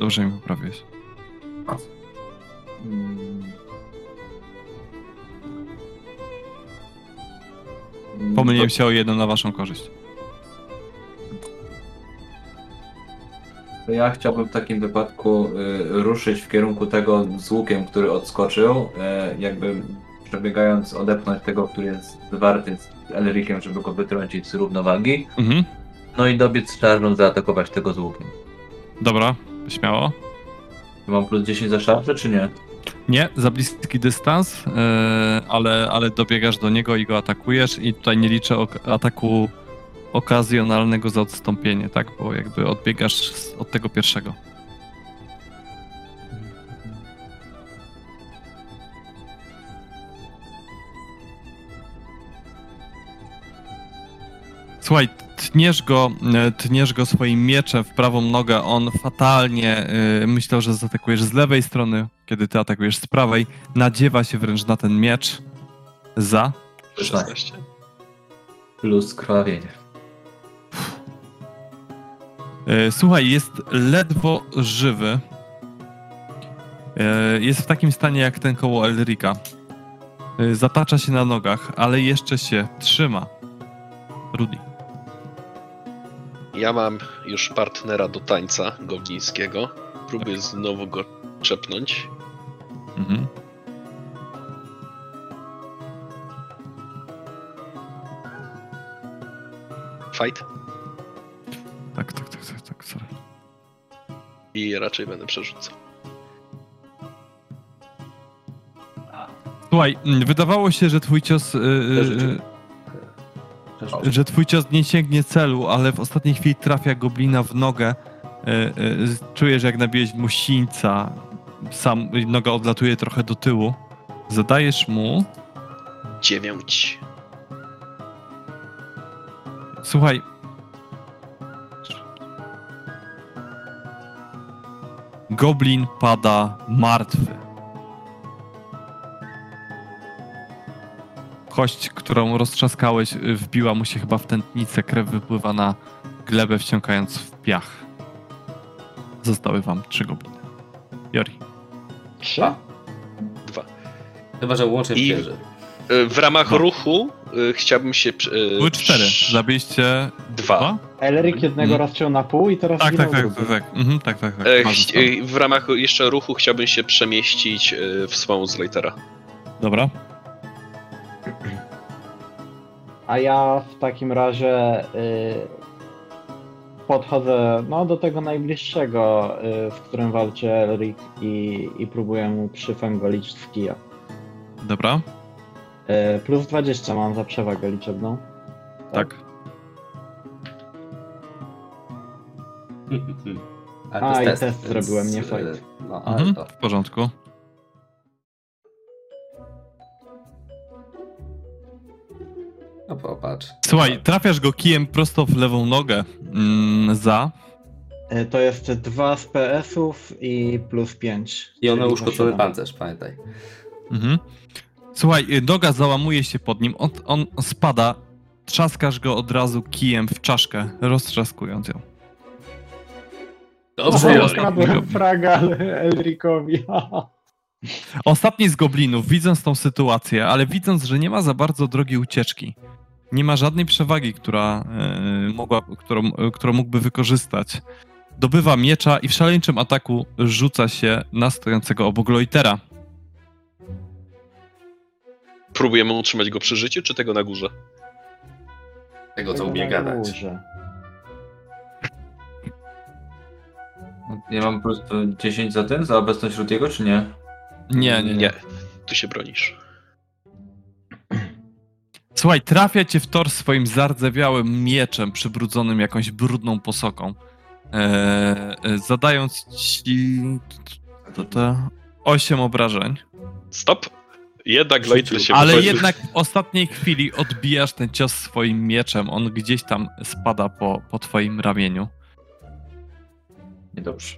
Dobrze mi poprawiłeś. Mm. Pomyliłem się o jedną na waszą korzyść. To ja chciałbym w takim wypadku y, ruszyć w kierunku tego z łukiem, który odskoczył, y, jakby przebiegając odepchnąć tego, który jest zwarty z Elriciem, żeby go wytrącić z równowagi. Mhm. No i dobiec czarną zaatakować tego z łukiem. Dobra, śmiało. Mam plus 10 za szarże, czy nie? Nie, za bliski dystans, yy, ale, ale dobiegasz do niego i go atakujesz i tutaj nie liczę ok ataku okazjonalnego za odstąpienie, tak? Bo jakby odbiegasz od tego pierwszego. Słuchaj, tniesz go, e, tniesz go swoim mieczem w prawą nogę, on fatalnie, y, myślał, że zaatakujesz z lewej strony, kiedy ty atakujesz z prawej, nadziewa się wręcz na ten miecz za 16. Plus krwawienie. E, Słuchaj, jest ledwo żywy. E, Jest w takim stanie jak ten koło Elrika. E, Zatacza się na nogach, ale jeszcze się trzyma. Rudy. Ja mam już partnera do tańca goblińskiego. Próbuję znowu go czepnąć. Mhm. Fight. Tak, tak, tak, tak, tak, sorry. I raczej będę przerzucał. Słuchaj, mm, wydawało się, że twój cios. y, y, y, że twój cios nie sięgnie celu, ale w ostatniej chwili trafia goblina w nogę. Y, y, czujesz, jak nabiłeś mu sińca. Sam noga odlatuje trochę do tyłu. Zadajesz mu. Dziewięć. Słuchaj. Goblin pada martwy. Kość, którą roztrzaskałeś, y, wbiła mu się chyba w tętnicę. Krew wypływa na glebę, wciągając w piach. Zostały wam trzy gobliny. Jori. Trzy? Dwa. Chyba, że łącznie w I- wieży. Y, W ramach No. ruchu y, chciałbym się. y, Były cztery. Zabiliście Dwa. dwa? Jednego Mhm. rozciął na pół i teraz Tak, tak, tak, tak, tak. Mhm, tak, tak, tak. E, w ramach jeszcze ruchu chciałbym się przemieścić y, w swą Slatera. Dobra. A ja w takim razie y, podchodzę no, do tego najbliższego, y, w którym walczy Elric i, i próbuję mu przyfęgolić z kija. Dobra. Y, plus 20 mam za przewagę liczebną. Tak. (laughs) Ale A, i test zrobiłem, nie e, fight. No, Mhm, to. w porządku. No popatrz. Słuchaj, trafiasz go kijem prosto w lewą nogę mm, za. Y, to jest 2 z PS-ów i plus 5. I one uszkodzony pancerz, pamiętaj. Mhm. Słuchaj, y, noga załamuje się pod nim, on, on spada, trzaskasz go od razu kijem w czaszkę, roztrzaskując ją. Dobrze, O, Jori. Skradłem fraga Elricowi. (laughs) Ostatni z goblinów, widząc tą sytuację, ale widząc, że nie ma za bardzo drogi ucieczki, nie ma żadnej przewagi, która, e, mogła, którą, którą mógłby wykorzystać, dobywa miecza i w szaleńczym ataku rzuca się na stojącego obok Loitera. Próbujemy utrzymać go przy życiu, czy tego na górze? Tego, co umie na gadać. górze. Ja mam po prostu 10 za ten, za obecność Rudiego, czy nie? Nie, nie, nie. Nie. Tu się bronisz. Słuchaj, trafia cię w tor swoim zardzewiałym mieczem przybrudzonym jakąś brudną posoką. E, e, zadając ci to, to 8 obrażeń. Stop! Jednak Loiter się Ale wychodzi. jednak w ostatniej chwili odbijasz ten cios swoim mieczem. On gdzieś tam spada po, po twoim ramieniu. Niedobrze.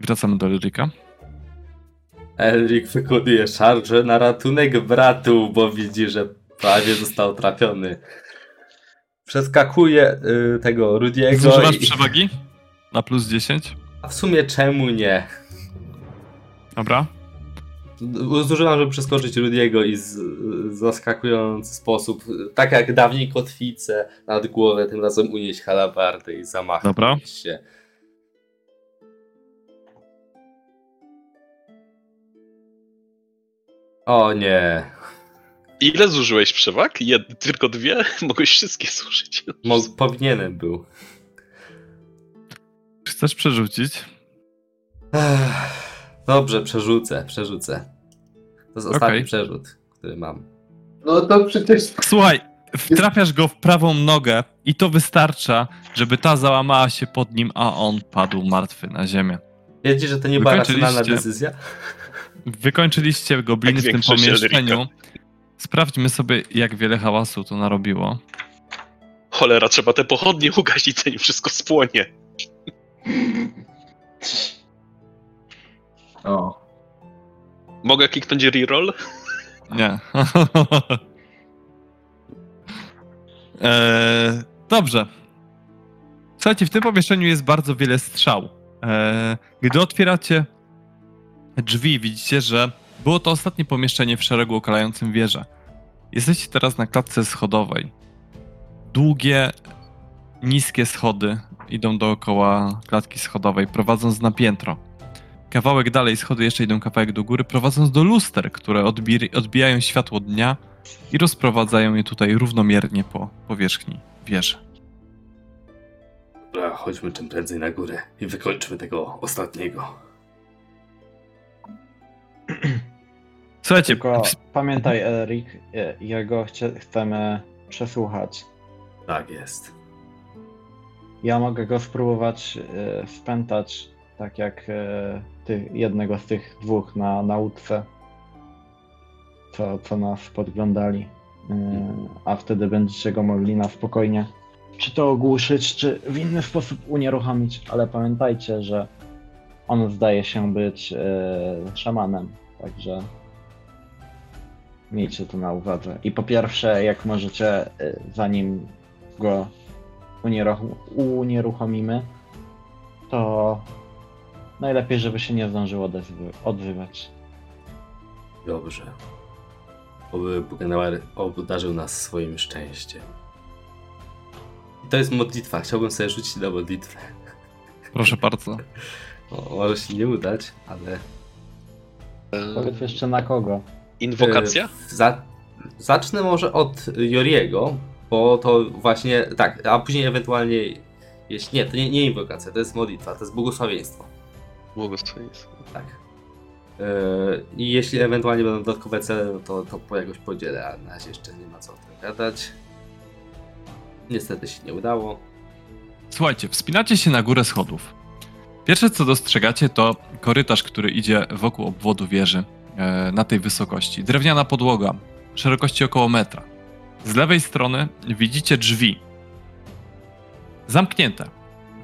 Wracamy do Lyrika. Elric wykonuje szarże na ratunek bratu, bo widzi, że prawie został trafiony. Przeskakuje y, tego Rudiego Zużywasz i... przewagi? Na plus 10. A w sumie czemu nie? Dobra. Zużywam, żeby przeskoczyć Rudiego i z, zaskakujący sposób, tak jak dawniej kotwicę nad głowę, tym razem unieść halabardę i zamachnąć Dobra. się. O nie. Ile zużyłeś przewag? Jed... Tylko dwie? (laughs) Mogłeś wszystkie zużyć. Mo powinienem był. Chcesz przerzucić? Ech, Dobrze, przerzucę, przerzucę. To jest ostatni Okej. przerzut, który mam. No to przecież... Słuchaj, wtrafiasz go w prawą nogę i to wystarcza, żeby ta załamała się pod nim, a on padł martwy na ziemię. Wiecie, że to nie była racjonalna Wykończyliście. decyzja? Wykończyliście gobliny w tym większość pomieszczeniu. Sprawdźmy sobie, jak wiele hałasu to narobiło. Cholera, trzeba te pochodnie (laughs) ugasić, zanim wszystko spłonie. O, Mogę kliknąć reroll? Nie. (laughs) e, dobrze. Słuchajcie, w tym pomieszczeniu jest bardzo wiele strzał. E, gdy otwieracie drzwi, widzicie, że było to ostatnie pomieszczenie w szeregu okalającym wieżę. Jesteście teraz na klatce schodowej. Długie, niskie schody idą dookoła klatki schodowej, prowadząc na piętro. Kawałek dalej schody jeszcze idą kawałek do góry, prowadząc do luster, które odbi- odbijają światło dnia i rozprowadzają je tutaj równomiernie po powierzchni wieży. Dobra, chodźmy czym prędzej na górę i wykończmy tego ostatniego. (clears throat) Słuchajcie, Tylko pamiętaj, Erik, e, jego chcie, chcemy przesłuchać. Tak jest. Ja mogę go spróbować e, spętać, tak jak e, ty, jednego z tych dwóch na nauce, co, co nas podglądali. E, a wtedy będziecie go mogli na spokojnie czy to ogłuszyć, czy w inny sposób unieruchomić. Ale pamiętajcie, że on zdaje się być e, szamanem, także miejcie to na uwadze. I po pierwsze, jak możecie, e, zanim go unieruch- unieruchomimy, to najlepiej, żeby się nie zdążył odezwy- odzywać. Dobrze. Oby Bugenauer obdarzył nas swoim szczęściem. I to jest modlitwa. Chciałbym sobie rzucić na modlitwę. proszę bardzo. (laughs) O, może się nie udać, ale... Powiedz jeszcze na kogo. Inwokacja? E, Za... Zacznę może od Joriego, bo to właśnie... Tak, a później ewentualnie... Jeśli nie, to nie, nie inwokacja, to jest modlitwa, to jest błogosławieństwo. Błogosławieństwo. Tak. E, I jeśli ewentualnie będą dodatkowe cele, no to, to po jakoś podzielę, a na razie jeszcze nie ma co o tym gadać. Niestety się nie udało. Słuchajcie, wspinacie się na górę schodów. Pierwsze co dostrzegacie to korytarz, który idzie wokół obwodu wieży na tej wysokości. Drewniana podłoga, szerokości około metra. Z lewej strony widzicie drzwi. Zamknięte.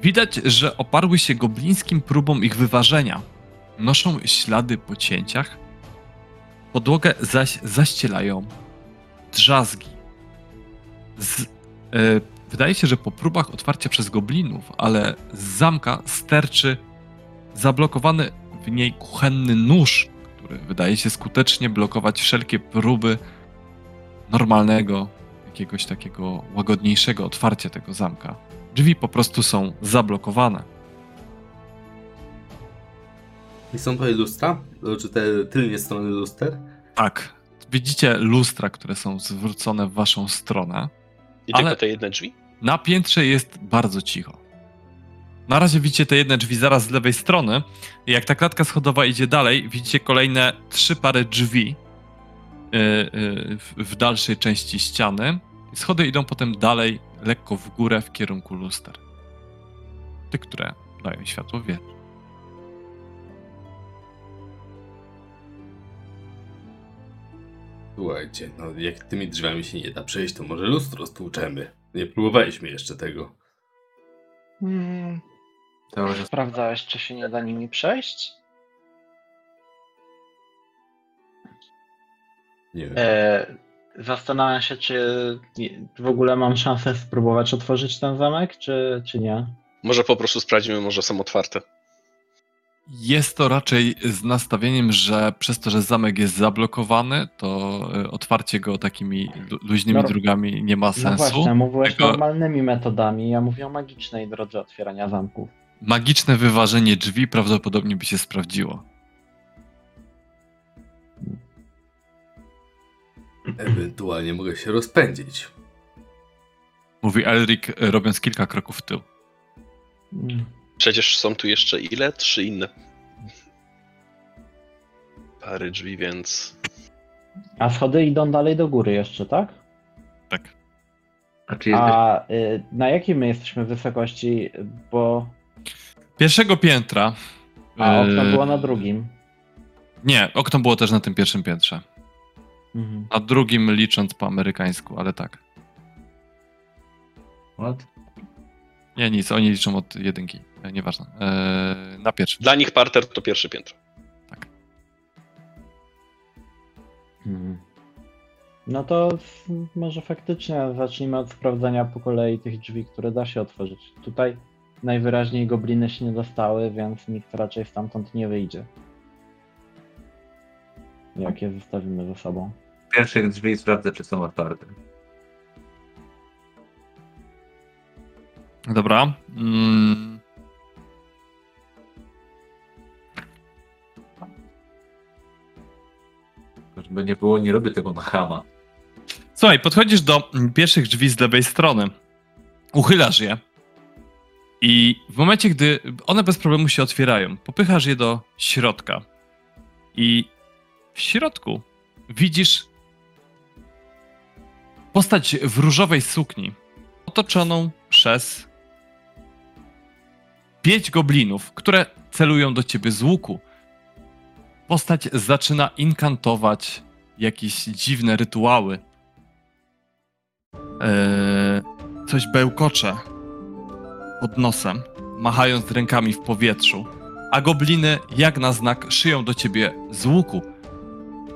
Widać, że oparły się goblińskim próbom ich wyważenia. Noszą ślady po cięciach. Podłogę zaś zaścielają drzazgi. Z, e, wydaje się, że po próbach otwarcia przez goblinów, ale z zamka sterczy zablokowany w niej kuchenny nóż, który wydaje się skutecznie blokować wszelkie próby normalnego, jakiegoś takiego łagodniejszego otwarcia tego zamka. Drzwi po prostu są zablokowane. I są tutaj lustra? Czy te tylnie strony luster? Tak, widzicie lustra, które są zwrócone w waszą stronę. I Ale- tylko te jedne drzwi? Na piętrze jest bardzo cicho. Na razie widzicie te jedne drzwi zaraz z lewej strony. I jak ta klatka schodowa idzie dalej, widzicie kolejne trzy pary drzwi yy, yy, w, dalszej części ściany. Schody idą potem dalej, lekko w górę w kierunku luster. Tych, które dają światło wieży. Słuchajcie, no jak tymi drzwiami się nie da przejść, to może lustro stłuczemy. Nie próbowaliśmy jeszcze tego. Hmm, teoria sprawdzałeś, czy się nie da nimi przejść? Nie wiem. E, zastanawiam się, czy w ogóle mam szansę spróbować otworzyć ten zamek, czy, czy nie. Może po prostu sprawdzimy, może są otwarte. Jest to raczej z nastawieniem, że przez to, że zamek jest zablokowany, to y, otwarcie go takimi lu- luźnymi No, drogami nie ma No sensu. właśnie, mówiłeś Tylko- normalnymi metodami, ja mówię o magicznej drodze otwierania zamków. Magiczne wyważenie drzwi prawdopodobnie by się sprawdziło. Ewentualnie mogę się rozpędzić. Mówi Elric, robiąc kilka kroków w tył. Przecież są tu jeszcze ile? Trzy inne. Pary drzwi, więc. A schody idą dalej do góry jeszcze, tak? Tak. A czy jest A y, na jakiej my jesteśmy wysokości? Bo. Pierwszego piętra. A okno y, było na drugim. Nie, okno było też na tym pierwszym piętrze. Mhm. Na drugim licząc po amerykańsku, ale tak. What? Nie, nic, oni liczą od jedynki. E, Nieważne. E, na pierwszy. Dla nich parter to pierwsze piętro. Hmm. No to może faktycznie zacznijmy od sprawdzenia po kolei tych drzwi, które da się otworzyć. Tutaj najwyraźniej gobliny się nie dostały, więc nikt raczej stamtąd nie wyjdzie. Jak je zostawimy ze sobą. Pierwszych drzwi sprawdzę, czy są otwarte. Dobra. Mm. Żeby nie było, nie robię tego na chama. Słuchaj, podchodzisz do pierwszych drzwi z lewej strony. Uchylasz je. I w momencie, gdy one bez problemu się otwierają, popychasz je do środka. I w środku widzisz postać w różowej sukni, otoczoną przez pięć goblinów, które celują do ciebie z łuku. Postać zaczyna inkantować jakieś dziwne rytuały. Eee, coś bełkocze pod nosem, machając rękami w powietrzu, a gobliny jak na znak szyją do ciebie z łuku.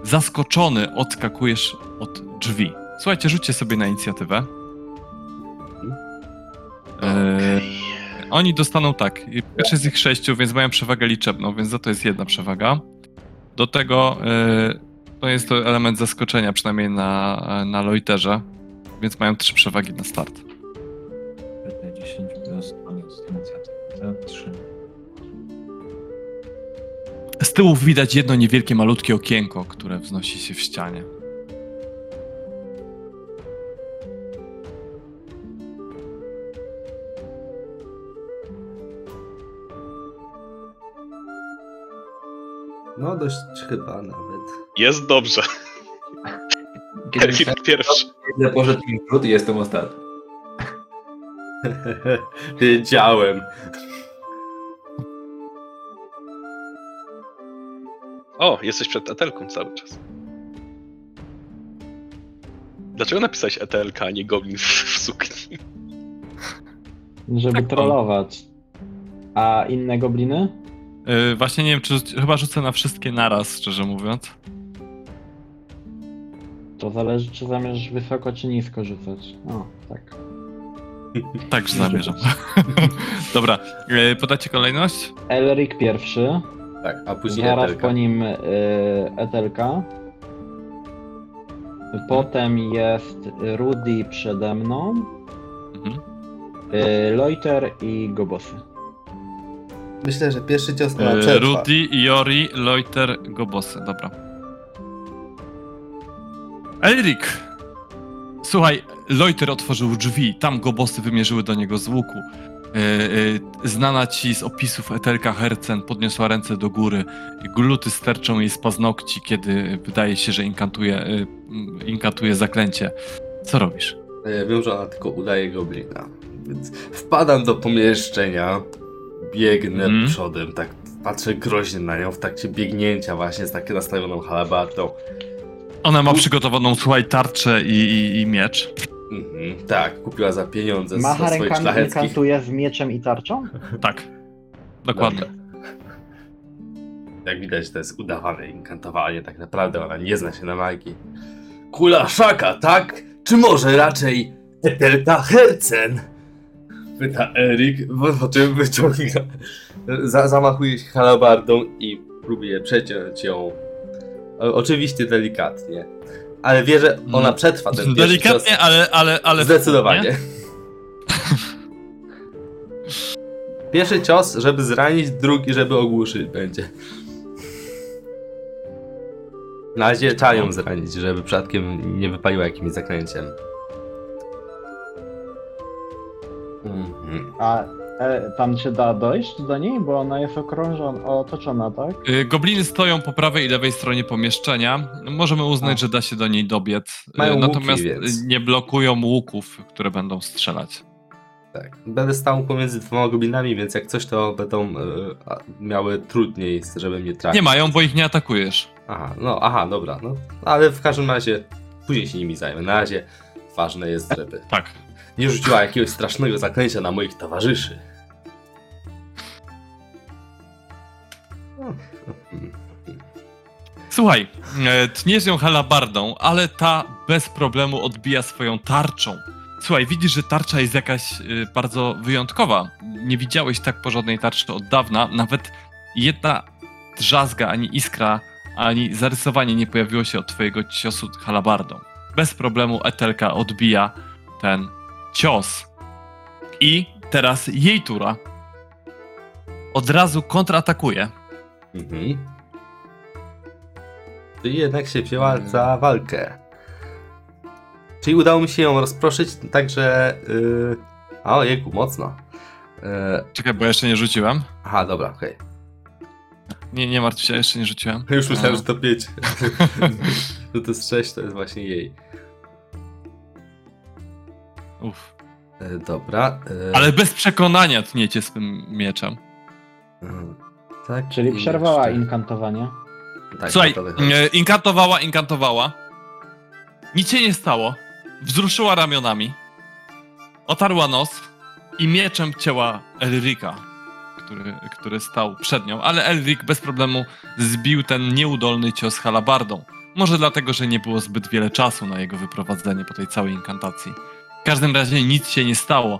Zaskoczony odskakujesz od drzwi. Słuchajcie, rzućcie sobie na inicjatywę. Eee, oni dostaną tak. Pierwszy z ich sześciu, więc mają przewagę liczebną, więc za to jest jedna przewaga. Do tego e, to jest to element zaskoczenia, przynajmniej na, na Loiterze, więc mają trzy przewagi na start. Tyłu widać jedno niewielkie, malutkie okienko, które wznosi się w ścianie. No dość chyba nawet. Jest dobrze. Elfin pierwszy. Ile poszedł mi wrót i jestem ostatni. (laughs) Wiedziałem. O, jesteś przed etelką cały czas. Dlaczego napisałeś etelka, a nie goblin w, w sukni? Żeby Tak, trollować. A inne gobliny? Yy, właśnie nie wiem, czy chyba rzucę na wszystkie naraz, szczerze mówiąc. To zależy, czy zamierzasz wysoko, czy nisko rzucać. O, tak. Tak, że zamierzam. (laughs) Dobra, yy, podacie kolejność? Elric pierwszy, Tak, a później zaraz Etelka. po nim y, Etelka. Potem jest Rudy przede mną, Mhm. y, Loiter i Gobosy. Myślę, że pierwszy cios na przetrwa. Rudy, Jori, Loiter, Gobosy. Dobra. Elrik! Słuchaj, Loiter otworzył drzwi, tam Gobosy wymierzyły do niego z łuku. Yy, yy, znana ci z opisów Etelka Hercen podniosła ręce do góry. Gluty sterczą jej z paznokci, kiedy wydaje się, że inkantuje, mm, inkantuje zaklęcie. Co robisz? Ja wiem, że ona tylko udaje goblina. Więc wpadam do pomieszczenia, biegnę Mhm. przodem, tak patrzę groźnie na nią w trakcie biegnięcia właśnie z taką nastawioną halabardą. Ona ma przygotowaną, słuchaj, tarczę i, i, i miecz. Mhm, tak, kupiła za pieniądze z Macha ze swoich rękami szlacheckich. inkantuje z mieczem i tarczą? (laughs) Tak, dokładnie. Jak widać, to jest udawane inkantowanie, tak naprawdę ona nie zna się na magii. Kula szaka, tak? Czy może raczej Etelka Hercen? Pyta Erik, bo po czym wyciąga, za, zamachuje się halabardą i próbuje przeciąć ją. O, oczywiście delikatnie. Ale wie, że ona Mm. przetrwa ten pierwszy Delikatnie, cios. ale, ale, ale. Zdecydowanie. (laughs) Pierwszy cios, żeby zranić, drugi, żeby ogłuszyć będzie. Na razie trzeba ją zranić, żeby przypadkiem nie wypaliła jakimś zaklęciem. Mhm. A e, tam się da dojść do niej? Bo ona jest okrążona, otoczona, tak? Y, Gobliny stoją po prawej i lewej stronie pomieszczenia. Możemy uznać, A. że da się do niej dobiec. Y, Mają łuki, Natomiast więc. nie blokują łuków, które będą strzelać. Tak. Będę stał pomiędzy dwoma goblinami, więc jak coś, to będą e, a, miały trudniej, żeby mnie trafić. Nie mają, bo ich nie atakujesz. Aha, no, aha, dobra, no. Ale w każdym razie później się nimi zajmę. Na razie ważne jest, żeby Tak. nie rzuciła jakiegoś strasznego zaklęcia na moich towarzyszy. Słuchaj, e, tniesz ją halabardą, ale ta bez problemu odbija swoją tarczą. Słuchaj, widzisz, że tarcza jest jakaś y, bardzo wyjątkowa. Nie widziałeś tak porządnej tarczy od dawna. Nawet jedna drzazga, ani iskra, ani zarysowanie nie pojawiło się od twojego ciosu halabardą. Bez problemu Etelka odbija ten cios. I teraz jej tura od razu kontratakuje. Mhm. Ty jednak się wzięła za walkę. Czyli udało mi się ją rozproszyć, także... Yy... O, jejku, mocno. Yy... Czekaj, bo ja jeszcze nie rzuciłem. Aha, dobra, okej. Nie, nie martw się, jeszcze nie rzuciłem. (laughs) Już myślałem, A. że to 5. (laughs) że to jest 6, to jest właśnie jej. Uff. Yy, dobra. Yy... Ale bez przekonania tniecie swym mieczem. Yy, Tak, Czyli przerwała jeszcze- inkantowanie. Tak, Słuchaj, e, inkantowała, inkantowała. Nic się nie stało. Wzruszyła ramionami. Otarła nos i mieczem cięła Elrika, który, który stał przed nią. Ale Elrik bez problemu zbił ten nieudolny cios halabardą. Może dlatego, że nie było zbyt wiele czasu na jego wyprowadzenie po tej całej inkantacji. W każdym razie nic się nie stało.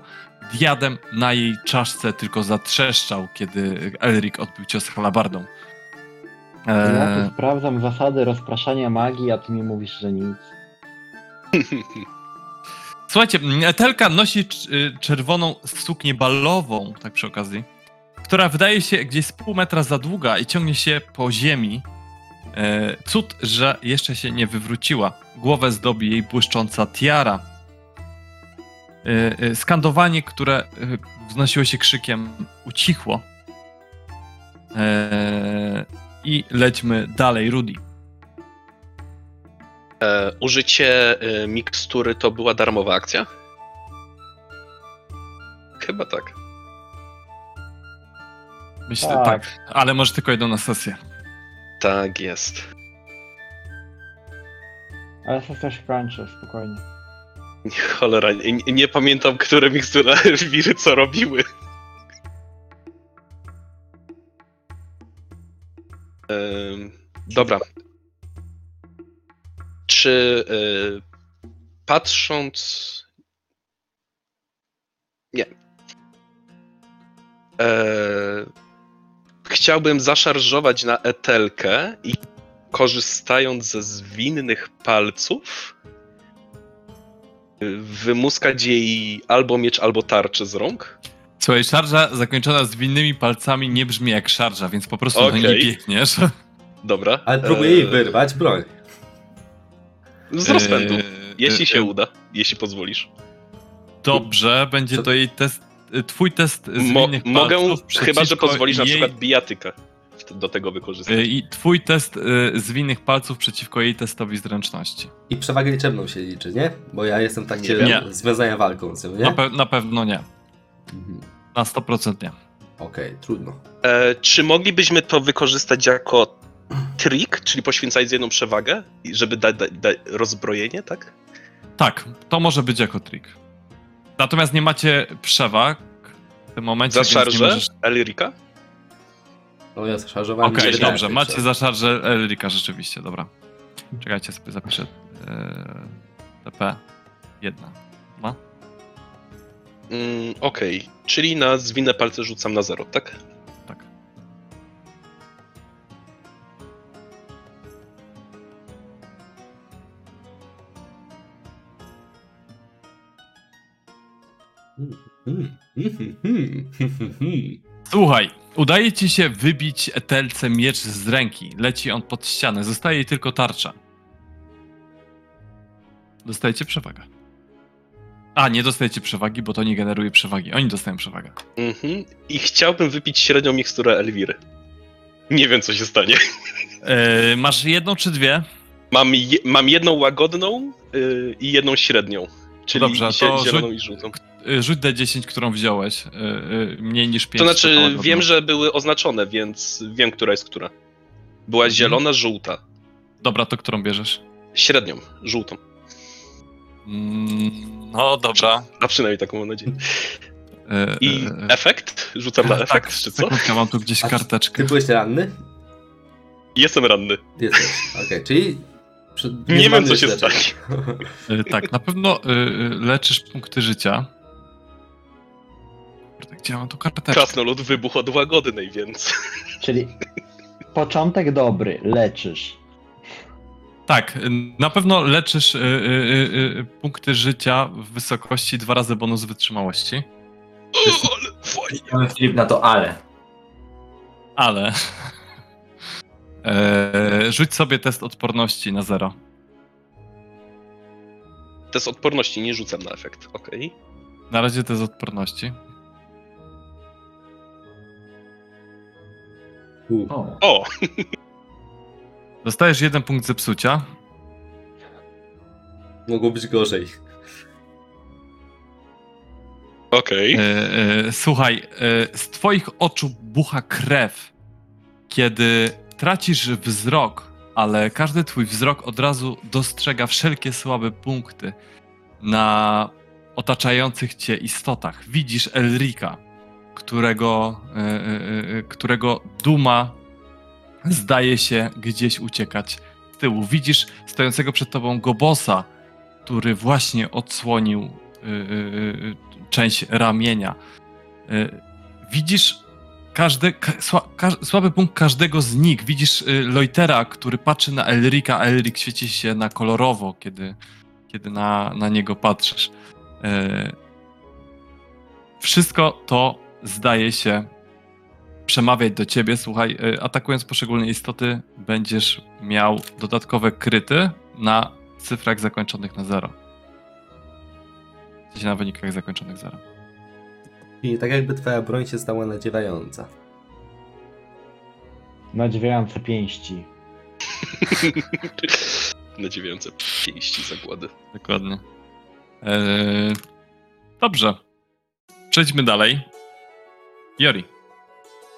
Diadem na jej czaszce tylko zatrzeszczał, kiedy Elrik odbił cios halabardą. Ja Eee, tu sprawdzam zasady rozpraszania magii, a ty mi mówisz, że nic. (laughs) Słuchajcie, Telka nosi y, czerwoną suknię balową, tak przy okazji, która wydaje się gdzieś z pół metra za długa i ciągnie się po ziemi. E, cud, że jeszcze się nie wywróciła. Głowę zdobi jej błyszcząca tiara. E, e, skandowanie, które e, wznosiło się krzykiem, ucichło. E, I lećmy dalej, Rudy. E, użycie e, mikstury to była darmowa akcja? Chyba tak. Myślę, Tak. tak, ale może tylko jedną na sesję. Tak jest. Ale sesja się kończy, spokojnie. Cholera, nie, nie pamiętam, które mikstura (laughs) wiry co robiły. Em, dobra. Czy e, patrząc. Nie. E, chciałbym zaszarżować na etelkę i korzystając ze zwinnych palców wymuskać jej albo miecz, albo tarczę z rąk. Słuchaj, szarża zakończona zwinnymi palcami nie brzmi jak szarża, więc po prostu do niej Okej. biegniesz. Dobra. Ale próbuję Eee, jej wyrwać broń. Z rozpędu. Eee, jeśli się e, uda, jeśli pozwolisz. Dobrze, będzie Co- to jej test, e, twój test Mo- mogę, chyba że pozwolisz na jej, przykład bijatykę w- do tego wykorzystać. e, I twój test e, zwinnych palców przeciwko jej testowi zręczności. I przewagę liczebną się liczy, nie? Bo ja jestem Nie. związania walką z tym, nie? Na, pe- na pewno nie. Mhm. Na 100% nie. Okej, trudno. E, czy moglibyśmy to wykorzystać jako trik, czyli poświęcać jedną przewagę, żeby dać da, da rozbrojenie, tak? Tak, to może być jako trik. Natomiast nie macie przewag w tym momencie, Za szarżę możesz... Elrika? No ja zaszarżowałem. Okej, gdzieś dobrze, macie przez- za szarżę Elrika rzeczywiście, dobra. Czekajcie, sobie zapiszę e, TP 1. No. Mm, Okej, czyli na zwinne palce rzucam na zero, tak? Tak. Mm, mm, mm, mm, mm, mm. Słuchaj, udaje ci się wybić Etelce miecz z ręki. Leci on pod ścianę, zostaje jej tylko tarcza. Dostajecie przewagę. A, nie dostajecie przewagi, bo to nie generuje przewagi. Oni dostają przewagę. Mhm. I chciałbym wypić średnią miksturę Elwiry. Nie wiem, co się stanie. E, masz jedną czy dwie? Mam, je, mam jedną łagodną yy, i jedną średnią. Czyli Dobrze, to zieloną rzuć- i żółtą. E, Rzuć D10, którą wziąłeś. E, e, mniej niż 5. To znaczy, wiem, że były oznaczone, więc wiem, która jest która. Była Mhm. zielona, żółta. Dobra, to którą bierzesz? Średnią, żółtą. Mm, no dobra. A przynajmniej taką mam nadzieję. I efekt? Rzucam na tak, efekt, czy co? mam tu gdzieś A karteczkę. Ty byłeś ranny? Jestem ranny. Jesteś. Okej, czyli... przy- Nie wiem, co się leczenie. (laughs) E, Tak, na pewno e, leczysz punkty życia. Ja mam tu karteczkę? Krasnolud wybuchł od łagodnej, więc... (laughs) Czyli początek dobry, leczysz. Tak, e, na pewno leczysz e, e, e, punkty życia w wysokości dwa razy bonus wytrzymałości. O, ale fajnie. Filip na to ale. Ale. E, rzuć sobie test odporności na zero. Test odporności nie rzucam na efekt, okej. Na razie test odporności. U. O, O, (laughs) Dostajesz jeden punkt zepsucia. Mogło być gorzej. okej. E, e, słuchaj, e, z twoich oczu bucha krew, kiedy tracisz wzrok, ale każdy twój wzrok od razu dostrzega wszelkie słabe punkty na otaczających cię istotach. Widzisz Elrika, którego, e, e, e, którego duma zdaje się gdzieś uciekać z tyłu. Widzisz stojącego przed tobą Gobosa, który właśnie odsłonił część ramienia. Widzisz każde, sła, słaby punkt każdego z nich. Widzisz y, Loitera, który patrzy na Elrika, a Elrik świeci się na kolorowo, kiedy, kiedy na, na niego patrzysz. E, wszystko to zdaje się przemawiać do ciebie. Słuchaj, y, atakując poszczególne istoty, będziesz miał dodatkowe kryty na cyfrach zakończonych na zero. W sensie na wynikach zakończonych 0. Czyli tak jakby twoja broń się stała nadziewająca. Nadziewające pięści. (laughs) nadziewające pięści zakłady. Dokładnie. Eee, dobrze. Przejdźmy dalej. Jori.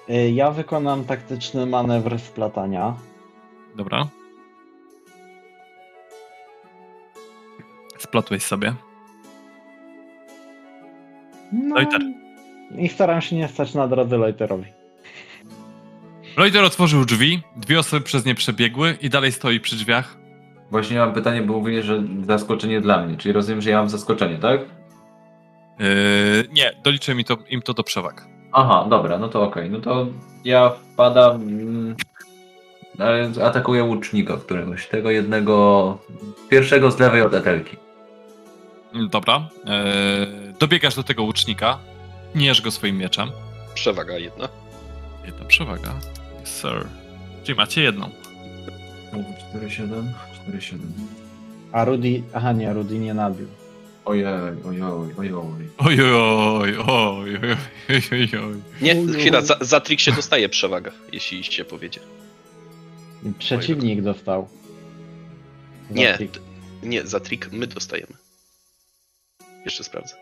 E, ja wykonam taktyczny manewr splatania. Dobra. Splatłeś sobie. No. Deuter. I staram się nie stać na drodze Loiterowi. Loiter otworzył drzwi, dwie osoby przez nie przebiegły i dalej stoi przy drzwiach. właśnie mam pytanie, bo mówili, że zaskoczenie dla mnie. Czyli rozumiem, że ja mam zaskoczenie, tak? Eee, nie, doliczę mi to, im to do przewag. Aha, dobra, no to okej. No to ja wpadam. mm, ale Atakuję łucznika któregoś. Tego jednego. Pierwszego z lewej od etelki. Dobra. Eee, dobiegasz do tego łucznika, pniesz go swoim mieczem. Przewaga jedna. Jedna przewaga. Yes, sir. Czyli macie jedną. 4-7, 4-7. A Rudy. Aha, nie, Rudy nie nabił. Ojej, ojoj, ojoj. Oj, oj, oj, oj, oj, oj, oj, oj. Nie, chwila, za, za trik się dostaje przewaga, jeśli się powiedzie. Przeciwnik dostał. Za Nie, trik. nie, za trik my dostajemy. Jeszcze sprawdzę.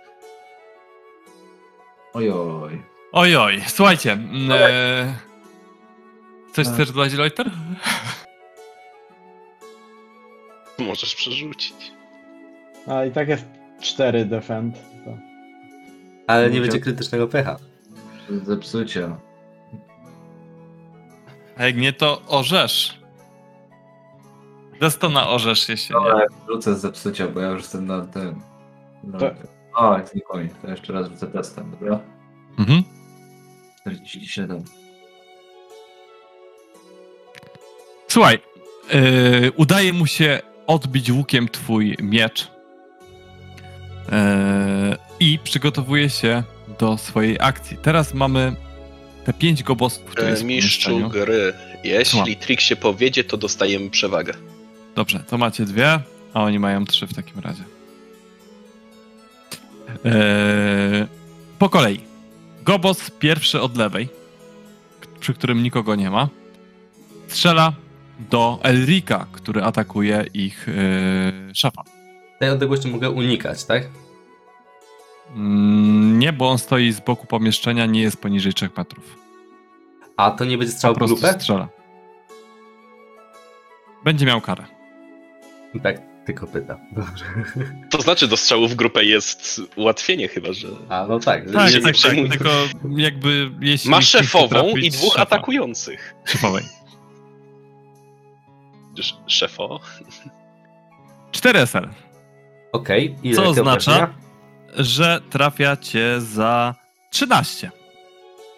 Ojoj. Oj, oj, słuchajcie. mm, E... Coś chcesz dodać, Loiter? (laughs) Możesz przerzucić. A i tak jest 4 defend. To. Ale nie będzie krytycznego pecha. Zepsucie. A jak nie, to orzesz. Destona orzesz, nie. Dobra, rzucę z zepsucia, bo ja już jestem na tym. Na... To- O, jest nie koniec. To jeszcze raz rzucę testem, dobra? Mhm. 47. Słuchaj, yy, udaje mu się odbić łukiem twój miecz yy, i przygotowuje się do swojej akcji. Teraz mamy te pięć gobosów, które E, jest w mistrzu gry, jeśli Słucham. trik się powiedzie, to dostajemy przewagę. Dobrze, to macie dwie, a oni mają trzy w takim razie. Eee, po kolei. Gobos pierwszy od lewej, przy którym nikogo nie ma, strzela do Elrika, który atakuje ich eee, szafa. Tej odległości mogę unikać, tak? Mm, nie, bo on stoi z boku pomieszczenia, nie jest poniżej 3 metrów. A to nie będzie strzał Po grupę? strzela. Będzie miał karę. Tak. Tylko pytam. Dobrze. To znaczy do strzału w grupę jest ułatwienie chyba, że... A, no tak. Tak, tak, nie tak, tylko jakby jeśli... Ma szefową i dwóch szefa- atakujących. Szefowej. Sz- Szefo. 4 SL, Okej, ile Co oznacza? obrażenia? że trafia cię za 13.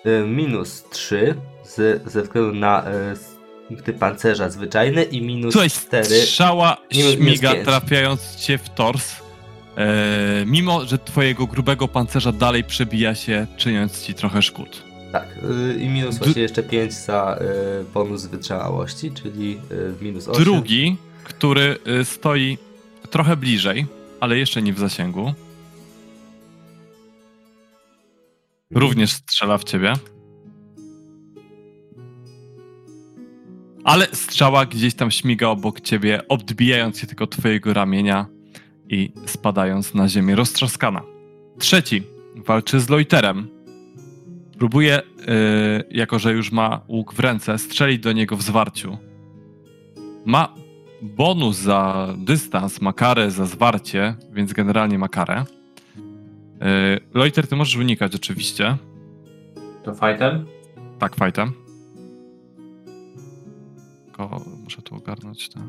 Y, Minus 3 z, ze względu na y, typ pancerza zwyczajny i minus Słuchaj, 4. strzała minus- minus śmiga pięć. trafiając cię w tors, e, mimo że twojego grubego pancerza dalej przebija się, czyniąc ci trochę szkód. Tak, y, i minus właśnie jeszcze 5 za y, bonus wytrzymałości, czyli y, minus 8. Drugi, który y, stoi trochę bliżej, ale jeszcze nie w zasięgu, również strzela w ciebie. Ale strzała gdzieś tam śmiga obok ciebie, odbijając się tylko twojego ramienia i spadając na ziemię roztrzaskana. Trzeci walczy z Loiterem. Próbuje, y, jako że już ma łuk w ręce, strzelić do niego w zwarciu. Ma bonus za dystans, ma karę za zwarcie, więc generalnie ma karę. Y, Loiter, ty możesz unikać oczywiście. To fightem? Tak, fajtem. Tylko muszę tu ogarnąć tak.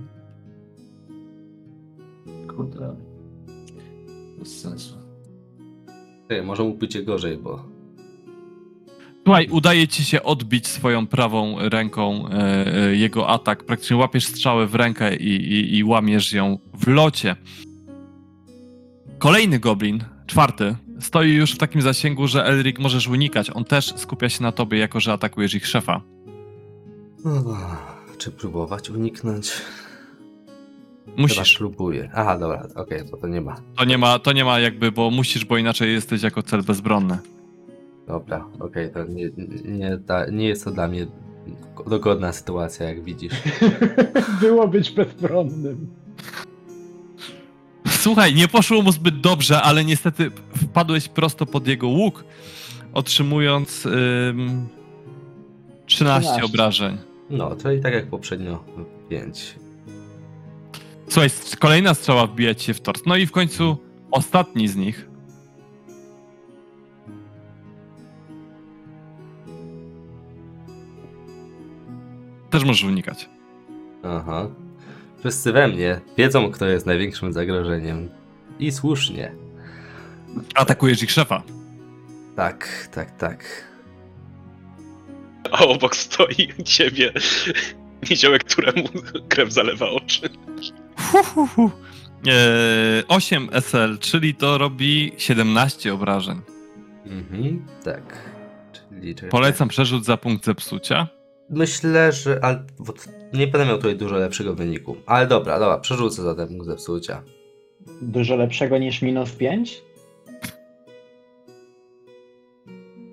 Kurde. Bez sensu. Ty, może mu być gorzej, bo Słuchaj, udaje ci się odbić swoją prawą ręką e, e, jego atak. Praktycznie łapiesz strzałę w rękę i, i, i łamiesz ją w locie. Kolejny goblin, czwarty, stoi już w takim zasięgu, że Elric możesz unikać. On też skupia się na tobie, jako że atakujesz ich szefa. Czy próbować uniknąć? Musisz. Chyba próbuję. Aha, dobra, okej, bo to nie ma. To nie ma, to nie ma jakby, bo musisz, bo inaczej jesteś jako cel bezbronny. Dobra, okej, to nie, nie, ta, nie jest to dla mnie dogodna sytuacja, jak widzisz. (laughs) Było być bezbronnym. Słuchaj, nie poszło mu zbyt dobrze, ale niestety wpadłeś prosto pod jego łuk, otrzymując ym, 13 13. obrażeń. No, to i tak jak poprzednio 5. Słuchaj, kolejna strzała wbija ci się w tors. No i w końcu ostatni z nich. Też możesz unikać. Aha. Wszyscy we mnie wiedzą, kto jest największym zagrożeniem. I słusznie. Atakujesz ich szefa. Tak, tak, tak. A obok stoi u ciebie (laughs) niziołek, któremu krew zalewa oczy. Hu, hu, hu. Eee, 8 SL, czyli to robi 17 obrażeń. Mhm, tak. Czyli czekaj. Polecam przerzut za punkt zepsucia. Myślę, że. Ale, nie będę miał tutaj dużo lepszego wyniku. Ale dobra, dobra, przerzucę za ten punkt zepsucia. Dużo lepszego niż minus 5?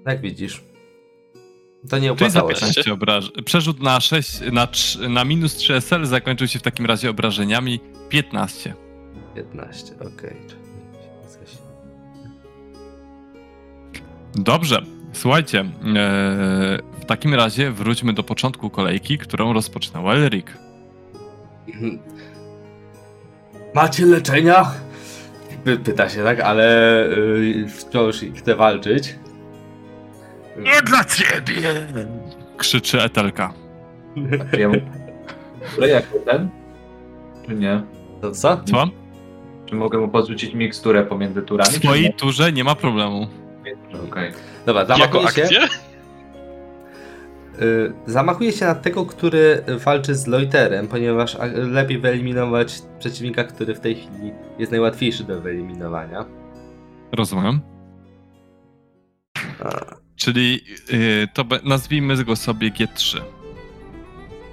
Jak widzisz. To nie Czyli za opłacało się. 15 obrażeń. Przerzut na 6, na, 3, na minus 3 SL zakończył się w takim razie obrażeniami 15. 15, okej. Coś. Dobrze, słuchajcie, e, w takim razie wróćmy do początku kolejki, którą rozpoczynał Elric. (laughs) Macie leczenia? Py- Pyta się, tak, ale y, wciąż chce walczyć. Nie dla ciebie! Krzyczy Etelka. Ja mu... Ale jak ten? Czy nie? To co? Co? Czy mogę mu podrzucić miksturę pomiędzy W turami? swojej nie? turze nie ma problemu. Okej. Dobra, Jako zamachuje się, akcję? y, zamachuje się na tego, który walczy z Loiterem, ponieważ lepiej wyeliminować przeciwnika, który w tej chwili jest najłatwiejszy do wyeliminowania. Rozumiem. A, Czyli y, to be, nazwijmy go sobie G3.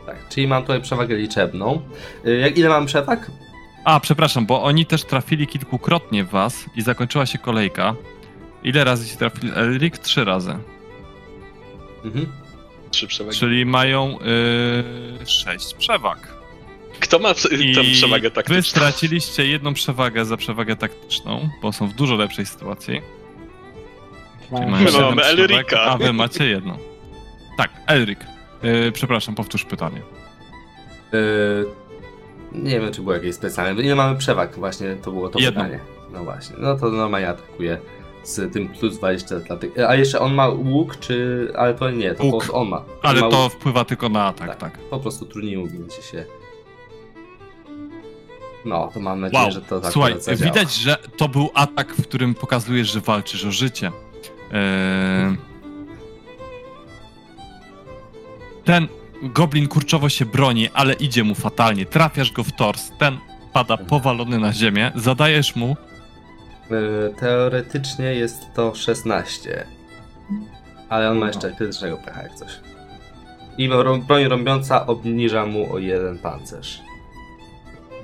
tak, czyli mam tutaj przewagę liczebną. Y, jak, ile mam przewag? A, przepraszam, bo oni też trafili kilkukrotnie w was i zakończyła się kolejka. Ile razy ci trafili Elric? Trzy razy. Mhm. Trzy przewagi. Czyli mają y, sześć przewag. Kto ma tę I przewagę wy taktyczną? straciliście jedną przewagę za przewagę taktyczną, bo są w dużo lepszej sytuacji. Czyli mają No, mamy. A wy macie jedną. Tak, Elric. Y, przepraszam, powtórz pytanie. Y, Nie wiem, czy było jakieś specjalne. Ile mamy przewag? Właśnie to było to Jedną. pytanie. No właśnie. No to normalnie atakuje z tym plus 20 dla tych. A jeszcze on ma łuk, czy. Ale to nie, to Łuk. po prostu on ma. On Ale ma to łuk. wpływa tylko na atak, tak. Po prostu trudniej ci się. No, to mam nadzieję, Wow, że to tak słuchaj, widać, że to był atak, w którym pokazujesz, że walczysz o życie. Eee... Ten goblin kurczowo się broni, ale idzie mu fatalnie. Trafiasz go w tors, ten pada powalony na ziemię, zadajesz mu Y, Teoretycznie jest to 16. Ale on ma jeszcze krytycznego pecha jak coś. I broń rąbiąca obniża mu o jeden pancerz.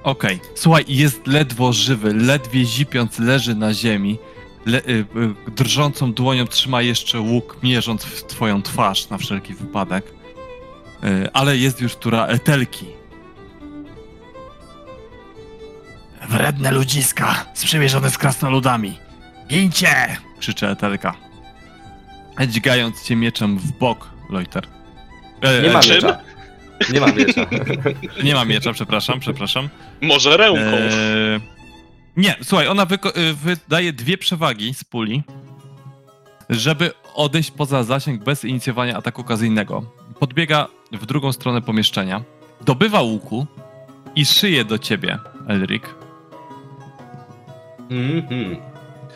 Okej, słuchaj, jest ledwo żywy, ledwie zipiąc leży na ziemi. Le, y, y, drżącą dłonią trzyma jeszcze łuk, mierząc w twoją twarz na wszelki wypadek. Y, ale jest już tura Etelki. Wredne ludziska, sprzymierzone z krasnoludami. Gincie! krzycze Etelka. Dźgając cię mieczem w bok, Loiter. E, Nie e, ma czym? miecza. Nie ma miecza. (laughs) nie ma miecza, przepraszam, przepraszam. Może ręką. Eee, nie, słuchaj, ona wyko- y, wydaje dwie przewagi z puli, żeby odejść poza zasięg bez inicjowania ataku okazyjnego. Podbiega w drugą stronę pomieszczenia, dobywa łuku i szyje do ciebie, Elric. Mhm.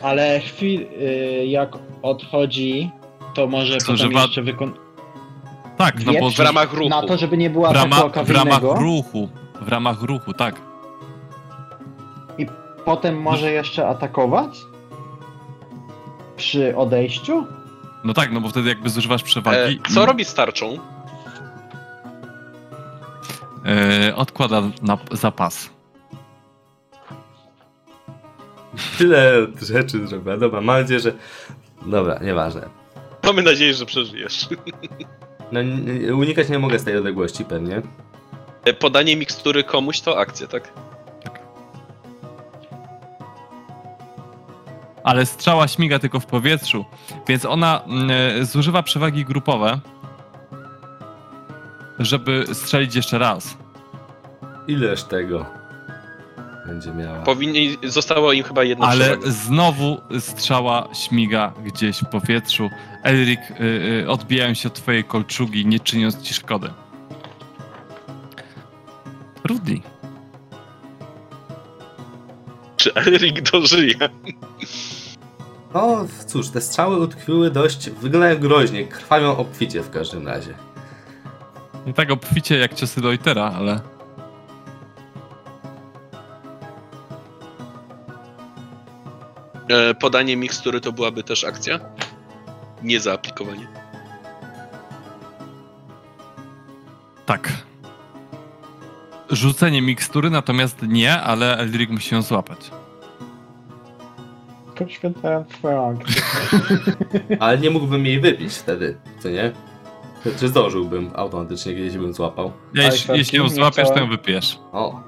Ale chwil, y, jak odchodzi, to może Co, potem jeszcze wykon... Tak, no bo W ramach ruchu. Na to, żeby nie było w, ataku rama- w ramach ruchu, w ramach ruchu, tak. Potem może jeszcze atakować? Przy odejściu? No tak, no bo wtedy jakby zużywasz przewagi. E, co robi z tarczą? Eee, odkłada na zapas. Tyle rzeczy zrobiła. Dobra, mam nadzieję, że... Dobra, nieważne. Mamy nadzieję, że przeżyjesz. No, unikać nie mogę z tej odległości pewnie. E, Podanie mikstury komuś to akcja, tak? Ale strzała śmiga tylko w powietrzu, więc ona mm, zużywa przewagi grupowe, żeby strzelić jeszcze raz. Ileż tego będzie miała? Powinni, zostało im chyba jedna Ale przewaga. znowu strzała śmiga gdzieś w powietrzu. Elric, y, y, odbijają się od twojej kolczugi, nie czyniąc ci szkody. Rudy. Czy Elric dożyje? No cóż, te strzały utkwiły dość, wyglądają groźnie, krwawią obficie w każdym razie. Nie tak obficie jak ciosy Loitera, ale... E, Podanie mikstury to byłaby też akcja? Nie zaaplikowanie. Tak. Rzucenie mikstury natomiast nie, ale Elric musi ją złapać. Poświęcałem swoją akcję. Ale nie mógłbym jej wybić wtedy, co nie? Czy zdążyłbym automatycznie, kiedyś bym złapał? Jeśli, tak, jeśli ją złapiesz, to ją wypijesz. O,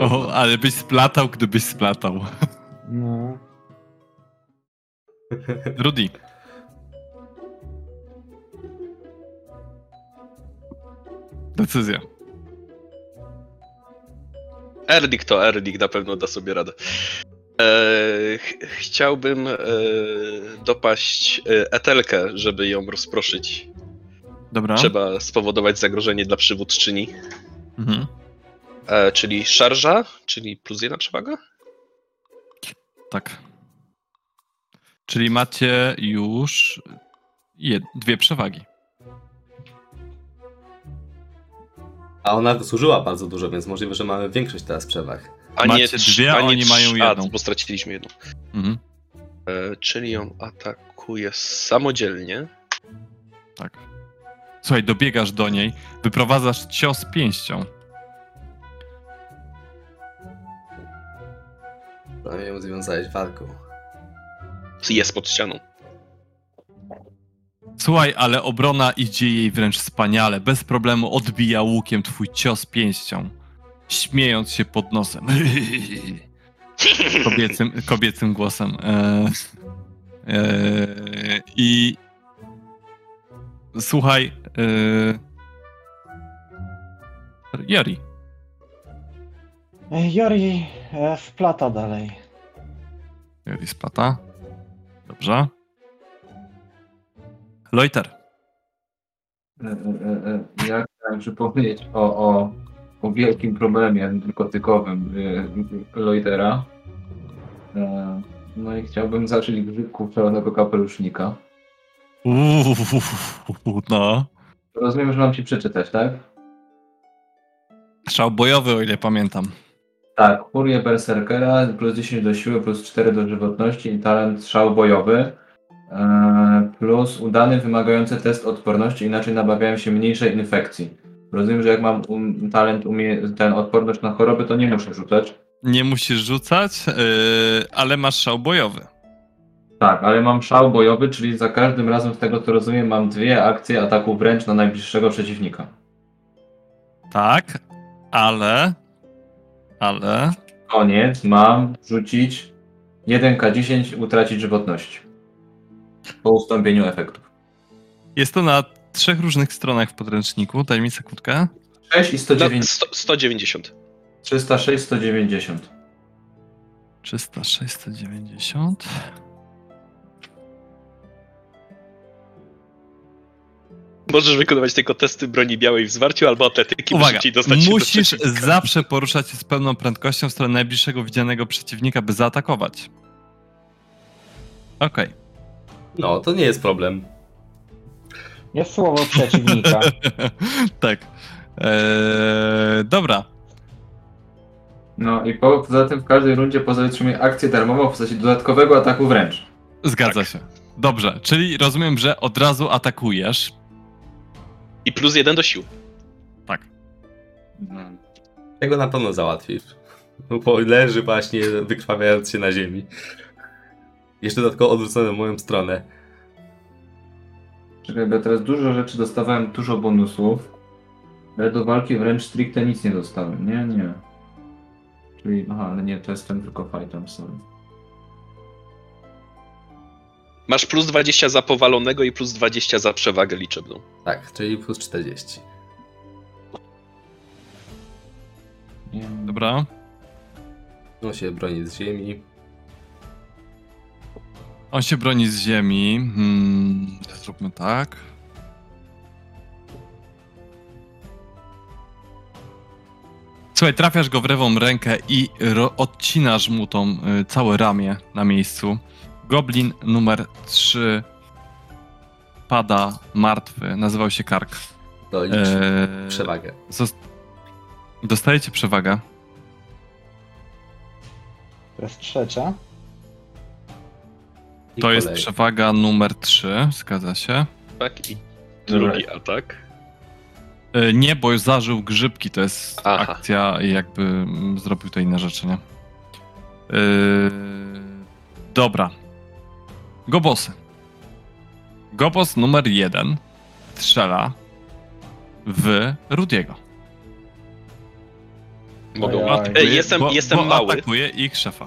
O, ale byś splatał, gdybyś splatał. No. (laughs) Rudy. Decyzja. Erdik to Erdik, na pewno da sobie radę. E, ch- chciałbym e, dopaść e, Etelkę, żeby ją rozproszyć. Dobra. Trzeba spowodować zagrożenie dla przywódczyni. Mhm. E, czyli szarża, czyli plus jedna przewaga? Tak. Czyli macie już dwie przewagi. a ona zużyła bardzo dużo, więc możliwe, że mamy większość teraz przewag. A Macie nie trz- dwie, a nie oni trz- mają jedną. A, bo straciliśmy jedną. Mhm. E, czyli ją atakuje samodzielnie. Tak. Słuchaj, dobiegasz do niej, wyprowadzasz cios pięścią. Prawie ją związałeś walką. Jest pod ścianą. Słuchaj, ale obrona idzie jej wręcz wspaniale. Bez problemu odbija łukiem twój cios pięścią. Śmiejąc się pod nosem. Kobiecym, kobiecym głosem. E, e, I słuchaj. E, Jari. E, Jori e, wplata dalej. Jeli splata. Dobrze. Loiter. E, Ja chciałem przypomnieć o, o, o wielkim problemie narkotykowym e, Lloydera. E, No i chciałbym zacząć grzybków czarnego kapelusznika. Uuu, no. Rozumiem, że mam ci przeczytać, tak? Strzał bojowy, o ile pamiętam. Tak, furię berserkera, plus 10 do siły, plus 4 do żywotności i talent strzał bojowy. e, Plus udany wymagający test odporności, inaczej nabawiają się mniejszej infekcji. Rozumiem, że jak mam um, talent, umie, ten odporność na choroby, to nie muszę rzucać. Nie musisz rzucać, yy, ale masz szał bojowy. Tak, ale mam szał bojowy, czyli za każdym razem, z tego co rozumiem, mam dwie akcje ataku wręcz na najbliższego przeciwnika. Tak, ale. Ale. Koniec, mam rzucić 1k10, utracić żywotności. Po ustąpieniu efektów. Jest to na trzech różnych stronach w podręczniku. Daj mi sekundkę. 6 i No, 109, sto, 190. 306, 190. 306, 190. Możesz wykonywać tylko testy broni białej w zwarciu albo atletyki, by Uwaga, szybciej dostać do musisz zawsze poruszać się z pełną prędkością w stronę najbliższego widzianego przeciwnika, by zaatakować. Okej. No, to nie jest problem. Jest słowo przeciwnika. (laughs) tak. Eee, dobra. No i po, poza tym w każdej rundzie poza otrzymuje akcję darmową w postaci dodatkowego ataku wręcz. Zgadza się. Dobrze, czyli rozumiem, że od razu atakujesz. I plus jeden do sił. Tak. Tego na pewno załatwisz. Bo leży właśnie wykrwawiając się na ziemi. Jeszcze dodatkowo odwrócony w moją stronę. Czekaj, bo ja teraz dużo rzeczy dostawałem, dużo bonusów. Ale do walki wręcz stricte nic nie dostałem. Nie, nie. Czyli, aha, ale nie, to jest ten tylko fightem, sorry. Masz plus 20 za powalonego i plus 20 za przewagę liczebną. Tak, czyli plus 40. Nie, Dobra. On się broni z ziemi. On się broni z ziemi. Hmm, zróbmy tak. Słuchaj, trafiasz go w lewą rękę i ro- odcinasz mu tą y, całe ramię na miejscu. Goblin numer 3 pada martwy. Nazywał się Kark. To licz Eee, przewagę. Dostajecie przewagę. Jest trzecia. To jest kolej. przewaga numer 3, zgadza się. Tak? I drugi atak. E, Nie, bo zażył grzybki, to jest Aha. akcja i jakby mm, zrobił te inne rzeczy, nie? E, dobra. Gobosy. Gobos numer jeden strzela w Rudiego. Mogą. Ej, jestem, bo, jestem bo mały. atakuje ich szefa.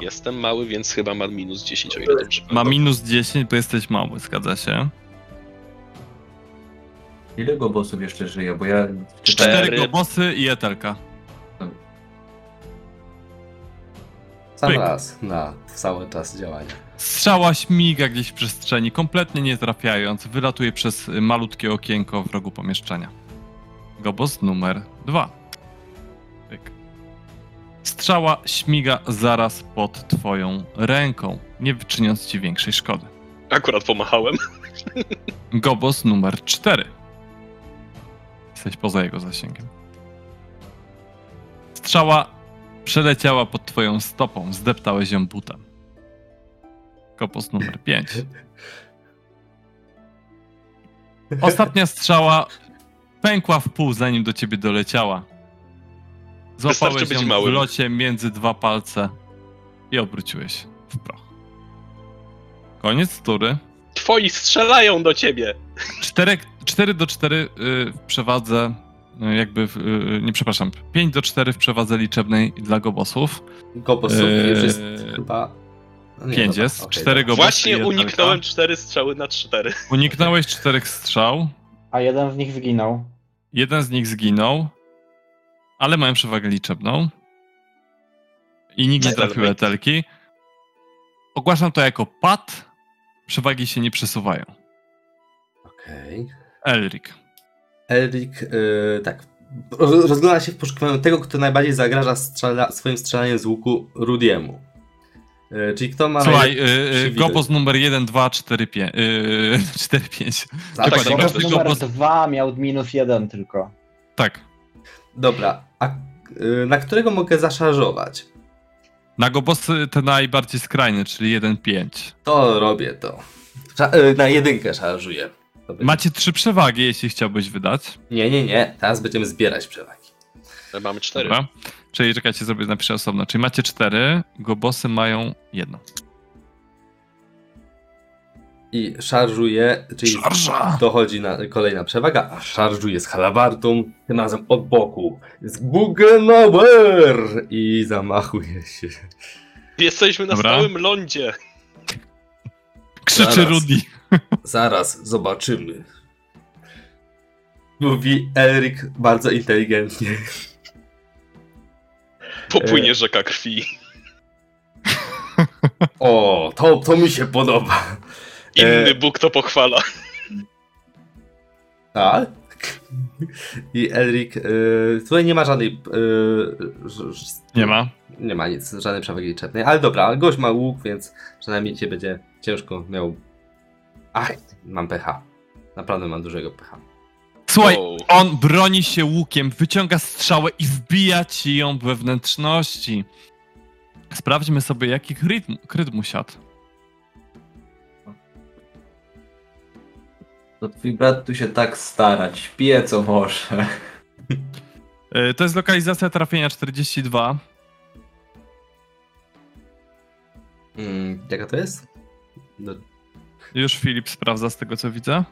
Jestem mały, więc chyba ma minus 10, o ile dobrze Ma minus 10, bo jesteś mały, zgadza się. Ile go bossów jeszcze żyje? Bo ja... Cztery. Cztery gobosy i etelka. Sam pyk. raz na cały czas działania. Strzała śmiga gdzieś w przestrzeni, kompletnie nie trafiając, wylatuje przez malutkie okienko w rogu pomieszczenia. Gobos numer dwa. Strzała śmiga zaraz pod twoją ręką, nie czyniąc ci większej szkody. Akurat pomachałem. Gobos numer cztery. Jesteś poza jego zasięgiem. Strzała przeleciała pod twoją stopą, zdeptałeś ją butem. Gobos numer pięć. Ostatnia strzała pękła w pół, zanim do ciebie doleciała. Złapałeś być ją w małym. locie między dwa palce i obróciłeś w proch. Koniec tury. Twoi strzelają do ciebie. 4, 4 do 4 y, w przewadze, y, jakby, w, y, nie przepraszam, 5 do 4 w przewadze liczebnej dla gobosów. Gobosów Eee, już jest chyba... no nie, 5 dobra, jest, okej, 4 dobra. gobosy Właśnie uniknąłem cztery strzały na cztery. Uniknąłeś 4 strzał, A jeden z nich zginął. jeden z nich zginął, ale mają przewagę liczebną. i nikt nie trafił etelki, ogłaszam to jako pad, przewagi się nie przesuwają. Okej. Elric. Erik, yy, tak. Roz- Rozgląda się w poszukiwaniu tego, kto najbardziej zagraża strzela, swoim strzelaniem z łuku Rudiemu. Yy, czyli kto ma. Słuchaj, najlepszy y? Gobos numer 1, 2, 4, 5. Yy, 4, 5. Tak, dokładnie, dobra, każdy Numer Gobos- dwa miał minus jeden tylko. Tak. Dobra, a yy, na którego mogę zaszarżować? Na Gobosy te najbardziej skrajny, czyli 1, 5. To robię to. Yy, na jedynkę szarżuję. Macie trzy przewagi, jeśli chciałbyś wydać. Nie, nie, nie. Teraz będziemy zbierać przewagi. My mamy cztery. Dobra. Czyli czekajcie, zrobię, napiszę osobno. Czyli macie cztery, Gobosy mają jedno. I szarżuję, czyli Szarża! dochodzi na kolejna przewaga, a szarżuję z halabardą, tym razem od boku. Z Guggenauer! I zamachuje się. Jesteśmy na Dobra. stałym lądzie. Krzyczy Zaraz. Rudy. (laughs) Zaraz zobaczymy. Mówi Erik bardzo inteligentnie. Popłynie E. rzeka krwi. (laughs) O, to, to mi się podoba. Inny E. Bóg to pochwala. Tak. I Elrik, y, tutaj nie ma żadnej. y, ż- Nie ma. Nie ma nic, żadnej przewagi liczebnej. Ale dobra, ale gość ma łuk, więc przynajmniej cię będzie ciężko miał. Ach, mam pecha. Naprawdę mam dużego pecha. Słuchaj, Wow. on broni się łukiem, wyciąga strzałę i wbija ci ją we wnętrzności. Sprawdźmy sobie, jaki kryt, kryt mu siadł. To twój brat tu się tak starać, pije co może. Y, To jest lokalizacja trafienia 42. Mm, jaka to jest? No, Już Filip sprawdza z tego, co widzę.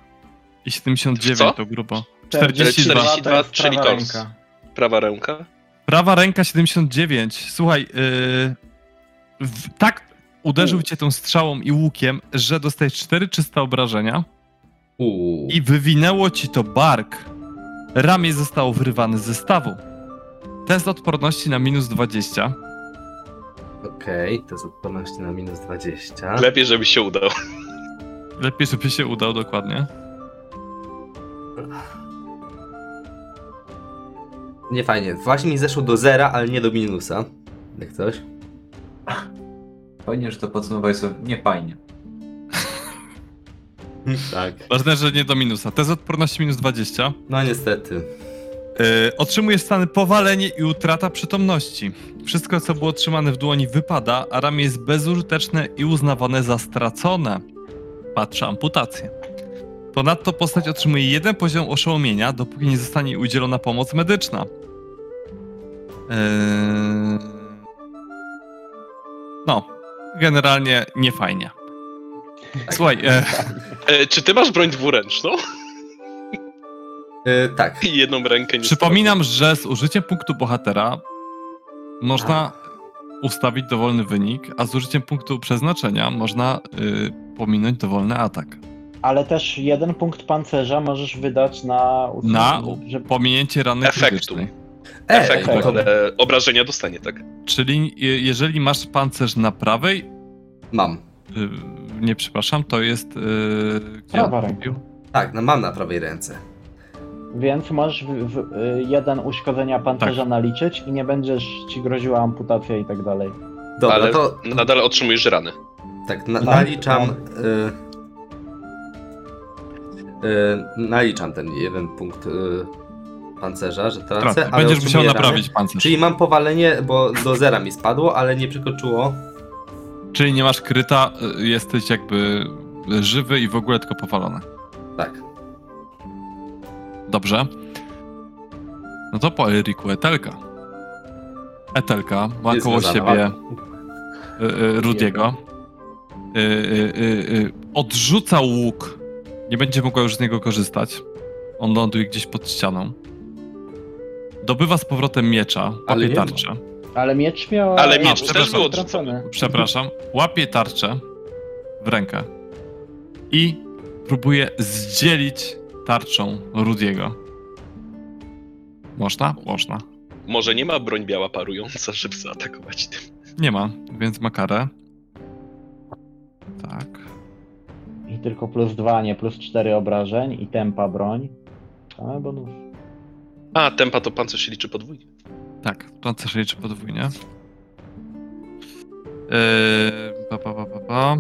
I 79 Co? to grubo. 42, 42. to jest czyli prawa ręka. Prawa ręka. Prawa ręka 79. Słuchaj, yy, w, tak uderzył cię tą strzałą i łukiem, że dostajesz 4 czyste obrażenia Uuu. i wywinęło ci to bark. Ramię zostało wyrywane ze stawu. Test odporności na minus 20. Okej, to jest odporność na minus 20. Lepiej, żeby się udał. Lepiej, żeby się udał dokładnie. Nie fajnie. Właśnie mi zeszło do zera, ale nie do minusa. Jak coś. Fajnie, że to podsumowałeś sobie. Nie fajnie. (laughs) tak. Ważne, że nie do minusa. Test odporności minus 20. No niestety. Yy, otrzymujesz stany powalenie i utrata przytomności. Wszystko, co było trzymane w dłoni, wypada, a ramię jest bezużyteczne i uznawane za stracone. Patrzę amputację. Ponadto postać otrzymuje jeden poziom oszołomienia, dopóki nie zostanie udzielona pomoc medyczna. Yy... No, generalnie nie fajnie. Słuchaj, e, E, czy ty masz broń dwuręczną? Yy, tak. I jedną rękę nie Przypominam, że z użyciem punktu bohatera można ustawić dowolny wynik, a z użyciem punktu przeznaczenia można y, pominąć dowolny atak. Ale też jeden punkt pancerza możesz wydać na... Na że... pominięcie rany Efektu. krytycznej. Ej, Efekt, ale obrażenia dostanie, tak? Czyli je- jeżeli masz pancerz na prawej, mam. y, nie przepraszam, to jest... Y, gdzie Prawa ręka. Tak, no mam na prawej ręce. Więc możesz w, w, y, jeden uszkodzenia pancerza Tak. naliczyć i nie będziesz ci groziła amputacja i tak dalej. Dobra, ale to nadal otrzymujesz rany. tak, na, Tak, naliczam. tak. Y, y, naliczam ten jeden punkt y, pancerza, że tracę, ale Będziesz musiał otrzymuję naprawić rany. pancerz. Czyli mam powalenie, bo do zera mi spadło, ale nie przekroczyło. Czyli nie masz kryta, y, jesteś jakby żywy i w ogóle tylko powalony. Tak. Dobrze. No to po Eriku Etelka. Etelka ma Jest koło siebie y, y, Rudiego. Y, y, y, odrzuca łuk. Nie będzie mogła już z niego korzystać. On ląduje gdzieś pod ścianą. Dobywa z powrotem miecza, ma. tarczę. Ale miecz miał... Ale miecz A, też przepraszam, był odrzucony. Przepraszam. Łapie tarczę w rękę i próbuje zdzielić tarczą Rudiego. Można? Można. Może nie ma broń biała parująca, żeby zaatakować tym. Nie ma, więc ma karę. Tak. I tylko plus 2, nie plus 4 obrażeń i tempa broń. Same bonus. A, tempa to pancerz się liczy podwójnie. Tak, pancerz liczy podwójnie. Yy, pa, pa, pa, pa, pa.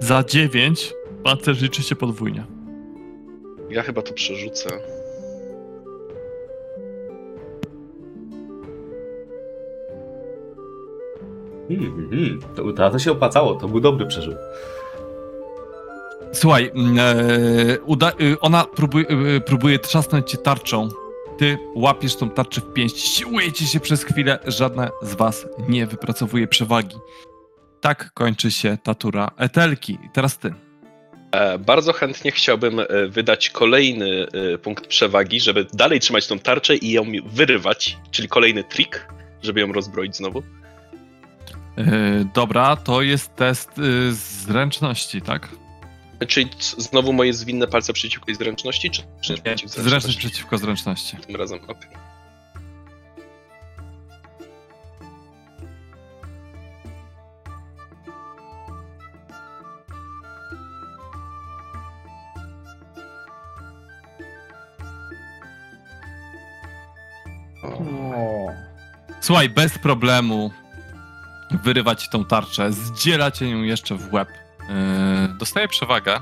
Za 9 pancerz liczy się podwójnie. Ja chyba to przerzucę. Hmm, hmm. To, to, to się opłacało, to był dobry przerzut. Słuchaj, mm, e, uda, y, ona próbuje, y, próbuje trzasnąć cię tarczą. Ty łapiesz tą tarczę w pięść, siłujecie się przez chwilę, żadna z was nie wypracowuje przewagi. Tak kończy się ta tura Etelki. I teraz ty. E, bardzo chętnie chciałbym e, wydać kolejny e, punkt przewagi, żeby dalej trzymać tą tarczę i ją wyrywać, czyli kolejny trik, żeby ją rozbroić znowu. E, dobra, to jest test zręczności, tak? Czyli znowu moje zwinne palce przeciwko jej zręczności, czy, czy przeciw Zręczność przeciwko zręczności. Tym razem, okej. O, Słuchaj, bez problemu wyrywać tą tarczę, zdzielacie ją jeszcze w łeb. Yy, dostaje przewagę.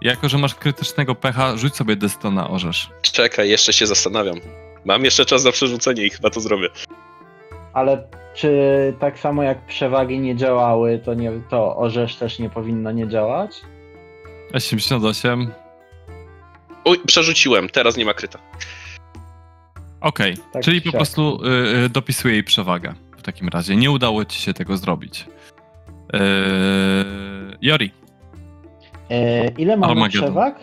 Jako, że masz krytycznego pecha, rzuć sobie desto na orzesz. Czekaj, jeszcze się zastanawiam. Mam jeszcze czas na przerzucenie i chyba to zrobię. ale czy tak samo jak przewagi nie działały, to, nie, to orzesz też nie powinno nie działać? 88. Uj, przerzuciłem, teraz nie ma kryta. Okej, Tak czyli po prostu y, y, dopisuję jej przewagę. W takim razie nie udało ci się tego zrobić. Yy, Jori, E, ile mamy Armageddon. przewag?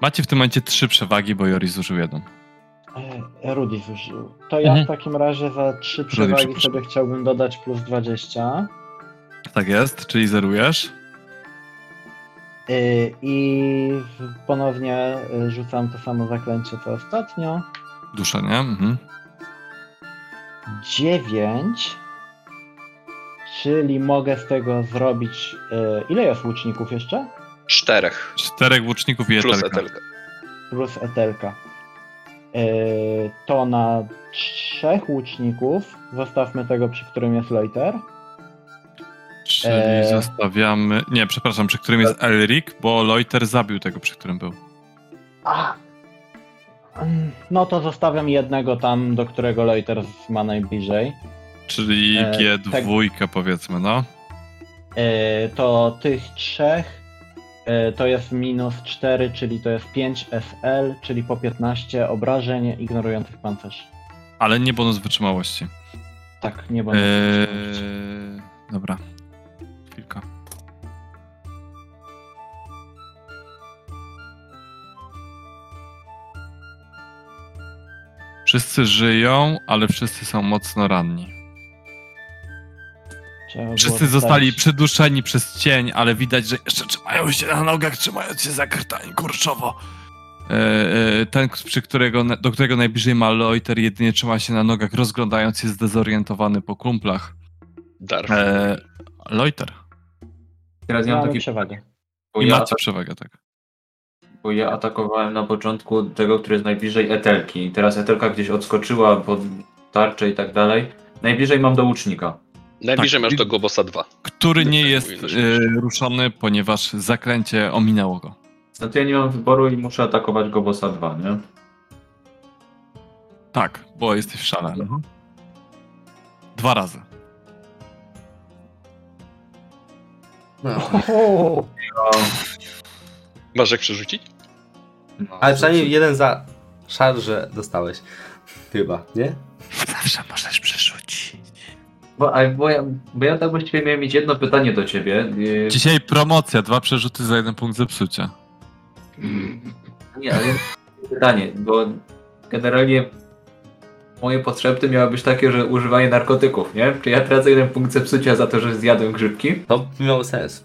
macie w tym momencie trzy przewagi, bo Jori zużył jedną. E, Rudy zużył. To ja Mhm. w takim razie za trzy przewagi sobie chciałbym dodać plus 20. Tak jest, czyli zerujesz. E, I ponownie e, rzucam to samo zaklęcie co ostatnio. Duszę, nie? Mhm. 9. Czyli mogę z tego zrobić. E, ile jest łuczników jeszcze? Czterech. Czterech łuczników i Plus etelka. etelka. Plus etelka. E, to na trzech łuczników. Zostawmy tego, przy którym jest Loiter. Czyli Eee. zostawiamy. Nie, przepraszam, przy którym jest Elric, bo Loiter zabił tego, przy którym był. A! Mm, No to zostawiam jednego tam, do którego Loiter ma najbliżej. Czyli Eee, G2, powiedzmy, no. E, to tych trzech e, to jest minus 4, czyli to jest 5 SL, czyli po 15 obrażeń ignorujących pancerz. Ale nie bonus wytrzymałości. Tak, nie będę. Eee, dobra. Chwilka. Wszyscy żyją, ale wszyscy są mocno ranni. Trzeba Wszyscy wstać. zostali przyduszeni przez cień, ale widać, że jeszcze trzymają się na nogach, trzymając się za krtań kurczowo. E, e, Ten, przy którego, do którego najbliżej ma Loiter, jedynie trzyma się na nogach, rozglądając się zdezorientowany po kumplach. Darf. E, Loiter. Teraz ja mam taki przewagę. bo I ja, macie przewagę, tak. bo ja atakowałem na początku tego, który jest najbliżej Etelki. Teraz Etelka gdzieś odskoczyła pod tarczę i tak dalej. Najbliżej mam do łucznika. Najbliżej tak. masz do Gobosa 2. Który nie Tak, jest e, ruszony, ponieważ zaklęcie ominęło go. To ja nie mam wyboru i muszę atakować go bossa 2, nie? Tak, bo jesteś w szale. Dwa razy. No. No, (laughs) Masz jak przerzucić? no, Ale przynajmniej jeden za szarże dostałeś. Chyba, nie? (laughs) Zawsze możesz przerzucić. Bo, bo, ja, bo ja tak właściwie miałem mieć jedno pytanie do ciebie. Yy, Dzisiaj promocja, dwa przerzuty za jeden punkt zepsucia. Nie, ale pytanie, bo generalnie moje potrzeby miały być takie, że używanie narkotyków, nie? Czy ja tracę jeden punkt zepsucia za to, że zjadłem grzybki? To miało sens.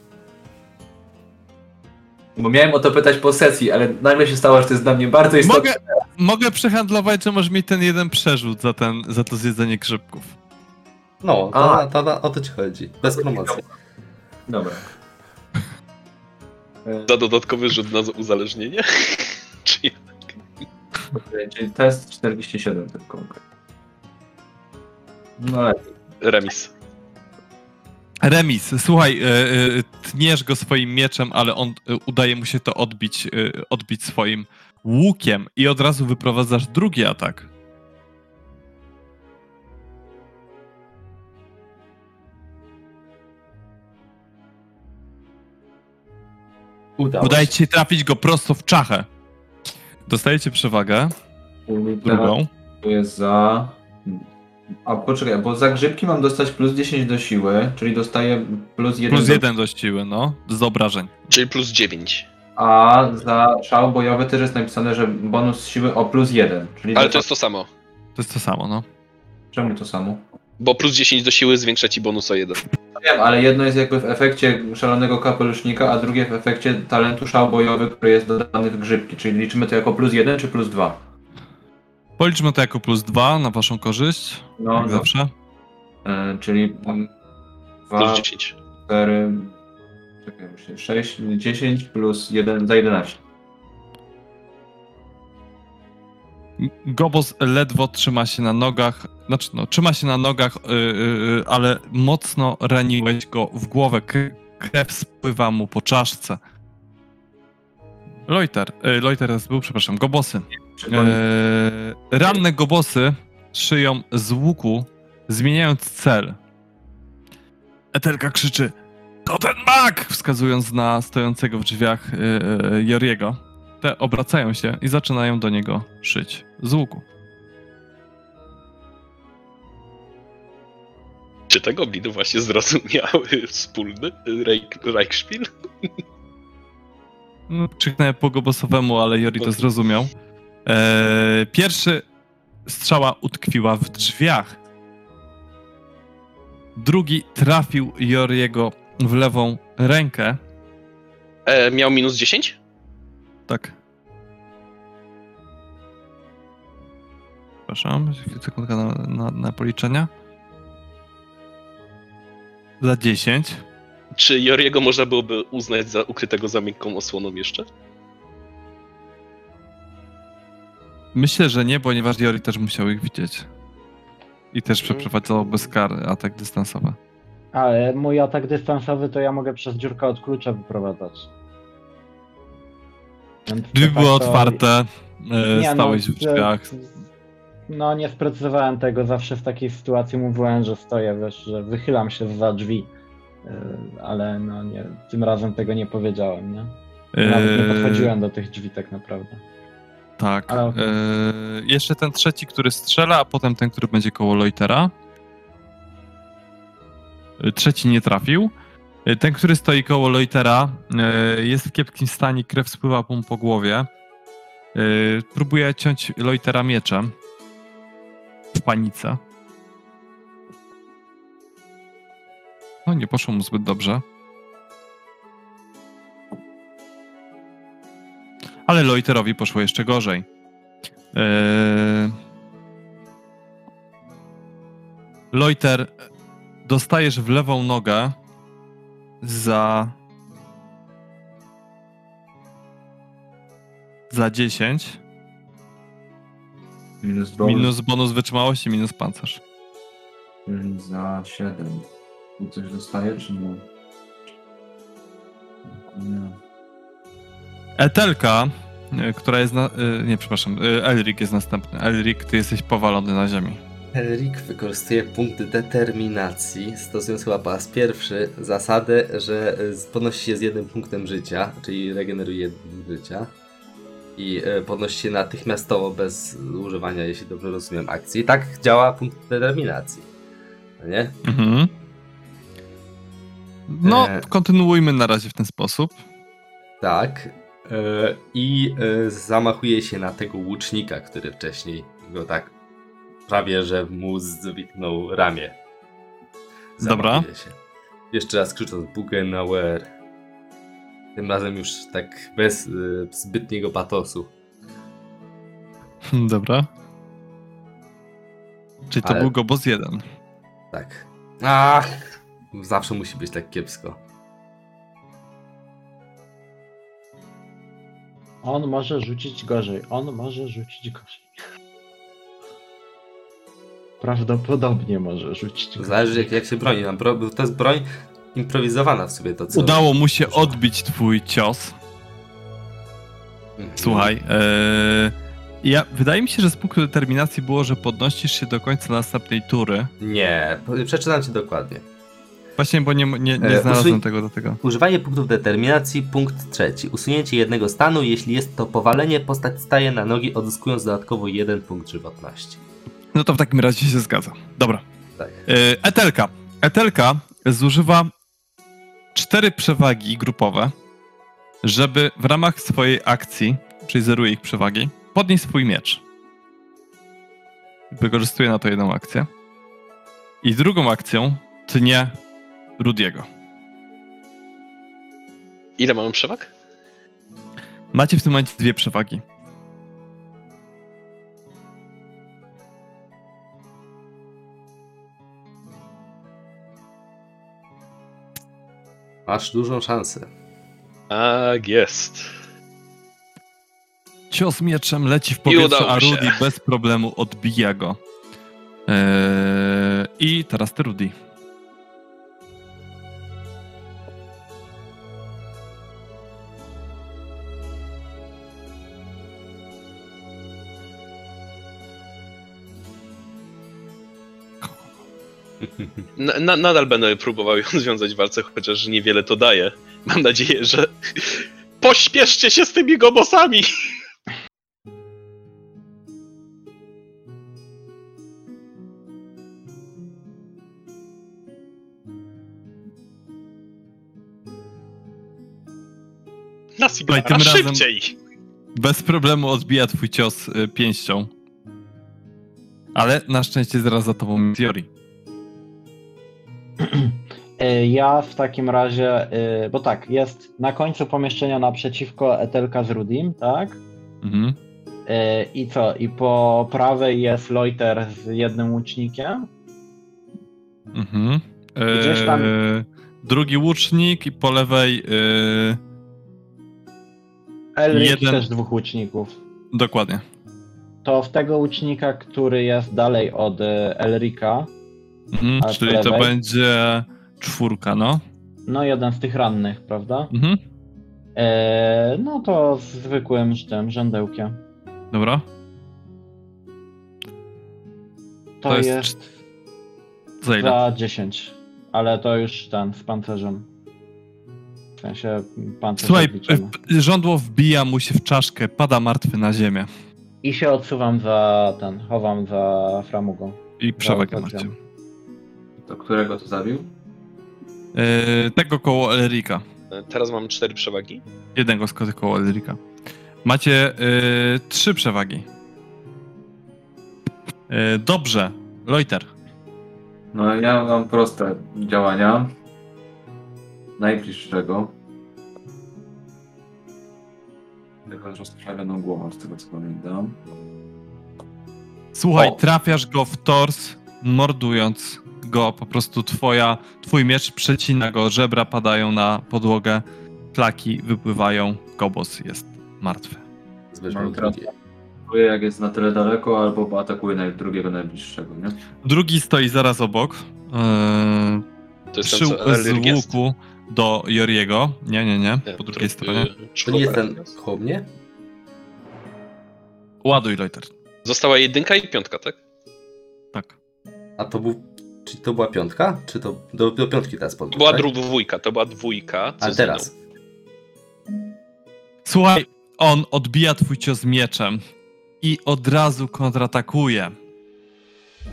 Bo miałem o to pytać po sesji, ale nagle się stało, że to jest dla mnie bardzo istotne. Mogę, mogę przehandlować, że możesz mieć ten jeden przerzut za, ten, za to zjedzenie grzybków. No, A. to, to, to, o to ci chodzi. Bez promocji. Dobra. Za dodatkowy rzut na uzależnienie? (laughs) Czy Czyli test 47 tylko. No lepiej. remis? Remis, słuchaj, e, e, tniesz go swoim mieczem, ale on e, udaje mu się to odbić, e, odbić swoim łukiem i od razu wyprowadzasz drugi atak. Udało Udaje się. ci się trafić go prosto w czachę. Dostajecie przewagę, drugą. to jest za... A poczekaj, bo za grzybki mam dostać plus 10 do siły, czyli dostaję plus 1 Plus do... jeden do siły, no, z obrażeń. Czyli plus 9. A za szał bojowy też jest napisane, że bonus siły o plus 1. Czyli Ale to jest to samo. To jest to samo, no. Czemu to samo? Bo plus 10 do siły zwiększa ci bonus o 1. Wiem, ale jedno jest jakby w efekcie szalonego kapelusznika, a drugie w efekcie talentu szał bojowy, który jest dodany w grzybki. Czyli liczymy to jako plus 1 czy plus 2? Policzmy to jako plus dwa na waszą korzyść, No, jak no. zawsze. E, czyli mm, Plus 2, 10. 4, czekaj, myślę, 6, 10 plus 1 za 11. Gobos ledwo trzyma się na nogach, znaczy no, trzyma się na nogach, yy, ale mocno raniłeś go w głowę. Krew spływa mu po czaszce. Loiter, yy, Loiter był, przepraszam, gobosy. Yy, ranne gobosy szyją z łuku, zmieniając cel. Etelka krzyczy, to ten mag! Wskazując na stojącego w drzwiach yy, Joriego. Te obracają się i zaczynają do niego szyć z łuku. Czy te gobliny właśnie zrozumiały wspólny Reich- Reichspiel? No, krzyknąłem po gobosowemu, ale Jori to zrozumiał. Eee, pierwszy strzała utkwiła w drzwiach. Drugi trafił Joriego w lewą rękę. E, miał minus 10? Tak. Przepraszam, sekundka na, na, na policzenia. Za 10. Czy Joriego można byłoby uznać za ukrytego za miękką osłoną jeszcze? Myślę, że nie, ponieważ Jori też musiał ich widzieć. I też Mhm. przeprowadzał bez kar atak dystansowy. Ale mój atak dystansowy to ja mogę przez dziurkę od klucza wyprowadzać. Drzwi były otwarte, e, Nie, stałeś no, w drzwiach. No nie sprecyzowałem tego, zawsze w takiej sytuacji mówiłem, że stoję, wiesz, że wychylam się za drzwi. Yy, Ale no nie, tym razem tego nie powiedziałem, nie? Nawet nie E, podchodziłem do tych drzwi tak naprawdę. Tak. Ale. E, jeszcze ten trzeci, który strzela, a potem ten, który będzie koło Loitera. E, Trzeci nie trafił. E, Ten, który stoi koło Loitera, e, jest w kiepskim stanie, krew spływa mu po głowie. E, Próbuje ciąć Loitera mieczem. W panice. No, nie poszło mu zbyt dobrze. Ale Loiterowi poszło jeszcze gorzej. Eee... Loiter, dostajesz w lewą nogę za. za 10. minus bonus Minus bonus wytrzymałości, minus pancerz. czyli za 7. I coś dostaję, czy nie? Nie. Etelka, e, która jest na. e, Nie, przepraszam. e, Elric jest następny. Elric, ty jesteś powalony na ziemi. Elric wykorzystuje punkt determinacji, stosując chyba po raz pierwszy zasadę, że podnosi się z jednym punktem życia, czyli regeneruje jednym życia. I e, podnosi się natychmiastowo bez używania, jeśli dobrze rozumiem, akcji. Tak działa punkt determinacji. No nie? Mhm. No, E. kontynuujmy na razie w ten sposób. Tak. E, I e, zamachuje się na tego łucznika, który wcześniej go tak prawie że mu zwiknął ramię. Dobra. Zamachuje Się. Jeszcze raz krzycząc Bugenauer. Tym razem już tak bez e, zbytniego patosu. (laughs) Dobra. Czyli to Ale- był Gobos 1. Tak. Ach, zawsze musi być tak kiepsko. On może rzucić gorzej. On może rzucić gorzej. Prawdopodobnie może rzucić. Zależy jak, jak się broni. Bro, to jest broń improwizowana w sobie to co. Udało mu się odbić twój cios. Mhm. Słuchaj, e, ja, wydaje mi się, że z punktu determinacji było, że podnosisz się do końca następnej tury. Nie, przeczytam ci dokładnie. Właśnie, bo nie, nie, nie E, znalazłem usuń- tego do tego. Używanie punktów determinacji, punkt trzeci. Usunięcie jednego stanu, jeśli jest to powalenie, postać staje na nogi, odzyskując dodatkowo jeden punkt żywotności. No to w takim razie się zgadza. Dobra. Tak. E, Etelka. Etelka zużywa cztery przewagi grupowe, żeby w ramach swojej akcji, czyli zeruje ich przewagi, podnieść swój miecz. Wykorzystuje na to jedną akcję. I drugą akcją tnie Rudiego. Ile mamy przewag? Macie w tym momencie dwie przewagi. Masz dużą szansę. Tak jest. Cios mieczem leci w powietrze, a. Rudy bez problemu odbija go. Eee, I teraz ty, Rudy. Na, na, nadal będę próbował ją związać w walce, chociaż niewiele to daje. Mam nadzieję, że. Pośpieszcie się z tymi gobosami! Na Sigmara, tym szybciej! Bez problemu odbija twój cios y, pięścią. Ale na szczęście zaraz za tobą. Y, Ja w takim razie, y, bo tak, jest na końcu pomieszczenia naprzeciwko Etelka z Rudim, tak? Mhm. Y, I co? I po prawej jest Loiter z jednym łucznikiem. Mhm. Gdzieś tam- Eee, drugi łucznik i po lewej eee, Elric Jeden- też dwóch łuczników. dokładnie. To w tego łucznika, który jest dalej od Elrika, Mhm. Czyli to będzie czwórka, no. no jeden z tych rannych, prawda? Mhm. E, no to z zwykłym tym żądełkiem. Dobra. To, To jest jest, Za ile? za 10, ale to już ten z pancerzem. W sensie pancerz Słuchaj, odliczony. e, żądło wbija mu się w czaszkę, pada martwy na ziemię. I się odsuwam za ten, chowam za framugą. I przewagę macie. To którego to zabił? Eee, tego koło Elrika. Teraz mam cztery przewagi. Jednego z koło Elrika. Macie eee, trzy przewagi. Eee, dobrze. Loiter. No ja mam proste działania. Najbliższego. Tylko z rozprawioną głową, z tego co pamiętam. Słuchaj, O. trafiasz go w tors, mordując go. Po prostu twoja, twój miecz przecina go, żebra padają na podłogę, flaki wypływają, kobos jest martwy. Zbierzmy drugie. jak jest na tyle daleko, albo atakuję naj, drugiego najbliższego, nie? Drugi stoi zaraz obok. Eee, To jest z łuku do Joriego. Nie, nie, nie. Nie, Po drugiej stronie. To nie jest ten koło mnie? Ładuj, Loiter. Została jedynka i piątka, tak? Tak. A to był. Czy to była piątka? Czy to do, do piątki teraz To podróż? była tak? dwójka, to była dwójka. mną. teraz. Słuchaj, on odbija twój cios mieczem i od razu kontratakuje.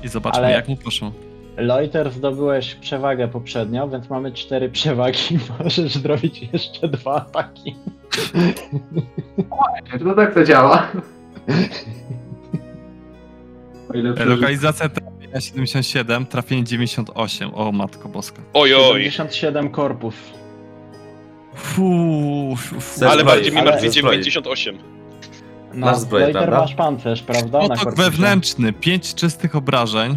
I zobaczmy, Ale- jak mu poszło. Loiter zdobyłeś przewagę poprzednio, więc mamy cztery przewagi. (laughs) Możesz zrobić jeszcze dwa ataki. To tak to działa. O ile trafienia 77, trafienie 98. O, matko boska. Oj, oj. 77 korpus. Fuu, fu, fu. Ze Ale bardziej mi ale- martwi ze zbroi. 98. No, Masz zbroję, prawda? masz pancerz, prawda? Na Otok korpusie. wewnętrzny, 5 czystych obrażeń.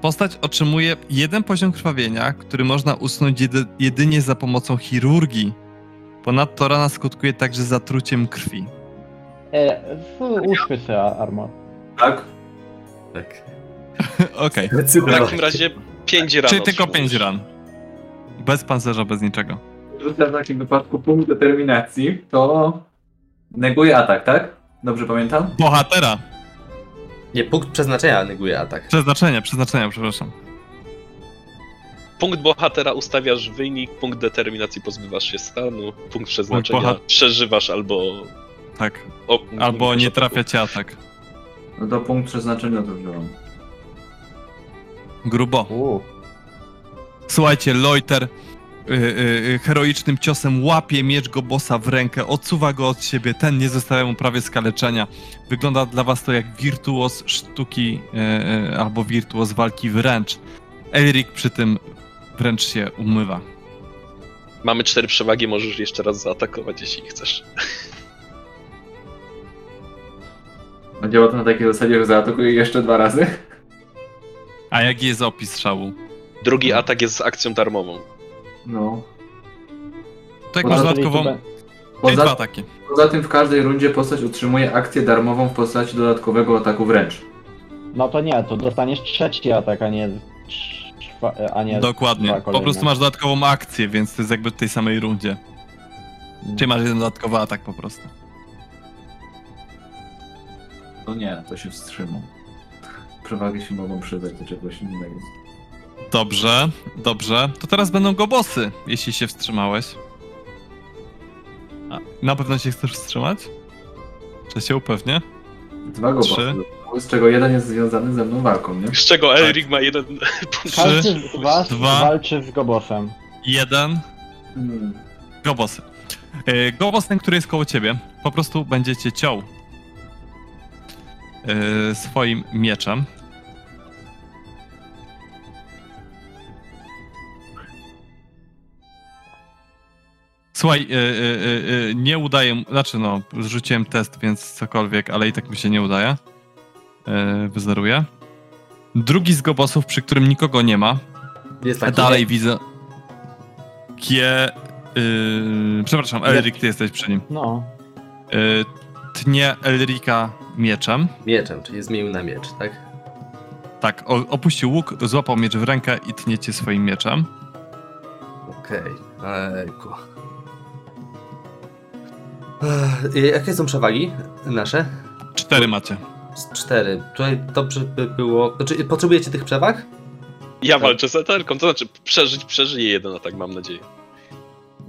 Postać otrzymuje jeden poziom krwawienia, który można usunąć jedy, jedynie za pomocą chirurgii. Ponadto rana skutkuje także zatruciem krwi. E, w- uszły sobie armor. Tak? Tak. (laughs) Okej, W takim razie 5 ran. czyli tylko otrzymujesz. 5 ran. Bez pancerza, bez niczego. Rzucę w takim wypadku punkt determinacji, to neguje atak, tak? Dobrze pamiętam? Bohatera! Nie, punkt przeznaczenia neguje atak. Przeznaczenia, przeznaczenia, przepraszam. Punkt bohatera ustawiasz wynik, punkt determinacji pozbywasz się stanu, punkt przeznaczenia bohat- przeżywasz albo... Tak. O, Albo nie trafia cię atak. No to punkt przeznaczenia to wziąłem. Grubo. Uuu. Słuchajcie, Loiter y, y, y, heroicznym ciosem łapie miecz Gobosa w rękę, odsuwa go od siebie, ten nie zostawia mu prawie skaleczenia. Wygląda dla was to jak wirtuos sztuki y, albo wirtuos walki wręcz. Elric przy tym wręcz się umywa. Mamy cztery przewagi, możesz jeszcze raz zaatakować, jeśli chcesz. A działa to na takiej zasadzie, że zaatakuję jeszcze dwa razy? A jaki jest opis szału? Drugi atak jest z akcją darmową. No. To jak Poza masz dodatkową... Czyli dwa Poza, ataki. poza tym w każdej rundzie postać utrzymuje akcję darmową w postaci dodatkowego ataku wręcz. No to nie, to dostaniesz trzeci atak, a nie... A nie Dokładnie. Po prostu masz dodatkową akcję, więc to jest jakby w tej samej rundzie. Czyli masz jeden dodatkowy atak po prostu. To nie, to się wstrzymam. Przewagi się mogą przydać do czegoś innego. Dobrze, dobrze. To teraz będą gobosy, jeśli się wstrzymałeś. A, na pewno się chcesz wstrzymać? Czy się upewnię? Dwa go Trzy. z czego jeden jest związany ze mną walką, nie? Z czego Elric ma jeden (laughs) punkt. Każdy Trzy, z was dwa. walczy z Gobosem. Jeden. Hmm. Gobosy. Yy, Gobos ten, który jest koło ciebie, po prostu będzie cię ciął swoim mieczem. Słuchaj, yy, yy, yy, nie udaje, znaczy no, rzuciłem test, więc cokolwiek, ale i tak mi się nie udaje. Yy, wyzeruję. Drugi z gobosów, przy którym nikogo nie ma, Jest taki Dalej widzę. Kie. Yy, przepraszam, Elric, ty jesteś przy nim. No. Tnie Elrika mieczem. mieczem, czyli zmienił na miecz, tak? Tak, opuścił łuk, złapał miecz w rękę i tnie cię swoim mieczem. Okej. Ejku. I Jakie są przewagi nasze? Cztery macie. Cztery. Tutaj dobrze by było. Znaczy, potrzebujecie tych przewag? Ja walczę z eterką, to znaczy przeżyć, przeżyję jeden atak, mam nadzieję.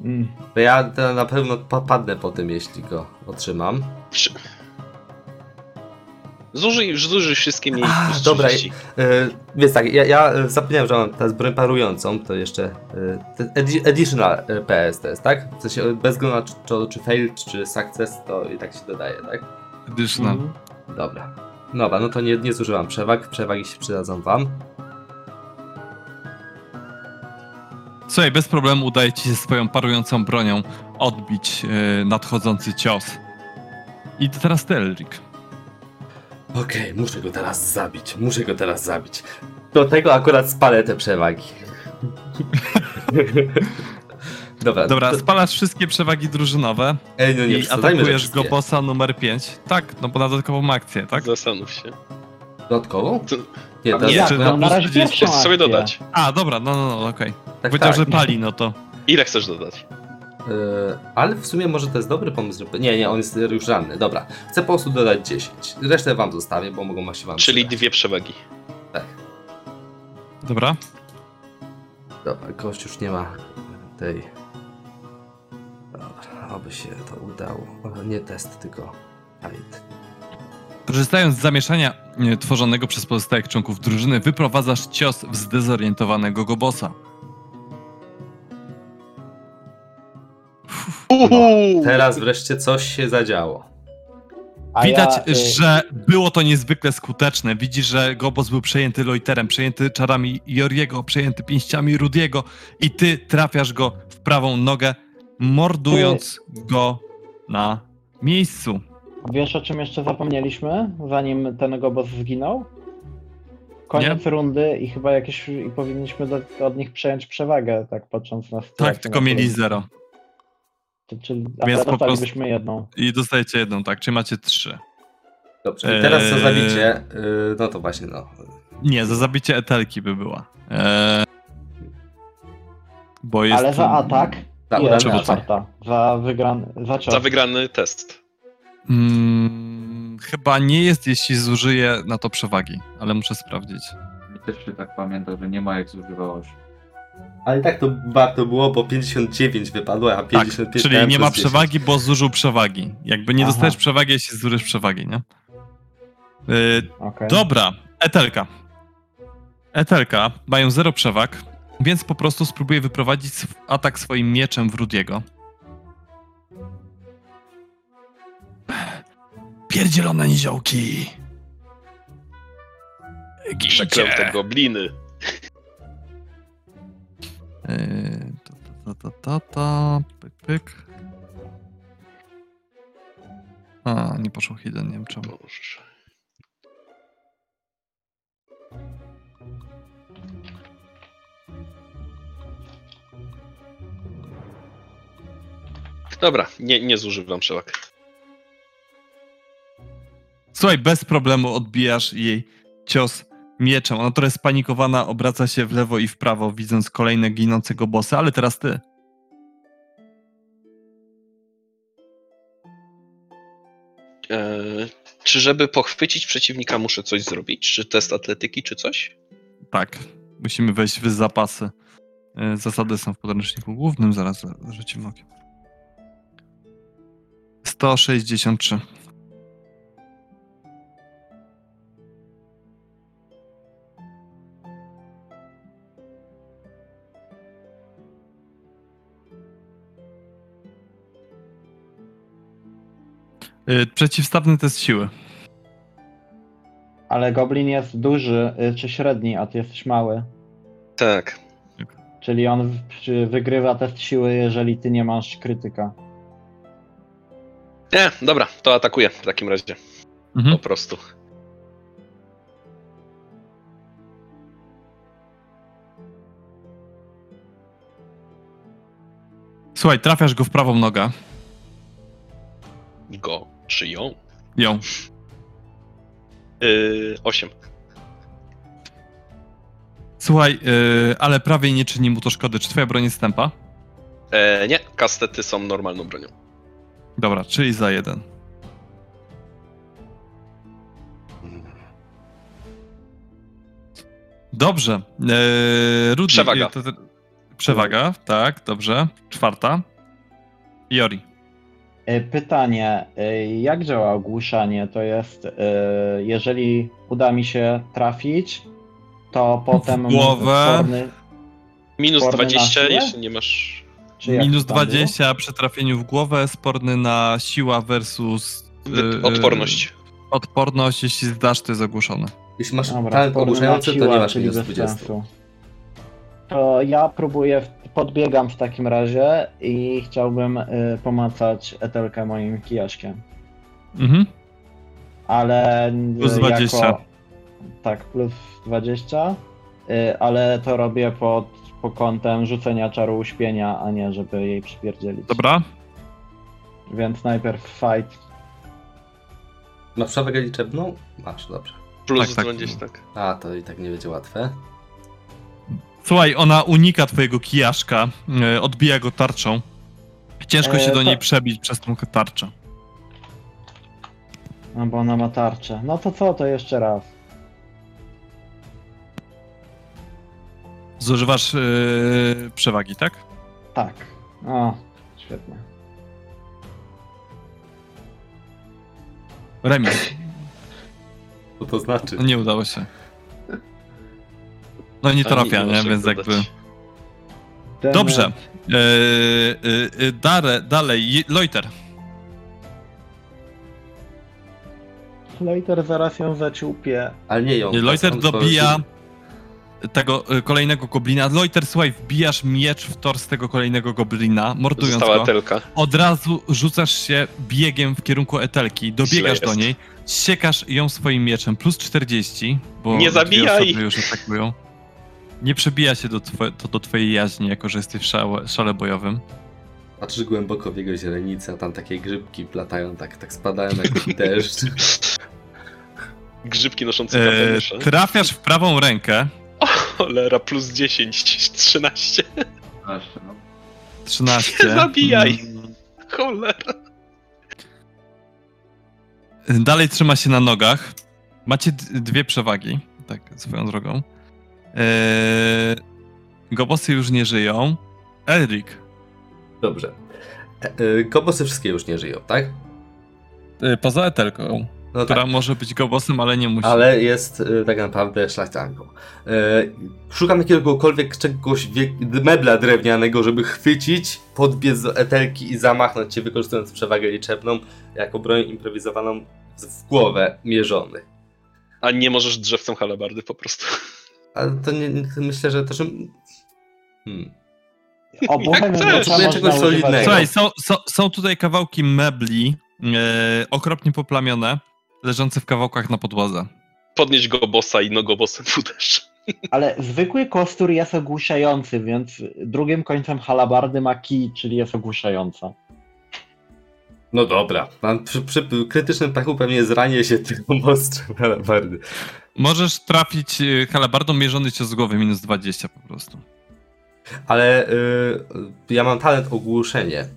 Mm. Bo ja to na pewno popadnę po tym, jeśli go otrzymam. Przy... Zużyj, zużyj wszystkie mniej A, plus dobra, 30. Yy, więc tak, ja, ja e, zapomniałem, że mam teraz broń parującą, to jeszcze yy, edi- additional e, PS to jest, tak? W sensie e, bez względu na czy, czy, czy fail, czy success, to i tak się dodaje, tak? Additional. Mhm. Dobra. Dobra, no to nie, nie zużywam przewag, przewagi się przydadzą wam. Słuchaj, bez problemu udaje ci się swoją parującą bronią odbić yy, nadchodzący cios. I to teraz ty, Elric. Okej, muszę go teraz zabić, muszę go teraz zabić. Do tego akurat spalę te przewagi. (laughs) Dobra, Dobra, to, spalasz wszystkie przewagi drużynowe Ej, no nie, i atakujesz go bossa numer 5. Tak, no bo na dodatkową akcję, tak? Zastanów się. Dodatkową? To- Nie, teraz nie, czy na na razie plus 30 pierwszą Chcesz sobie dodać. A, dobra, no, no, no, okej. Tak, Powiedział, tak. że pali, no to... Ile chcesz dodać? Yy, ale w sumie może to jest dobry pomysł, żeby... Nie, nie, on jest już ranny, dobra. Chcę po prostu dodać 10. Resztę wam zostawię, bo mogą się wam Czyli przydać. dwie przewagi. Tak. Dobra. Dobra, gość już nie ma tej... Dobra, oby się to udało. O, nie test, tylko fight. Korzystając z zamieszania e, tworzonego przez pozostałych członków drużyny, wyprowadzasz cios w zdezorientowanego gobosa. Uhu! Teraz wreszcie coś się zadziało. A Widać, ja, y, że było to niezwykle skuteczne. Widzisz, że Gobos był przejęty Loiterem, przejęty czarami Joriego, przejęty pięściami Rudiego i ty trafiasz go w prawą nogę, mordując go na miejscu. Wiesz o czym jeszcze zapomnieliśmy, zanim ten gobos zginął? Koniec rundy i chyba jakieś i powinniśmy do, od nich przejąć przewagę, tak patrząc na. Tak, tylko na mieli zero. To, czyli, Więc po dostalibyśmy jedną. I dostajecie jedną, tak? Czy macie trzy? Dobrze, i teraz za Eee. zabicie, yy, no to właśnie, no. Nie, za zabicie etelki by była. Eee, bo jest. Ale za atak Tak, ile czwarta? Za wygrany, za. Za wygrany test. Mm, chyba nie jest, jeśli zużyję na to przewagi, ale muszę sprawdzić. I też się tak pamięta, że nie ma jak zużywało się. Ale i tak to warto było, bo 59 wypadło, a Tak, 55 czyli miałem nie ma przez 10. przewagi, bo zużył przewagi. Jakby nie Aha. dostajesz przewagi, jeśli zużysz przewagi, nie? Yy, Okej. Dobra, Etelka. Etelka mają zero przewag, więc po prostu spróbuję wyprowadzić atak swoim mieczem w Rudiego. Pierdzielone niziołki! Przeklęte gobliny. Yy, to, to, to, to, to, pyk, pyk. A, nie poszło hidden, nie wiem czemu. Boże. Dobra, nie, nie zużywam przewag. Słuchaj, bez problemu odbijasz jej cios mieczem. Ona trochę spanikowana obraca się w lewo i w prawo, widząc kolejne ginącego bossa, ale teraz ty. Eee, czy żeby pochwycić przeciwnika muszę coś zrobić? Czy test atletyki, czy coś? Tak, musimy wejść w zapasy. E, Zasady są w podręczniku głównym, zaraz rzucimy okiem. 163. Przeciwstawny test siły. Ale goblin jest duży y, czy średni, a ty jesteś mały. Tak. Czyli on wygrywa test siły, jeżeli ty nie masz krytyka. Nie, dobra, to atakuję w takim razie. Mhm. Po prostu. Słuchaj, trafiasz go w prawą nogę. Go, czy ją? Ją. Yy, 8. Słuchaj, yy, ale prawie nie czyni mu to szkody. Czy twoja broń jest stępa? E, nie, kastety są normalną bronią. Dobra, czyli za jeden. Dobrze. Yy, Rudy, Przewaga. to- to- przewaga, tak, dobrze. Czwarta. Jori. Y, Pytanie, y, jak działa ogłuszanie? To jest, y, jeżeli uda mi się trafić, to potem głowę. sporny, Minus Sporny na 20, siłę? jeśli nie masz. Minus tam było? 20 przy trafieniu w głowę, sporny na siła versus yy, Odporność. Odporność, jeśli zdasz, to jest ogłuszone. Jeśli masz Dobra, talent ogłuszający, to siłę, nie masz minus bez 20. sensu. To ja próbuję, w- podbiegam w takim razie i chciałbym y, pomacać Etelkę moim kijaszkiem. Mhm. Ale y, Plus 20. Jako, tak, plus 20, y, ale to robię pod, pod kątem rzucenia czaru uśpienia, a nie żeby jej przypierdzielić. Dobra. Więc najpierw fight. Masz przewagę liczebną? Masz, dobrze. Plus Tak, tak. 20, tak. A, to i tak nie będzie łatwe. Słuchaj, ona unika twojego kijaszka, e, odbija go tarczą. Ciężko E, się do to- niej przebić przez tą tarczę. No bo ona ma tarczę. No to co, to jeszcze raz. Zużywasz e, przewagi, tak? Tak. O, świetnie. Remis. Co to znaczy? Nie udało się. No nie trafia, nie Więc dodać. jakby... Ten- Dobrze. E, e, dare, dalej, Loiter. Loiter zaraz ją zaciupie. Ale nie ją. Loiter on swoją dobija... tego y, kolejnego goblina. Loiter, słuchaj, wbijasz miecz w tor z tego kolejnego goblina, mordując Została go. Telka. Od razu rzucasz się biegiem w kierunku Etelki, dobiegasz do niej, siekasz ją swoim mieczem, plus 40, bo Nie dwie zabijaj! osoby już atakują. Nie przebija się do, twoje, to do twojej jaźni, jako że jesteś w szale, szale bojowym. Patrzysz głęboko w jego źrenicę, a tam takie grzybki platają, tak, tak spadają jak deszcz. (laughs) Grzybki noszące E, kapelusze. trafiasz w prawą rękę, Cholera, plus 10, 13. Właśnie, no. 13. Zabijaj. Mm, Cholera. Dalej trzyma się na nogach. Macie dwie przewagi, tak swoją drogą. Eee, Gobosy już nie żyją. Elric, Dobrze. E, e, Gobosy wszystkie już nie żyją, tak? y, poza Etelką, No która tak. może być gobosem, ale nie musi. Ale jest e, tak naprawdę szlachcianką. E, szukam jakiegokolwiek czegoś, wie, mebla drewnianego, żeby chwycić, podbiec do etelki i zamachnąć się, wykorzystując przewagę liczebną, jako broń improwizowaną w- w głowę mierzony. A nie możesz drzewcem halabardy po prostu. Ale to nie, nie- myślę, że to, że... Hmm. Miecza Potrzebuję czegoś solidnego. Słuchaj, są, są, są tutaj kawałki mebli, e, okropnie poplamione, leżące w kawałkach na podłodze. Podnieść go bossa i nogobosem w uderz. Ale zwykły kostur jest ogłuszający, więc drugim końcem halabardy ma kij, czyli jest ogłuszająca. No dobra. Pan przy, przy krytycznym pachu pewnie zranię się tym (laughs) ostrzem alabardy. Możesz trafić e, halabardą mierzony cios z głowy, minus 20 po prostu. Ale y, ja mam talent ogłuszenie,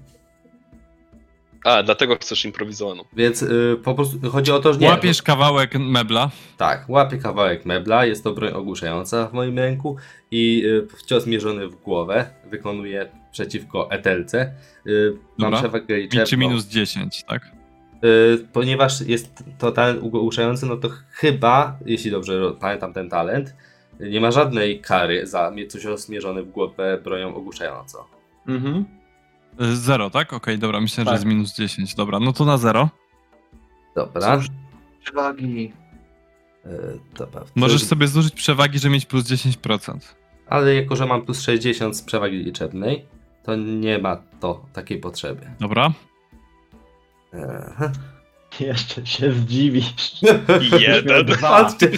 A, dlatego chcesz improwizowaną. więc y, po prostu chodzi o to, że nie... Łapiesz kawałek mebla, Tak, łapię kawałek mebla, jest to broń ogłuszająca w moim ręku i y, cios mierzony w głowę wykonuję przeciwko etelce. Y, mam Dobra. przewagę i liczebną. czy minus 10, tak? Y, ponieważ jest to talent ogłuszający, no to chyba, jeśli dobrze pamiętam ten talent, nie ma żadnej kary za mie- cios mierzony w głowę bronią ogłuszającą. Mhm. E, Zero, tak? Okej, dobra, myślę, że Tak. jest minus 10. Dobra, no to na zero. Dobra. Przewagi. Y, dobra. Możesz sobie zużyć przewagi, żeby mieć plus 10%. Ale jako, że mam plus 60 z przewagi liczebnej, to nie ma to takiej potrzeby. Dobra. Aha. (laughs) Jeszcze się zdziwisz. (laughs) Jeden. Dwa. Patrzcie,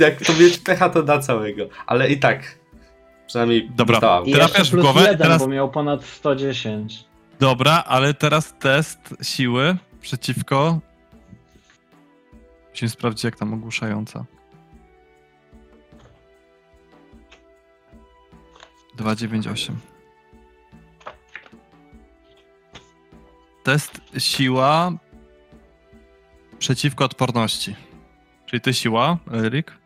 jak to mieć pecha, to da całego. Ale i tak. Przynajmniej Dobra. dostałam. I Trafiasz w głowę, jeden, teraz- bo miał ponad 110. Dobra, ale teraz test siły przeciwko. Musimy sprawdzić, jak tam ogłuszająca. 298. Test siła przeciwko odporności. Czyli ty siła, Erik?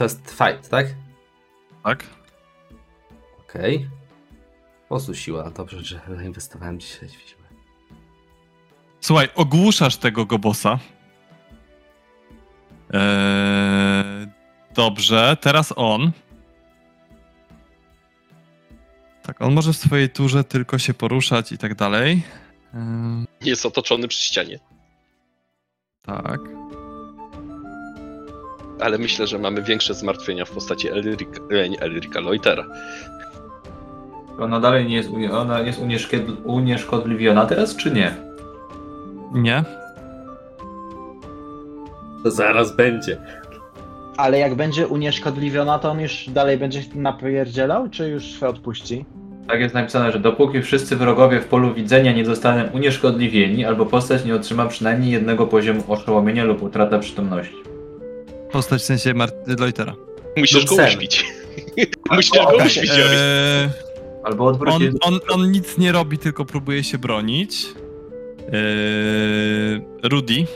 Jest fight, tak? Tak? Okej. Po prostu siła. Dobrze, że zainwestowałem dzisiaj w siłę. Słuchaj, ogłuszasz tego gobosa. Eee, dobrze, teraz on. Tak, on może w swojej turze tylko się poruszać i tak dalej. Eee, Jest otoczony przy ścianie. tak. Ale myślę, że mamy większe zmartwienia w postaci Elrika, e, nie, Elrika Loitera. Ona dalej nie jest, ona jest unieszkodliwiona teraz, czy nie? Nie? To zaraz będzie. Ale jak będzie unieszkodliwiona, to on już dalej będzie napierdzielał, czy już się odpuści? Tak jest napisane, że dopóki wszyscy wrogowie w polu widzenia nie zostaną unieszkodliwieni, albo postać nie otrzyma przynajmniej jednego poziomu oszołomienia lub utrata przytomności. Postać w sensie Mar- Loitera. Musisz go uśpić. (laughs) Musisz go uśpić. Eee, Albo odwrócić. on, on, on nic nie robi, tylko próbuje się bronić. Eee, Rudy.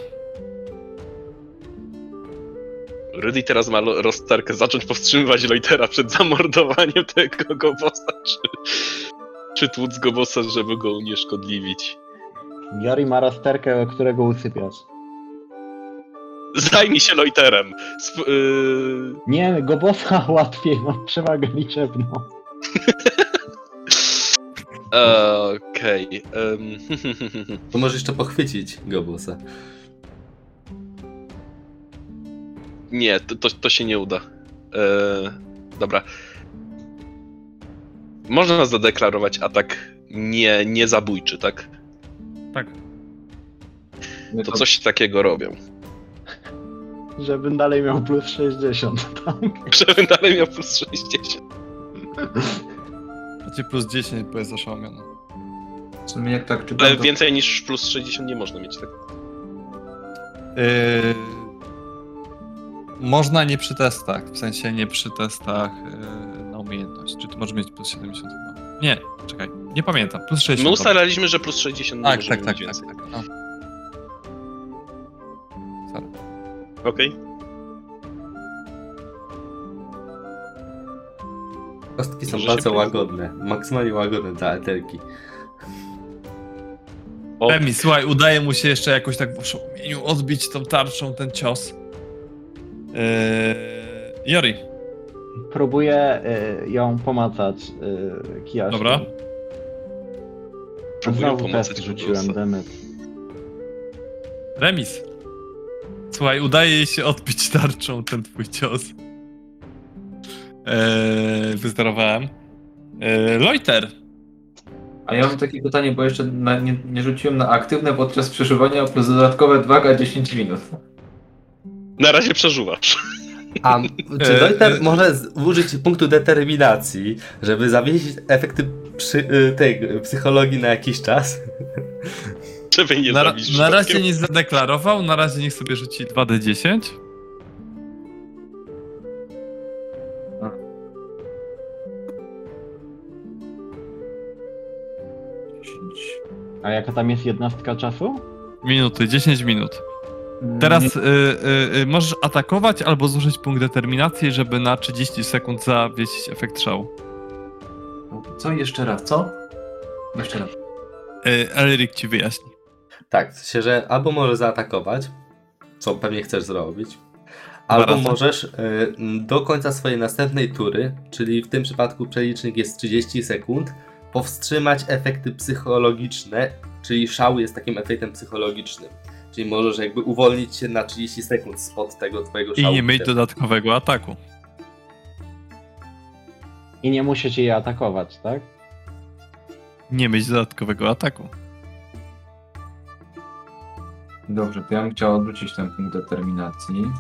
Rudy teraz ma rozterkę zacząć powstrzymywać Loitera przed zamordowaniem tego gobosa, czy, czy tłuc gobosa, żeby go unieszkodliwić. Jori ma rozterkę, którego usypiasz. Zajmij się Loiterem. Sp- yy... Nie, go bossa (laughs) łatwiej, mam przewagę liczebną. (laughs) Okej. em, (laughs) To możesz jeszcze pochwycić Gobusa. Nie, to, to, to się nie uda. E, dobra. Można zadeklarować atak nie, nie zabójczy, tak? Tak. To coś takiego robią. Żebym dalej miał plus 60, (laughs) tak? Żebym dalej miał plus 60. Macie plus 10, bo jest oszałamiony. W sumie jak tak czytam, Ale więcej niż plus 60 nie można mieć, tak? Yy, można nie przy testach, w sensie nie przy testach yy, na umiejętność. Czy to może mieć plus 70 chyba? Nie, czekaj, nie pamiętam. Plus 60. My ustalaliśmy, że plus 60 nie Tak, możemy tak, tak, tak, więcej. tak. No. Okej. Kostki są Może się bardzo pojawi. łagodne. Maksymalnie łagodne dla eterki. O, Emi, słuchaj, udaje mu się jeszcze jakoś tak w oszołomieniu odbić tą tarczą ten cios. Yy, Jori, Próbuję y, ją pomacać y, kijaszkiem. Dobra. Próbuję Znowu pomacać test rzuciłem, demet. remis. Słuchaj, udaje jej się odbić tarczą ten twój cios. Yy, wysterowałem. Yy, Loiter. A ja mam takie pytanie, bo jeszcze na, nie, nie rzuciłem na aktywne podczas przeżywania plus dodatkowe 2K10 minut. na razie przeżuwasz. A czy E, Loiter e, może z- użyć punktu determinacji, żeby zawiesić efekty przy, y, tej psychologii na jakiś czas? Żeby nie Na, zabić na razie nie zadeklarował, na razie niech sobie rzuci 2d10. A jaka tam jest jednostka czasu? Minuty, 10 minut. Teraz y, y, y, możesz atakować albo zużyć punkt determinacji, żeby na 30 sekund zawiesić efekt szału. Co jeszcze raz, co? Jeszcze raz. Y, Elric ci wyjaśni. Tak, w sensie, że albo możesz zaatakować, co pewnie chcesz zrobić, albo możesz y, do końca swojej następnej tury, czyli w tym przypadku przelicznik jest 30 sekund, powstrzymać efekty psychologiczne, czyli szał jest takim efektem psychologicznym. Czyli możesz jakby uwolnić się na 30 sekund spod tego twojego I szału. nie mieć dodatkowego ataku. I nie musicie jej atakować, tak? Nie mieć dodatkowego ataku. Dobrze, to ja bym chciał odwrócić ten punkt determinacji.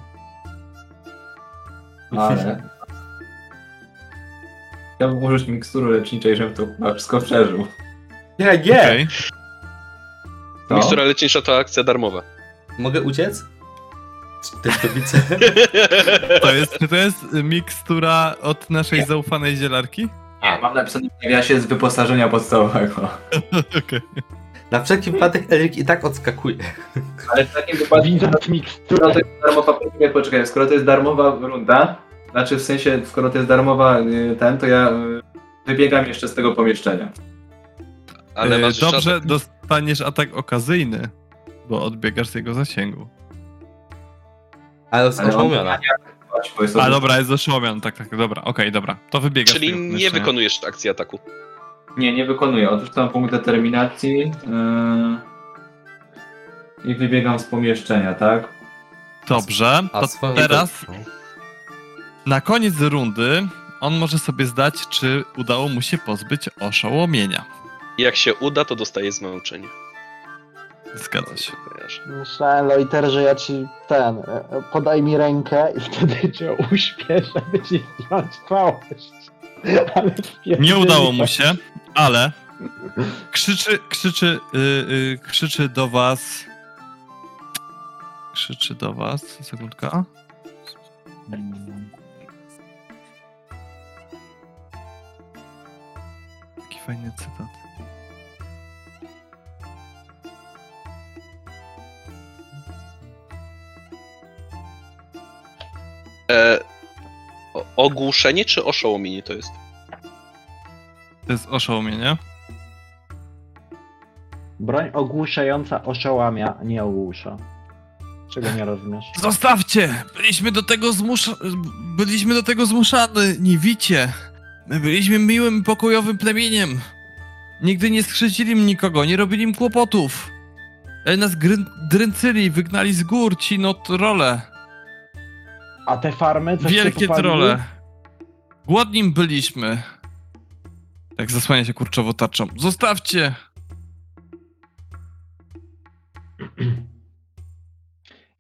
Ale... Chciałbym użyć mikstury leczniczej, żebym to chyba wszystko przeżył. Nie, nie! Co? Mikstura lecznicza to akcja darmowa. Mogę uciec? Też to widzę? (laughs) To jest, czy to jest mikstura od naszej zaufanej zielarki? Nie, mam napisane w nawiasie z wyposażenia podstawowego. (laughs) Okej. Na wszelki wypadek Eryk i tak odskakuje. Ale w takim wypadku... Widząc miksturę. Skoro to jest darmowa, poczekaj, poczekaj, skoro to jest darmowa runda, znaczy w sensie, skoro to jest darmowa y, ten, to ja y, wybiegam jeszcze z tego pomieszczenia. Ale Y, masz Dobrze, żadnych- dostaniesz atak okazyjny, bo odbiegasz z jego zasięgu. Ale on- oszołomiona. A dobra, jest oszołomiony, tak, tak, dobra, okej, dobra. To wybiegasz z Czyli tego nie wykonujesz akcji ataku. Nie, nie wykonuję. Odrzucam punkt determinacji yy, i wybiegam z pomieszczenia, tak? Dobrze, A to teraz na koniec rundy on może sobie zdać, czy udało mu się pozbyć oszołomienia. Jak się uda, to dostaje zmęczenie. Zgadza się. Myślałem, Loiter, że ja ci ten, e, podaj mi rękę i wtedy cię uśpię, żeby ci zdjąć całość. (laughs) Ale Nie udało mu się, ale krzyczy, krzyczy, y, y, krzyczy do was. Krzyczy do was. Sekundka. Taki fajny cytat. E, ogłuszenie czy oszołomienie to jest? To jest oszołomienie. Broń ogłuszająca oszołamia, nie ogłusza. Czego nie rozumiesz? (laughs) Zostawcie! Byliśmy do tego zmusza... Byliśmy do tego zmuszani, nie wicie. My byliśmy miłym, pokojowym plemieniem. Nigdy nie skrzywdzili im nikogo, nie robili im kłopotów. Ale nas gryn- dręcyli, wygnali z gór ci no trole. A te farmy? Coś Wielkie trole. Głodnim byliśmy. Tak zasłania się kurczowo tarczą. Zostawcie! (clears throat)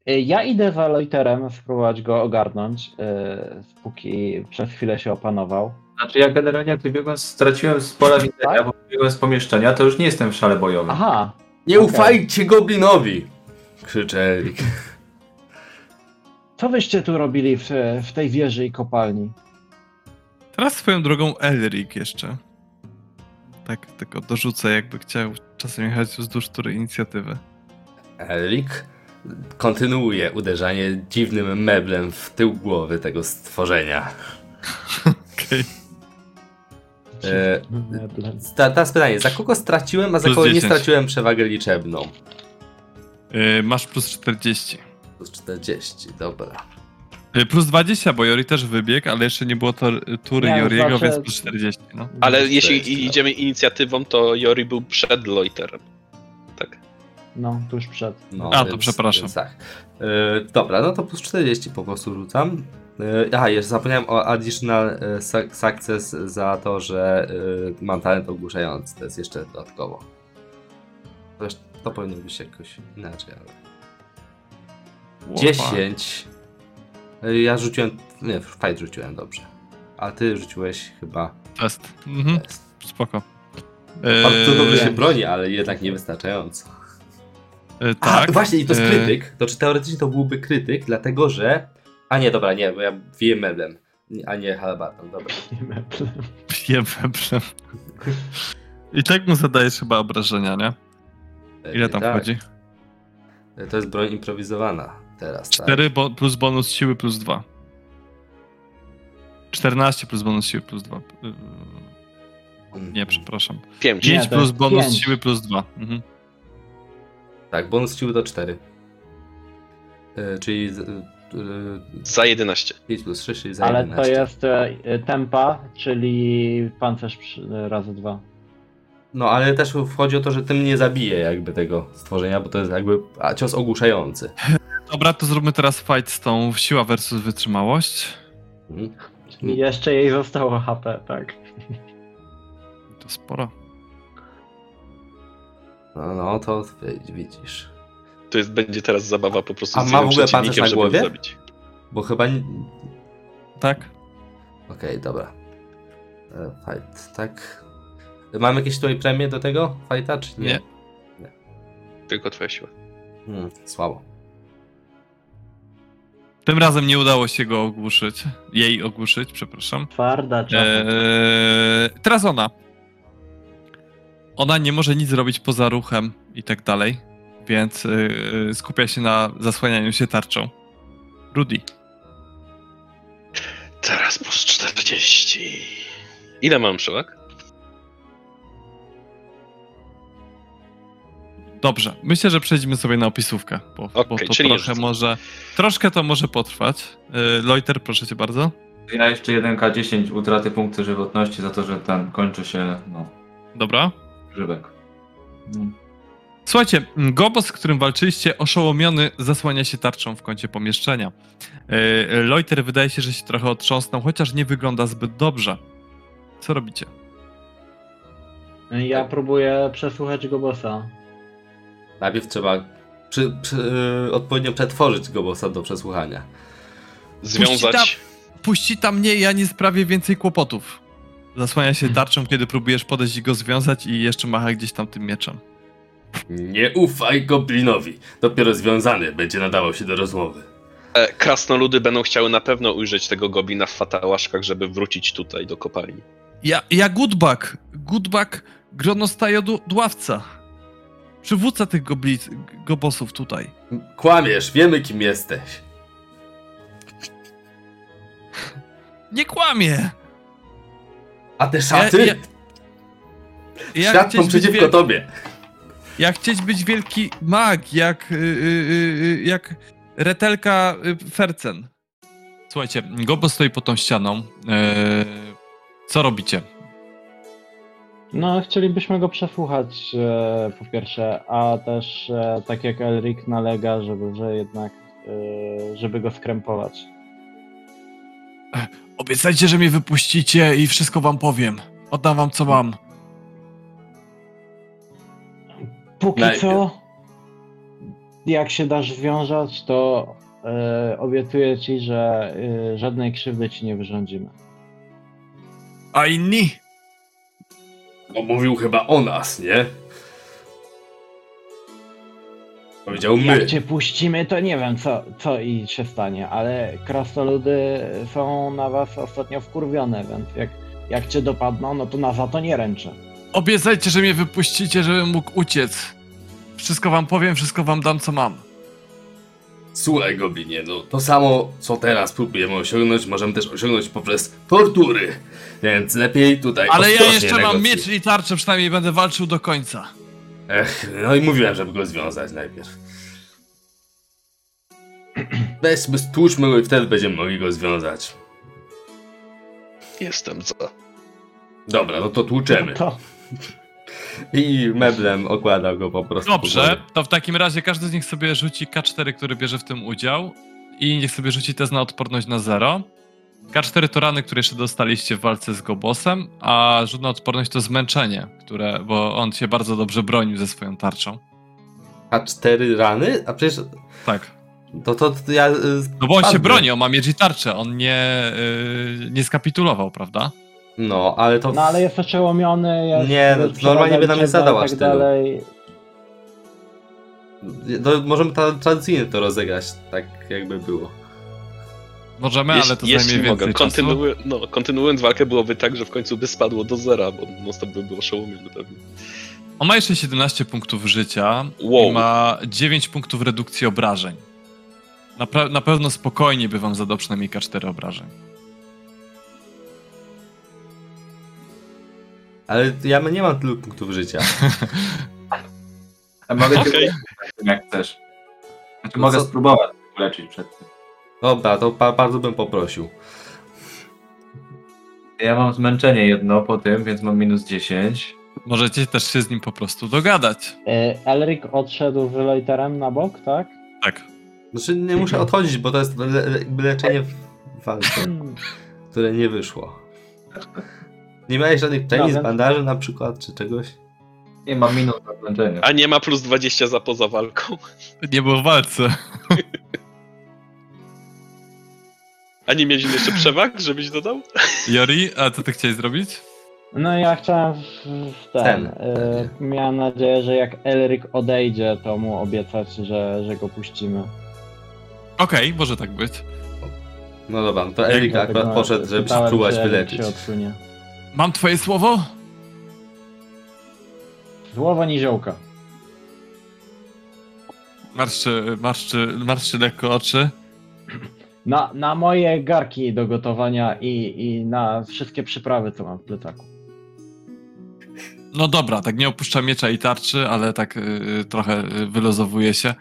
Ja idę za Loiterem, spróbować go ogarnąć, y, póki przez chwilę się opanował. Znaczy ja generalnie jak wybiegłem, straciłem z pola widzenia, Tak? bo wybiegłem z pomieszczenia, to już nie jestem w szale bojowym. Aha, Nie Okej. ufajcie goblinowi! Krzyczy Erik. (laughs) co wyście tu robili w, w tej wieży i kopalni? Teraz swoją drogą Elric jeszcze. Tak, tylko dorzucę, jakby chciał czasem jechać wzdłuż tury inicjatywy. Erik kontynuuje uderzanie dziwnym meblem w tył głowy tego stworzenia. (laughs) Okej. E, Meble. ta, teraz pytanie, za kogo straciłem, a za Plus kogo nie 10. straciłem przewagę liczebną? Yy, masz plus 40. Plus 40, dobra. Yy, plus 20, bo Jori też wybiegł, ale jeszcze nie było to, tury Nie, Joriego, znaczy- więc plus 40. No. Ale Plus jeśli 40, idziemy inicjatywą, to Jori był przed Loiterem. Tak. No, tuż przed. No, A, to przepraszam. Więc tak. E, dobra, no to plus 40 po prostu rzucam. E, aha, jeszcze zapomniałem o additional su- success za to, że e, mam talent ogłuszający. To jest jeszcze dodatkowo. To, powinno być jakoś inaczej, ale... Łopa. 10. E, Ja rzuciłem... Nie, fight rzuciłem dobrze. A ty rzuciłeś chyba Test. Mhm, test. spoko. Bardzo Yy, dobrze się broni, ale jednak niewystarczająco. A, tak. właśnie, i to jest Yy, krytyk. To czy teoretycznie to byłby krytyk, dlatego że. A nie, dobra, nie, bo ja wiem meblem, a nie halabardą, dobra. (laughs) Nie meble. Jem webrem. I tak mu zadajesz chyba obrażenia, nie? Ile tam tak. wchodzi? To jest broń improwizowana teraz, tak? 4 bo plus bonus siły plus 2. 14 plus bonus siły plus 2. Mhm. Nie, przepraszam. Pięć. 5 to plus jest bonus pięć. siły plus 2. Mhm. Tak, bonus siły to 4. E, czyli e, Za 11. 5 plus 6, czyli za Ale 11. to jest e, tempa, czyli pancerz razy dwa. No, ale też wchodzi o to, że tym nie zabije jakby tego stworzenia, bo to jest jakby a, cios ogłuszający. Dobra, to zróbmy teraz fight z tą siła versus wytrzymałość. Mhm. I jeszcze jej zostało HP, tak. To sporo. No, no, to wi- widzisz. To jest, będzie teraz zabawa po prostu A z ma w ogóle pancerz przeciwnikiem, na żeby go głowie? zabić. Bo chyba nie... Tak? Okej, dobra. E, Fight, tak. Mamy jakieś tutaj premie do tego fighta, czy nie? Nie. Tylko twoja siła. Hmm, słabo. Tym razem nie udało się go ogłuszyć. Jej ogłuszyć, przepraszam. Twarda czapka. Eee, teraz ona. Ona nie może nic zrobić poza ruchem i tak dalej, więc yy, skupia się na zasłanianiu się tarczą. Rudy. Teraz plus 40. Ile mam przewag? Dobrze, myślę, że przejdźmy sobie na opisówkę, bo, bo Okej, to trochę rzucę. może. Troszkę to może potrwać. Yy, Loiter, proszę cię bardzo. Ja jeszcze 1K10 utraty punktu żywotności za to, że ten kończy się, no, Dobra. grzybek. No. Słuchajcie, Gobos, z którym walczyliście, oszołomiony, zasłania się tarczą w kącie pomieszczenia. Yy, Loiter wydaje się, że się trochę otrząsnął, chociaż nie wygląda zbyt dobrze. Co robicie? Ja próbuję przesłuchać go bossa. Najpierw trzeba przy, przy, odpowiednio przetworzyć gobosa do przesłuchania. Związać. Puści tam mnie, ja nie sprawię więcej kłopotów. Zasłania się tarczą, kiedy próbujesz podejść i go związać i jeszcze macha gdzieś tam tym mieczem. Nie ufaj goblinowi. Dopiero związany będzie nadawał się do rozmowy. E, krasnoludy będą chciały na pewno ujrzeć tego goblina w fatałaszkach, żeby wrócić tutaj do kopalni. Ja, ja Goodback, Goodback, gronostajodławca. Przywódca tych goblic, gobosów tutaj. Kłamiesz, wiemy kim jesteś. Nie kłamie! A te szaty? Ja- Ja chcieć być przeciwko wiel- tobie. Ja chcieć być wielki mag, jak, y, y, y, jak retelka y, Fercen. Słuchajcie, Gobo stoi pod tą ścianą. Eee, co robicie? No, chcielibyśmy go przesłuchać e, po pierwsze, a też e, tak jak Elric nalega, żeby, że jednak, e, żeby go skrępować. Obiecajcie, że mnie wypuścicie i wszystko wam powiem. Oddam wam co mam. Póki Najpierw. co, jak się dasz związać, to e, obiecuję ci, że e, żadnej krzywdy ci nie wyrządzimy. A inni? Bo mówił chyba o nas, nie? Powiedział my. Jak cię puścimy, to nie wiem, co, co i się stanie, ale krasnoludy są na was ostatnio wkurwione, więc jak, jak cię dopadną, no to na za to nie ręczę. Obiecajcie, że mnie wypuścicie, żebym mógł uciec. Wszystko wam powiem, wszystko wam dam co mam. Słuchaj, Goblinie, no to samo, co teraz próbujemy osiągnąć, możemy też osiągnąć poprzez tortury. Więc lepiej tutaj Ale ja ostrożnie jeszcze mam negocjuj. miecz i tarczę, przynajmniej będę walczył do końca. Ech, no i mówiłem, żeby go związać najpierw. Weźmy, stłuczmy go i wtedy będziemy mogli go związać. Jestem za. Dobra, no to tłuczemy. To, I meblem okłada go po prostu. Dobrze, to w takim razie każdy z nich sobie rzuci K4, który bierze w tym udział i niech sobie rzuci test na odporność na 0. K4 to rany, które jeszcze dostaliście w walce z Gobosem, a rzut na odporność to zmęczenie, które, bo on się bardzo dobrze bronił ze swoją tarczą. A cztery rany? A przecież Tak. to, to, to ja... y, No bo on się padnę. broni, on ma miecz i tarczę, on nie, yy, nie skapitulował, prawda? No, ale to... no ale jest oszołomiony, jest Nie, no, normalnie by nam nie zadał aż tak tylu. dalej. to możemy ta, tradycyjnie to rozegrać, tak jakby było. Możemy, Jeśli- ale to jeśli zajmie mogę, więcej czasu. kontynuuję- no, kontynuując walkę byłoby tak, że w końcu by spadło do zera, bo non by był oszołomiony pewnie. On ma jeszcze 17 punktów życia Wow. i ma 9 punktów redukcji obrażeń. Na, pra- na pewno spokojnie by wam zadał przynajmniej K4 obrażeń. Ale ja nie mam tylu punktów życia. A mogę cię uleczyć, jak chcesz. Znaczy, No mogę co- spróbować uleczyć przed tym. Dobra, to pa, bardzo bym poprosił. Ja mam zmęczenie jedno po tym, więc mam minus 10. Możecie też się z nim po prostu dogadać. E, Elric odszedł z Loiterem na bok, tak? Tak. Znaczy nie muszę odchodzić, bo to jest le, le, leczenie w walce, Hmm. które nie wyszło. Nie miałeś żadnych Nawet. bandaży na przykład, czy czegoś? Nie mam minus na zmęczenie. A nie ma plus 20 za poza walką. Nie było w walce. A nie mieliśmy jeszcze przewag, żebyś dodał? Jori, a co ty chciałeś zrobić? No ja chciałem w, ten. Ten. E, miałem nadzieję, że jak Elric odejdzie, to mu obiecać, że, że go puścimy. Okej, może tak być. No dobra, no to Erik Dlatego akurat poszedł, żeby się spróbować czy Elric wyleczyć. się odsunie. Mam twoje słowo? Słowa niziołka. Marszczy, marszczy, marszczy lekko oczy. Na, na moje garki do gotowania i, i na wszystkie przyprawy, co mam w plecaku. No dobra, tak nie opuszcza miecza i tarczy, ale tak y, trochę y, wylozowuje się.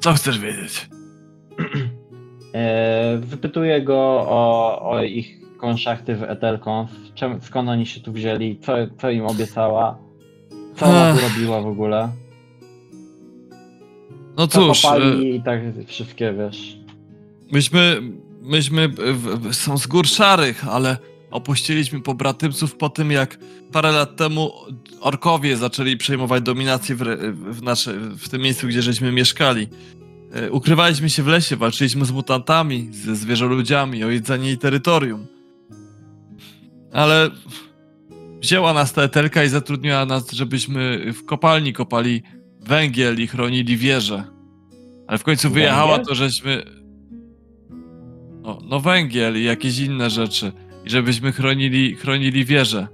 Co chcesz wiedzieć? (clears throat) E, wypytuję go o, o ich konszachty w. Czem, skąd oni się tu wzięli? Co, co im obiecała? Co ona tu robiła w ogóle? No Co cóż, y, kopali i tak wszystkie, wiesz. myśmy, myśmy w- w- są z gór szarych, ale opuściliśmy pobratymców po tym, jak parę lat temu orkowie zaczęli przejmować dominację w, w, nasze, w tym miejscu, gdzie żeśmy mieszkali. E, Ukrywaliśmy się w lesie, walczyliśmy z mutantami, ze zwierzoludziami o jedzenie i terytorium. Ale wzięła nas ta etelka i zatrudniła nas, żebyśmy w kopalni kopali węgiel i chronili wieże. Ale w końcu wyjechała Węgiel? to, żeśmy... No, no węgiel i jakieś inne rzeczy. I żebyśmy chronili, chronili wieże.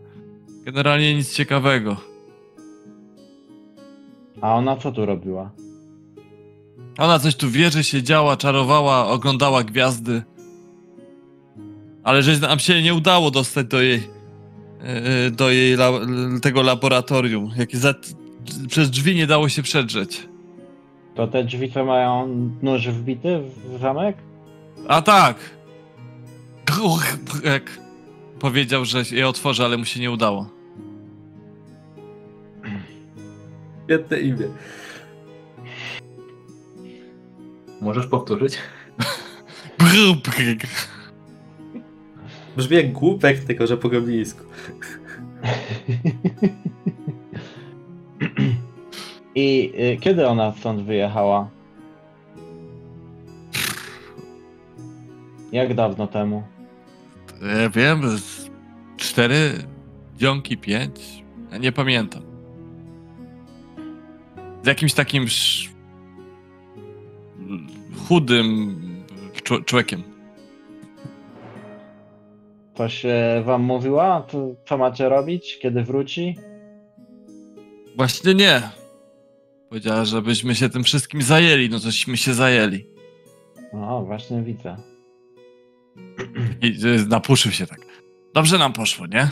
Generalnie nic ciekawego. A ona co tu robiła? Ona coś tu wieży siedziała, czarowała, oglądała gwiazdy. Ale że nam się nie udało dostać do jej e, do jej la, tego laboratorium. Jak za, przez drzwi nie dało się przedrzeć. To te drzwi, co mają nóż wbity w zamek? A tak! Jak powiedział, że je otworzy, ale mu się nie udało. (clears throat) Świetne imię. Możesz powtórzyć? Brzmi jak głupek, tylko że po goblińsku. I y, kiedy ona stąd wyjechała? Jak dawno temu? Ja wiem, z cztery dzionki, pięć. Ja nie pamiętam. Z jakimś takim sz... chudym człowiekiem. Coś e, wam mówiła? To, co macie robić, kiedy wróci? Właśnie nie. Powiedziała, żebyśmy się tym wszystkim zajęli, no tośmy się zajęli. O, właśnie widzę. I napuszył się tak. Dobrze nam poszło, nie?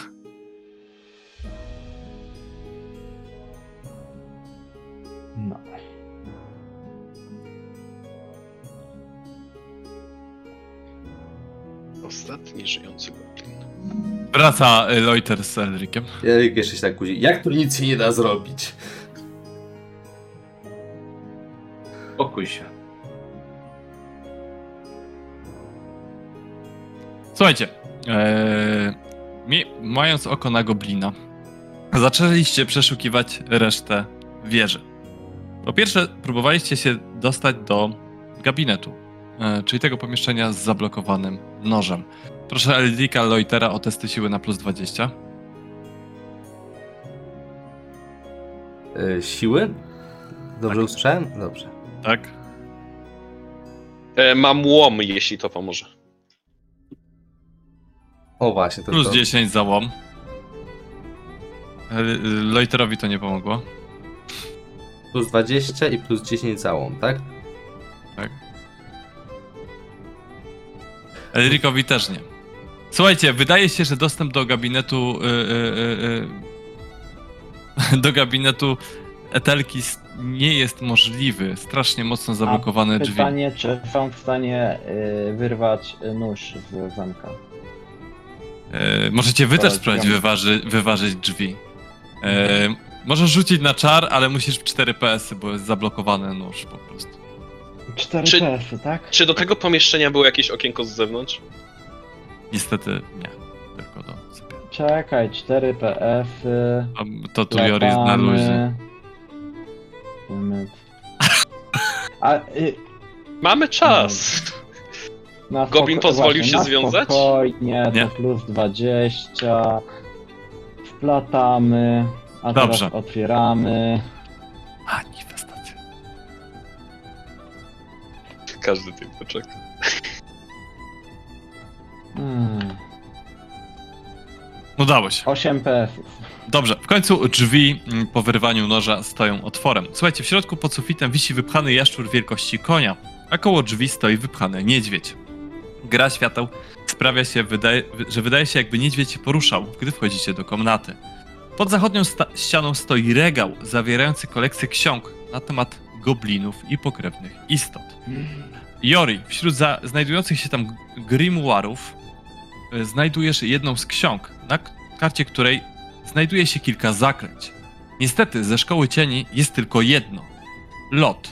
No. Ostatni żyjący goblin. Wraca y, Loiter z Elrikiem. Eryk jeszcze się tak kłóci. Jak tu nic się nie da zrobić? Spokój się. Słuchajcie, e, mi, mając oko na goblina, zaczęliście przeszukiwać resztę wieży. Po pierwsze, próbowaliście się dostać do gabinetu, e, czyli tego pomieszczenia z zablokowanym nożem. Proszę Eldrika Loitera o testy siły na plus 20. E, siły? Dobrze Tak. usłyszałem? Dobrze. Tak? E, mam łom, jeśli to pomoże. O właśnie, to Plus to. 10 za łom. El- Loiterowi to nie pomogło. Plus 20 i plus 10 całą, tak? Tak. Elrikowi też nie. Słuchajcie, wydaje się, że dostęp do gabinetu. y, y, y, y, (laughs) do gabinetu Etelki nie jest możliwy. Strasznie mocno zablokowane drzwi. Pytanie, czy są w stanie y, wyrwać y, nóż z zamka? E, możecie wy też Dobra, spróbować wyważy, wyważyć drzwi. E, możesz rzucić na czar, ale musisz w 4 PS-y, bo jest zablokowany nóż po prostu. 4 Czy- PS-y, tak? Czy do tego pomieszczenia było jakieś okienko z zewnątrz? Niestety nie. Tylko do sypialni. Czekaj, 4 PS-y. A To tu Joris na luzie. (laughs) A y, Mamy czas! na Goblin pozwolił właśnie, się na związać? Spokojnie, Nie. to plus 20. Wplatamy. A Dobrze. teraz otwieramy. Manifestacja. Każdy tym poczeka. Hmm. Udało się. 8 PS-ów. Dobrze, w końcu drzwi po wyrwaniu noża stoją otworem. Słuchajcie, w środku pod sufitem wisi wypchany jaszczur wielkości konia, a koło drzwi stoi wypchany niedźwiedź. Gra świateł sprawia się, wydaje, że wydaje się jakby niedźwiedź się poruszał, gdy wchodzicie do komnaty. Pod zachodnią sta- ścianą stoi regał zawierający kolekcję ksiąg na temat goblinów i pokrewnych istot. Jori, wśród za- znajdujących się tam grimoirów znajdujesz jedną z ksiąg, na karcie której znajduje się kilka zaklęć. Niestety ze szkoły cieni jest tylko jedno. Lot.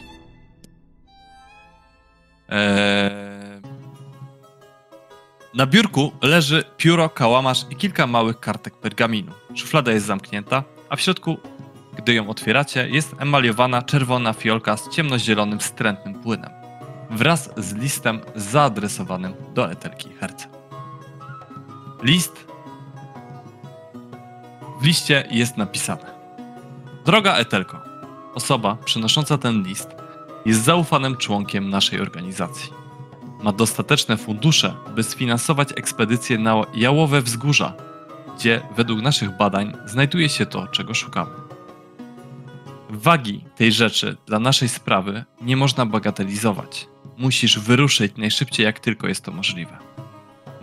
Eee... Na biurku leży pióro, kałamarz i kilka małych kartek pergaminu. Szuflada jest zamknięta, a w środku, gdy ją otwieracie, jest emaliowana czerwona fiolka z ciemnozielonym, wstrętnym płynem. Wraz z listem zaadresowanym do Etelki Herce. List w liście jest napisane: Droga Etelko, osoba przynosząca ten list jest zaufanym członkiem naszej organizacji. Ma dostateczne fundusze, by sfinansować ekspedycję na Jałowe Wzgórza, gdzie według naszych badań znajduje się to, czego szukamy. Wagi tej rzeczy dla naszej sprawy nie można bagatelizować. Musisz wyruszyć najszybciej, jak tylko jest to możliwe.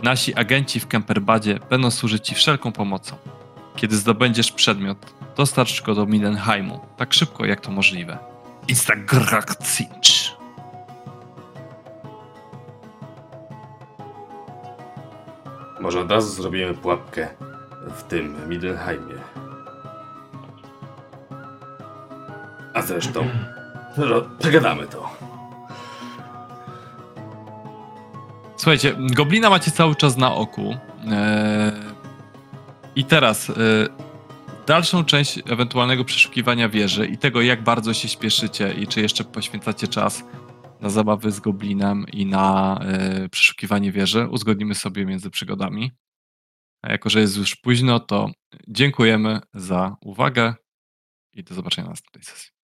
Nasi agenci w Kemperbadzie będą służyć Ci wszelką pomocą. Kiedy zdobędziesz przedmiot, dostarcz go do Mindenheimu, tak szybko jak to możliwe. Instagrakcinch. Może od razu zrobimy pułapkę w tym Midenheimie. A zresztą, ro- przegadamy to. Słuchajcie, goblina macie cały czas na oku. E, I teraz e, dalszą część ewentualnego przeszukiwania wieży i tego, jak bardzo się śpieszycie i czy jeszcze poświęcacie czas na zabawy z goblinem i na e, przeszukiwanie wieży, uzgodnimy sobie między przygodami. A jako, że jest już późno, to dziękujemy za uwagę i do zobaczenia na następnej sesji.